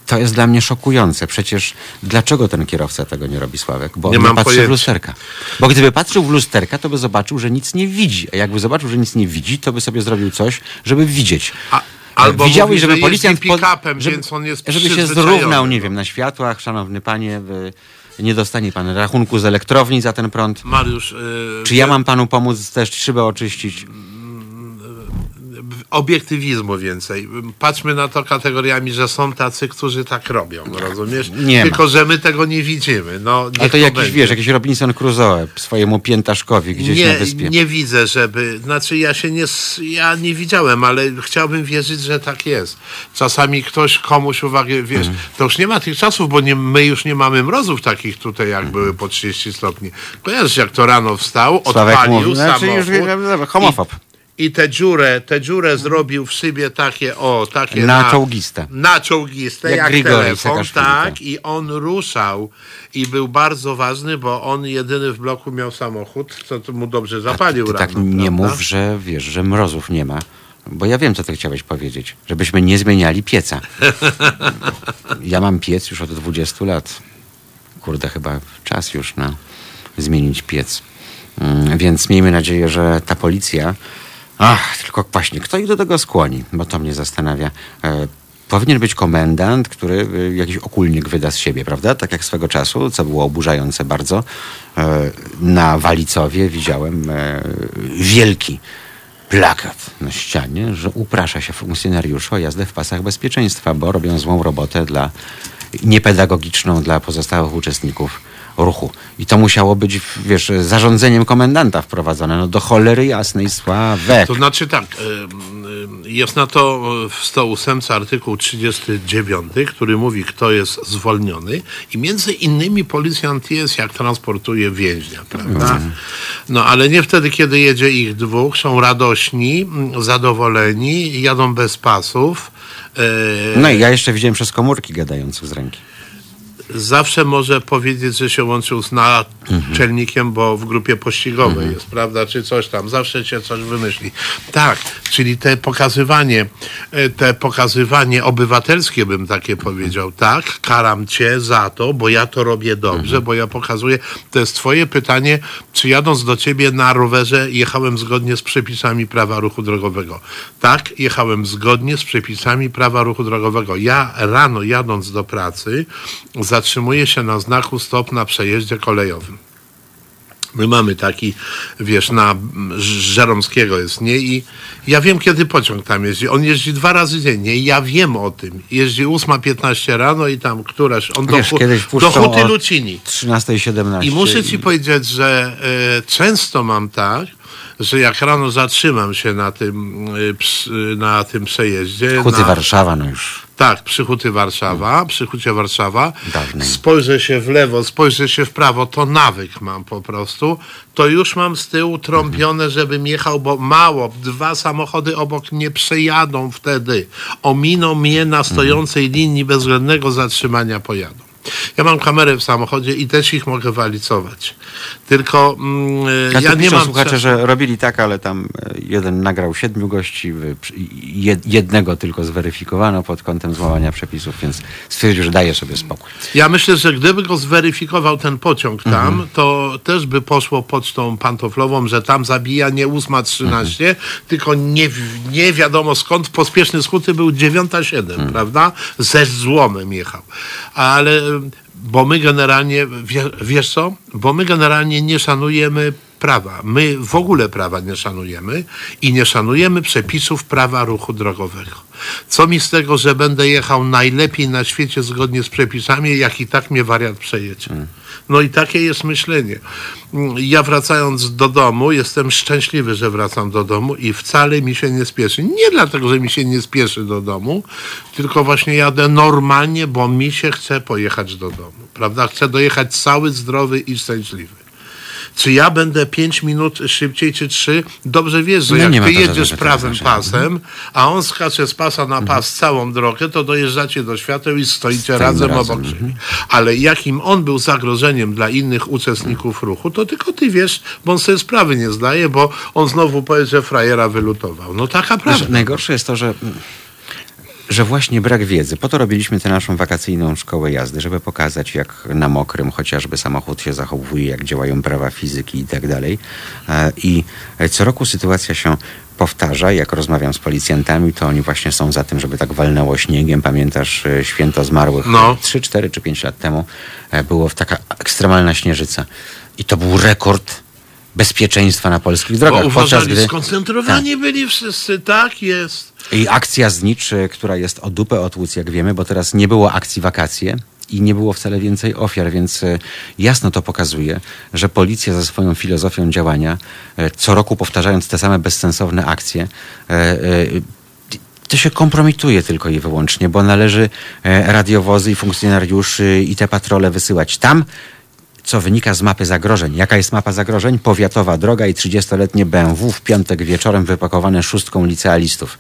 Speaker 1: To jest dla mnie szokujące. Przecież dlaczego ten kierowca tego nie robi, Sławek? Bo
Speaker 2: Nie
Speaker 1: on nie patrzy w
Speaker 2: pojęcia.
Speaker 1: lusterka. Bo gdyby patrzył w lusterka, to by zobaczył, że nic nie widzi. A jakby zobaczył, że nic nie widzi, to by sobie zrobił coś, żeby widzieć.
Speaker 2: A- albo
Speaker 1: Widziałeś,
Speaker 2: mówi,
Speaker 1: żeby
Speaker 2: że
Speaker 1: policjant
Speaker 2: pick-upem,
Speaker 1: żeby,
Speaker 2: więc on jest
Speaker 1: żeby się zrównał, nie wiem, na światłach, szanowny panie, nie dostanie pan rachunku z elektrowni za ten prąd.
Speaker 2: Mariusz, y,
Speaker 1: Czy ja mam panu pomóc też szybę oczyścić?
Speaker 2: Obiektywizmu więcej. Patrzmy na to kategoriami, że są tacy, którzy tak robią, rozumiesz?
Speaker 1: Nie ma.
Speaker 2: Tylko, że my tego nie widzimy. No,
Speaker 1: A
Speaker 2: niech
Speaker 1: to jakiś,
Speaker 2: będzie.
Speaker 1: wiesz, jakiś Robinson Crusoe swojemu piętaszkowi gdzieś na
Speaker 2: nie,
Speaker 1: wyspie.
Speaker 2: nie widzę, żeby. Znaczy, ja się nie. Ja nie widziałem, ale chciałbym wierzyć, że tak jest. Czasami ktoś komuś uwagę, wiesz,
Speaker 1: Mhm.
Speaker 2: to już nie ma tych czasów, bo nie, my już nie mamy mrozów takich tutaj, jak
Speaker 1: Mhm.
Speaker 2: były po 30 stopni. Kojarzysz, jak to rano wstał,
Speaker 1: Sławek
Speaker 2: odpalił
Speaker 1: mówi, znaczy już
Speaker 2: samochód.
Speaker 1: wiem, homofob.
Speaker 2: I tę dziurę, tę dziurę zrobił w szybie takie, o, takie
Speaker 1: Na czołgiste.
Speaker 2: Na czołgiste,
Speaker 1: Jak
Speaker 2: jak, telefon, tak.
Speaker 1: tak.
Speaker 2: I on ruszał i był bardzo ważny, bo on jedyny w bloku miał samochód, co mu dobrze zapalił
Speaker 1: Ty
Speaker 2: rano,
Speaker 1: tak nie
Speaker 2: prawda?
Speaker 1: mów, że wiesz, że mrozów nie ma. Bo ja wiem, co ty chciałeś powiedzieć. Żebyśmy nie zmieniali pieca. Ja mam piec już od 20 lat. kurde, chyba czas już na zmienić piec. Mm, Więc miejmy nadzieję, że ta policja. Ach, tylko właśnie, kto ich do tego skłoni? Bo to mnie zastanawia. E, powinien być komendant, który y, jakiś okulnik wyda z siebie, prawda? Tak jak swego czasu, co było oburzające bardzo. E, na Walicowie widziałem e, wielki plakat na ścianie, że uprasza się funkcjonariuszy o jazdę w pasach bezpieczeństwa, bo robią złą robotę dla niepedagogiczną dla pozostałych uczestników ruchu. I to musiało być, wiesz, zarządzeniem komendanta wprowadzone. No do cholery jasnej sławek.
Speaker 2: To znaczy tak, jest na to w 108 artykuł 39, który mówi, kto jest zwolniony i między innymi policjant jest, jak transportuje więźnia, prawda? No ale nie wtedy, kiedy jedzie ich dwóch, są radośni, zadowoleni, jadą bez pasów. y,
Speaker 1: No i ja jeszcze widziałem przez komórki gadających z ręki.
Speaker 2: Zawsze może powiedzieć, że się łączył z naczelnikiem, bo w grupie pościgowej jest, prawda, czy coś tam. Zawsze się coś wymyśli. Tak, czyli te pokazywanie, e, te pokazywanie obywatelskie bym takie powiedział. Tak, karam cię za to, bo ja to robię dobrze, bo ja pokazuję. To jest twoje pytanie, czy jadąc do ciebie na rowerze jechałem zgodnie z przepisami prawa ruchu drogowego. Tak, jechałem zgodnie z przepisami prawa ruchu drogowego. Ja rano jadąc do pracy zatrzymuję się na znaku stop na przejeździe kolejowym. My mamy taki, wiesz, na Żeromskiego jest, nie? I ja wiem, kiedy pociąg tam jeździ. On jeździ dwa razy dziennie i ja wiem o tym. Jeździ 8.15 rano i tam któraś, on do,
Speaker 1: Wiesz,
Speaker 2: Hu-
Speaker 1: kiedyś
Speaker 2: do Huty Lucini.
Speaker 1: 13.17.
Speaker 2: I muszę ci powiedzieć, że e, często mam tak, że jak rano zatrzymam się na tym, ps, e, na tym przejeździe.
Speaker 1: Huty
Speaker 2: na,
Speaker 1: Warszawa, no już.
Speaker 2: tak, przy Huty Warszawa, przy Hucie Warszawa.
Speaker 1: Dawnej.
Speaker 2: Spojrzę się w lewo, spojrzę się w prawo, to nawyk mam po prostu. To już mam z tyłu trąbione, żebym jechał, bo mało, dwa samochody obok nie przejadą wtedy. Ominą mnie na stojącej linii bezwzględnego zatrzymania pojadą. Ja mam kamerę w samochodzie i też ich mogę walicować. Tylko mm,
Speaker 1: Ja,
Speaker 2: ja nie mam
Speaker 1: słuchacze,
Speaker 2: czasu.
Speaker 1: że robili tak, ale tam e, jeden nagrał siedmiu gości, jednego tylko zweryfikowano pod kątem złamania przepisów, więc stwierdził, że daje sobie spokój.
Speaker 2: Ja myślę, że gdyby go zweryfikował ten pociąg tam, to też by poszło pocztą pantoflową, że tam zabija nie 8.13, tylko nie, nie wiadomo skąd. Pospieszny skuty był 9.07, prawda? Ze złomem jechał. Ale bo my generalnie, wie, wiesz co? Bo my generalnie nie szanujemy prawa. My w ogóle prawa nie szanujemy i nie szanujemy przepisów prawa ruchu drogowego. Co mi z tego, że będę jechał najlepiej na świecie zgodnie z przepisami, jak i tak mnie wariat przejedzie. No i takie jest myślenie. Ja wracając do domu, jestem szczęśliwy, że wracam do domu i wcale mi się nie spieszy. Nie dlatego, że mi się nie spieszy do domu, tylko właśnie jadę normalnie, bo mi się chce pojechać do domu. Prawda? Chcę dojechać cały, zdrowy i szczęśliwy. Czy ja będę 5 minut szybciej, czy 3? Dobrze wiesz, że
Speaker 1: No
Speaker 2: jak ty jedziesz prawym pasem, a on skacze z pasa na pas całą drogę, to dojeżdżacie do świateł i stoicie razem,
Speaker 1: razem,
Speaker 2: obok siebie. Ale jakim on był zagrożeniem dla innych uczestników ruchu, to tylko ty wiesz, bo on sobie sprawy nie zdaje, bo on znowu powie, że frajera wylutował. No taka prawda.
Speaker 1: Wiesz, najgorsze jest to, że, że właśnie brak wiedzy. Po to robiliśmy tę naszą wakacyjną szkołę jazdy, żeby pokazać, jak na mokrym chociażby samochód się zachowuje, jak działają prawa fizyki i tak dalej. E, I co roku sytuacja się powtarza. Jak rozmawiam z policjantami, to oni właśnie są za tym, żeby tak walnęło śniegiem. Pamiętasz e, święto zmarłych
Speaker 2: No.
Speaker 1: 3, 4 czy 5 lat temu e, było taka ekstremalna śnieżyca. I to był rekord bezpieczeństwa na polskich
Speaker 2: Bo
Speaker 1: drogach.
Speaker 2: uważali, skoncentrowani byli wszyscy, tak jest.
Speaker 1: I akcja znicz, która jest o dupę otłuc, jak wiemy, bo teraz nie było akcji wakacje i nie było wcale więcej ofiar, więc y, jasno to pokazuje, że policja ze swoją filozofią działania, y, co roku powtarzając te same bezsensowne akcje, y, to się kompromituje tylko i wyłącznie, bo należy e, radiowozy i funkcjonariuszy i te patrole wysyłać tam, co wynika z mapy zagrożeń. Jaka jest mapa zagrożeń? Powiatowa droga i 30-letnie BMW w piątek wieczorem wypakowane szóstką licealistów.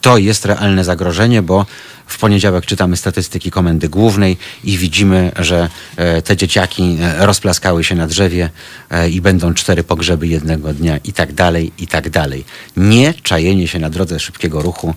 Speaker 1: To jest realne zagrożenie, bo w poniedziałek czytamy statystyki Komendy Głównej i widzimy, że e, te dzieciaki e, rozplaskały się na drzewie e, i będą cztery pogrzeby jednego dnia i tak dalej, i tak dalej. Nie czajenie się na drodze szybkiego ruchu.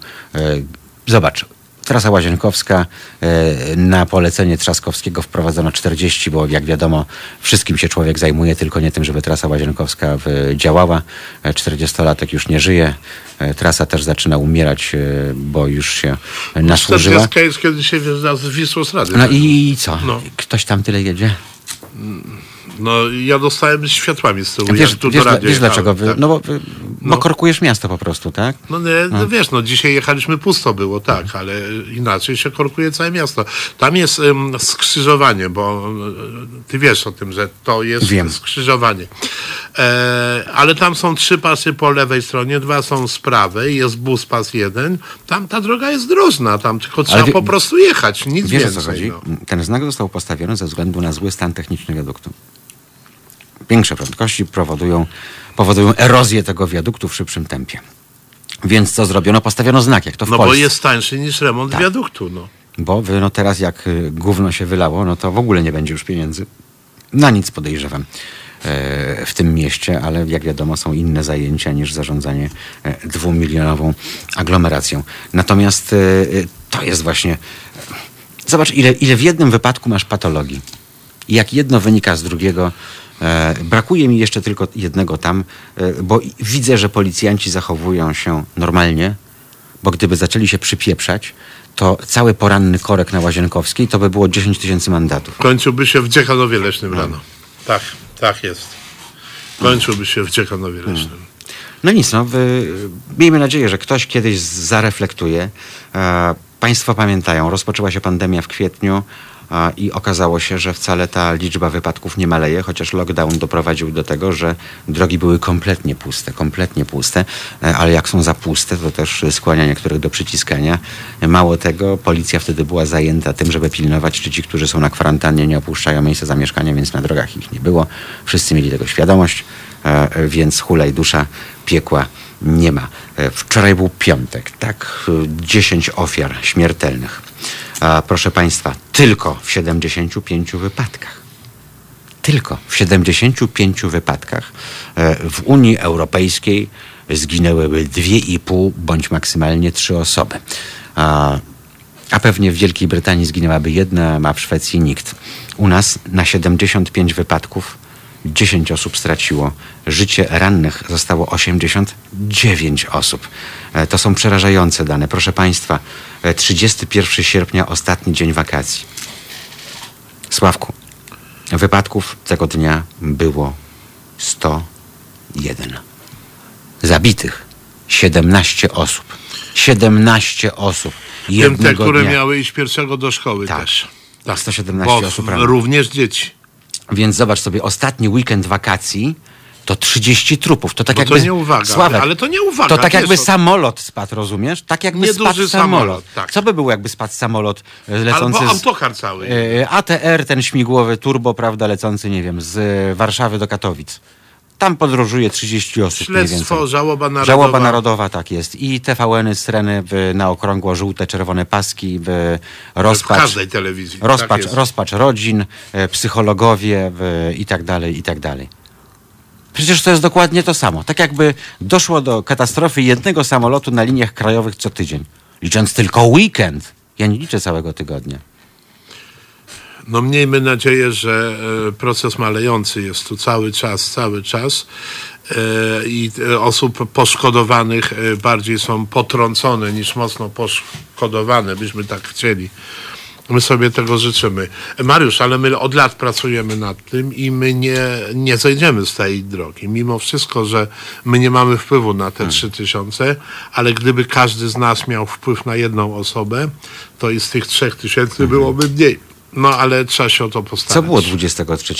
Speaker 1: Zobacz, Trasa Łazienkowska e, na polecenie Trzaskowskiego wprowadzono 40, bo jak wiadomo wszystkim się człowiek zajmuje, tylko nie tym, żeby trasa Łazienkowska działała. E, 40-latek już nie żyje. E, Trasa też zaczyna umierać, e, bo już się nasłużyła.
Speaker 2: 40 jest kiedy się z Wisłosrady.
Speaker 1: No i co?
Speaker 2: No.
Speaker 1: Ktoś tam tyle jedzie?
Speaker 2: No ja dostałem światłami z tyłu,
Speaker 1: Wiesz,
Speaker 2: tu
Speaker 1: wiesz,
Speaker 2: do radia
Speaker 1: wiesz dlaczego?
Speaker 2: Jechałem,
Speaker 1: no bo,
Speaker 2: No.
Speaker 1: korkujesz miasto po prostu, tak?
Speaker 2: No, nie, no wiesz, no dzisiaj jechaliśmy pusto było, tak,
Speaker 1: Mhm.
Speaker 2: ale inaczej się korkuje całe miasto. Tam jest ym, skrzyżowanie, bo ty wiesz o tym, że to jest
Speaker 1: Wiem.
Speaker 2: skrzyżowanie. E, ale tam są trzy pasy po lewej stronie, dwa są z prawej, jest bus pas jeden. Tam ta droga jest drożna, tam tylko trzeba
Speaker 1: wie-
Speaker 2: po prostu jechać, nic
Speaker 1: Wiesz
Speaker 2: więcej. No.
Speaker 1: Ten znak został postawiony ze względu na zły stan techniczny wiaduktu. Większe prędkości powodują, powodują erozję tego wiaduktu w szybszym tempie. Więc co zrobiono? Postawiono znak, jak to w
Speaker 2: No bo
Speaker 1: Polsce.
Speaker 2: jest tańszy niż remont
Speaker 1: Tak.
Speaker 2: wiaduktu, no.
Speaker 1: Bo no teraz jak y, gówno się wylało, no to w ogóle nie będzie już pieniędzy. Na nic podejrzewam e, w tym mieście, ale jak wiadomo są inne zajęcia niż zarządzanie e, dwumilionową aglomeracją. Natomiast e, to jest właśnie... Zobacz, ile, ile w jednym wypadku masz patologii. I jak jedno wynika z drugiego, brakuje mi jeszcze tylko jednego tam, e, bo widzę, że policjanci zachowują się normalnie, bo gdyby zaczęli się przypieprzać, to cały poranny korek na Łazienkowskiej to by było 10 tysięcy mandatów.
Speaker 2: Kończyłby się w Dziekanowie Leśnym
Speaker 1: No.
Speaker 2: rano. Tak, tak jest. Kończyłby się w Dziekanowie
Speaker 1: Hmm.
Speaker 2: Leśnym.
Speaker 1: No nic, no, wy, miejmy nadzieję, że ktoś kiedyś zareflektuje. E, państwo pamiętają, rozpoczęła się pandemia w kwietniu e, i okazało się, że wcale ta liczba wypadków nie maleje, chociaż lockdown doprowadził do tego, że drogi były kompletnie puste, kompletnie puste, e, ale jak są za puste, to też skłania niektórych do przyciskania. Mało tego, policja wtedy była zajęta tym, żeby pilnować, czy ci, którzy są na kwarantannie, nie opuszczają miejsca zamieszkania, więc na drogach ich nie było. Wszyscy mieli tego świadomość, e, więc hulaj dusza, piekła nie ma. E, Wczoraj był piątek, tak? E, 10 ofiar śmiertelnych. Proszę Państwa, tylko w 75 wypadkach. Tylko w 75 wypadkach e, w Unii Europejskiej zginęłyby 2,5 bądź maksymalnie 3 osoby. A, a pewnie w Wielkiej Brytanii zginęłaby jedna, a w Szwecji nikt. U nas na 75 wypadków 10 osób straciło życie, rannych zostało 89 osób. E, To są przerażające dane. Proszę Państwa, e, 31 sierpnia, ostatni dzień wakacji. Sławku, wypadków tego dnia było 101. Zabitych 17 osób. 17 osób.
Speaker 2: Tym te, które
Speaker 1: dnia.
Speaker 2: miały iść pierwszego do szkoły
Speaker 1: Tak.
Speaker 2: też. Tak.
Speaker 1: 117
Speaker 2: Bo
Speaker 1: osób
Speaker 2: również dzieci.
Speaker 1: Więc zobacz sobie, ostatni weekend wakacji to 30 trupów. To tak
Speaker 2: No to
Speaker 1: jakby.
Speaker 2: nie uwaga,
Speaker 1: Sławek,
Speaker 2: ale to nie uwaga,
Speaker 1: To tak jakby samolot spadł, rozumiesz? Tak jakby
Speaker 2: Nieduży
Speaker 1: spadł samolot.
Speaker 2: samolot, tak.
Speaker 1: Co by było, jakby spadł samolot e, lecący
Speaker 2: Albo
Speaker 1: z.
Speaker 2: autokar cały.
Speaker 1: e, ATR, ten śmigłowy turbo, prawda, lecący, nie wiem, z Warszawy do Katowic. Tam podróżuje 30 osób.
Speaker 2: Śledztwo, żałoba narodowa.
Speaker 1: Żałoba narodowa, tak jest. I TVN-y, syreny na okrągło żółte, czerwone paski, w
Speaker 2: W
Speaker 1: rozpacz.
Speaker 2: każdej telewizji. tak
Speaker 1: Rozpacz,
Speaker 2: jest.
Speaker 1: rozpacz rodzin, e, psychologowie w, i tak dalej, i tak dalej. Przecież to jest dokładnie to samo. Tak jakby doszło do katastrofy jednego samolotu na liniach krajowych co tydzień. Licząc tylko weekend. Ja nie liczę całego tygodnia.
Speaker 2: No miejmy nadzieję, że e, proces malejący jest tu cały czas, cały czas e, i e, osób poszkodowanych bardziej są potrącone niż mocno poszkodowane, byśmy tak chcieli. My sobie tego życzymy. Mariusz, ale my od lat pracujemy nad tym i my nie, nie zejdziemy z tej drogi. Mimo wszystko, że my nie mamy wpływu na te trzy tysiące, ale gdyby każdy z nas miał wpływ na jedną osobę, to i z tych trzech tysięcy byłoby mniej. No, ale trzeba się o to postarać.
Speaker 1: Co było 23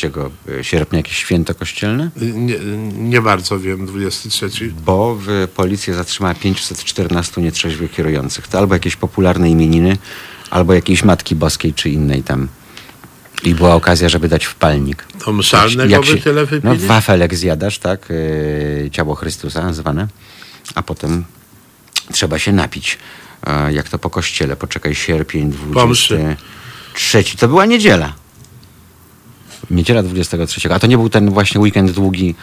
Speaker 1: sierpnia? Jakieś święto kościelne?
Speaker 2: Nie, nie bardzo wiem, 23.
Speaker 1: Bo w, policja zatrzymała 514 nietrzeźwych kierujących. To albo jakieś popularne imieniny, albo jakiejś Matki Boskiej, czy innej tam. I była okazja, żeby dać wpalnik.
Speaker 2: To mszalnego by tyle wypili?
Speaker 1: No wafelek zjadasz, tak? Yy, ciało Chrystusa zwane. A potem trzeba się napić. E, jak to po kościele. Poczekaj, sierpień
Speaker 2: Po mszy.
Speaker 1: 23. To była niedziela. Niedziela 23. A to nie był ten właśnie weekend długi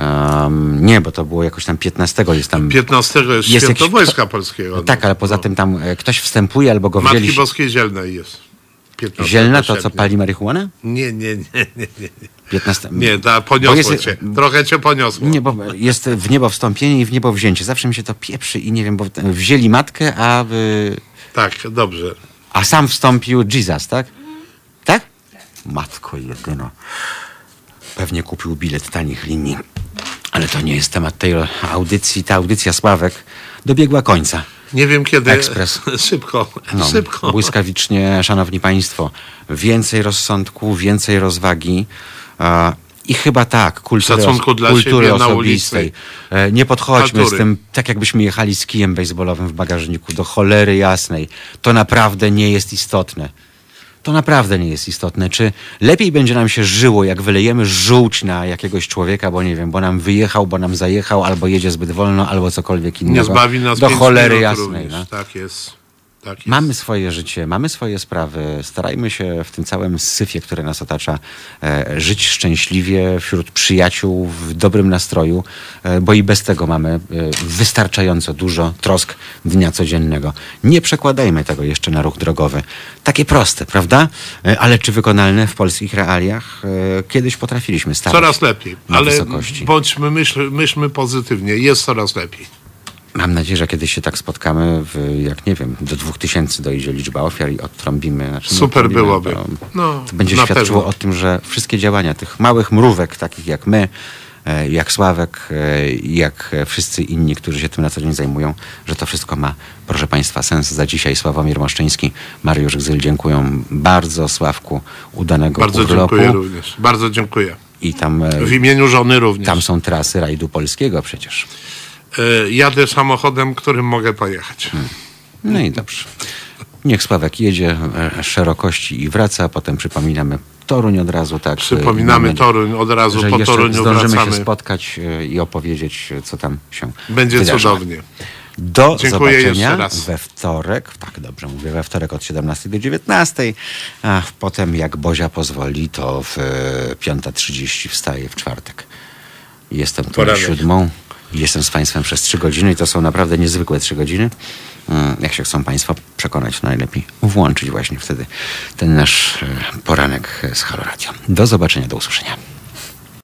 Speaker 1: Um, nie, bo to było jakoś tam 15 jest tam...
Speaker 2: 15 jest,
Speaker 1: Jest
Speaker 2: święto
Speaker 1: jakiś-
Speaker 2: Wojska Polskiego.
Speaker 1: No tak, ale poza tym tam e, ktoś wstępuje albo go
Speaker 2: Matki
Speaker 1: wzięli...
Speaker 2: Boskiej Zielnej jest. 15
Speaker 1: Zielna to co, pali marihuanę?
Speaker 2: Nie, nie, nie, nie, nie.
Speaker 1: 15...
Speaker 2: Nie, da, poniosło
Speaker 1: jest-
Speaker 2: cię. Trochę cię poniosło.
Speaker 1: Nie, bo jest w niebo wstąpienie i w niebo wzięcie. Zawsze mi się to pieprzy i nie wiem, bo wzięli matkę, a, y,
Speaker 2: Tak, dobrze.
Speaker 1: a sam wstąpił Jesus, tak? Tak? Matko jedyna. Pewnie kupił bilet tanich linii. Ale to nie jest temat tej audycji. Ta audycja Sławek dobiegła końca.
Speaker 2: Nie wiem kiedy.
Speaker 1: Ekspres.
Speaker 2: Szybko,
Speaker 1: No,
Speaker 2: szybko.
Speaker 1: Błyskawicznie, szanowni państwo, więcej rozsądku, więcej rozwagi. e, I chyba tak, kultury,
Speaker 2: Szacunku dla
Speaker 1: kultury osobistej. E, Nie podchodźmy
Speaker 2: Kultury.
Speaker 1: z tym, tak jakbyśmy jechali z kijem baseballowym w bagażniku, do cholery jasnej. To naprawdę nie jest istotne. To naprawdę nie jest istotne. Czy lepiej będzie nam się żyło, jak wylejemy żółć na jakiegoś człowieka, bo nie wiem, bo nam wyjechał, bo nam zajechał, albo jedzie zbyt wolno, albo cokolwiek innego.
Speaker 2: Nie zbawi nas
Speaker 1: Do cholery jasnej.
Speaker 2: również.
Speaker 1: No.
Speaker 2: Tak jest. Tak.
Speaker 1: Mamy swoje życie, mamy swoje sprawy. Starajmy się w tym całym syfie, który nas otacza, e, żyć szczęśliwie wśród przyjaciół, w dobrym nastroju, e, bo i bez tego mamy e, wystarczająco dużo trosk dnia codziennego. Nie przekładajmy tego jeszcze na ruch drogowy. Takie proste, prawda? Ale czy wykonalne w polskich realiach? Kiedyś potrafiliśmy stawać
Speaker 2: Coraz lepiej,
Speaker 1: na
Speaker 2: ale
Speaker 1: wysokości.
Speaker 2: bądźmy, myśl, myślmy pozytywnie. Jest coraz lepiej.
Speaker 1: Mam nadzieję, że kiedyś się tak spotkamy, w, jak nie wiem, do dwóch tysięcy dojdzie liczba ofiar i odtrąbimy. Znaczy,
Speaker 2: Super
Speaker 1: odtrąbimy,
Speaker 2: byłoby.
Speaker 1: to-
Speaker 2: No,
Speaker 1: to będzie świadczyło
Speaker 2: pewno.
Speaker 1: o tym, że wszystkie działania tych małych mrówek, takich jak my, e, jak Sławek, e, jak wszyscy inni, którzy się tym na co dzień zajmują, że to wszystko ma, proszę Państwa, sens. Za dzisiaj Sławomir Moszczyński, Mariusz Gzyl dziękuję bardzo Sławku udanego
Speaker 2: Bardzo
Speaker 1: urlopu.
Speaker 2: dziękuję również. Bardzo dziękuję.
Speaker 1: I tam, e,
Speaker 2: W imieniu żony również.
Speaker 1: tam są trasy rajdu polskiego przecież.
Speaker 2: E, Jadę samochodem, którym mogę pojechać.
Speaker 1: No i dobrze. Niech Sławek jedzie e, szerokości i wraca, potem przypominamy Toruń od razu, tak.
Speaker 2: Przypominamy
Speaker 1: Mamy-
Speaker 2: Toruń, od razu
Speaker 1: że
Speaker 2: po
Speaker 1: jeszcze
Speaker 2: Toruniu
Speaker 1: zdążymy
Speaker 2: wracamy.
Speaker 1: się spotkać e, i opowiedzieć, e, co tam się
Speaker 2: Będzie
Speaker 1: wydarza.
Speaker 2: cudownie.
Speaker 1: Do
Speaker 2: Dziękuję jeszcze
Speaker 1: zobaczenia
Speaker 2: raz.
Speaker 1: we wtorek, tak dobrze mówię, we wtorek od 17 do 19, a potem jak Bozia pozwoli, to w e, 5.30 wstaję w czwartek. Jestem tu na siódmą. Jestem z Państwem przez trzy godziny i to są naprawdę niezwykłe trzy godziny. Mm, Jak się chcą Państwo przekonać, najlepiej włączyć właśnie wtedy ten nasz e, poranek z Halo Radio. Do zobaczenia, do usłyszenia.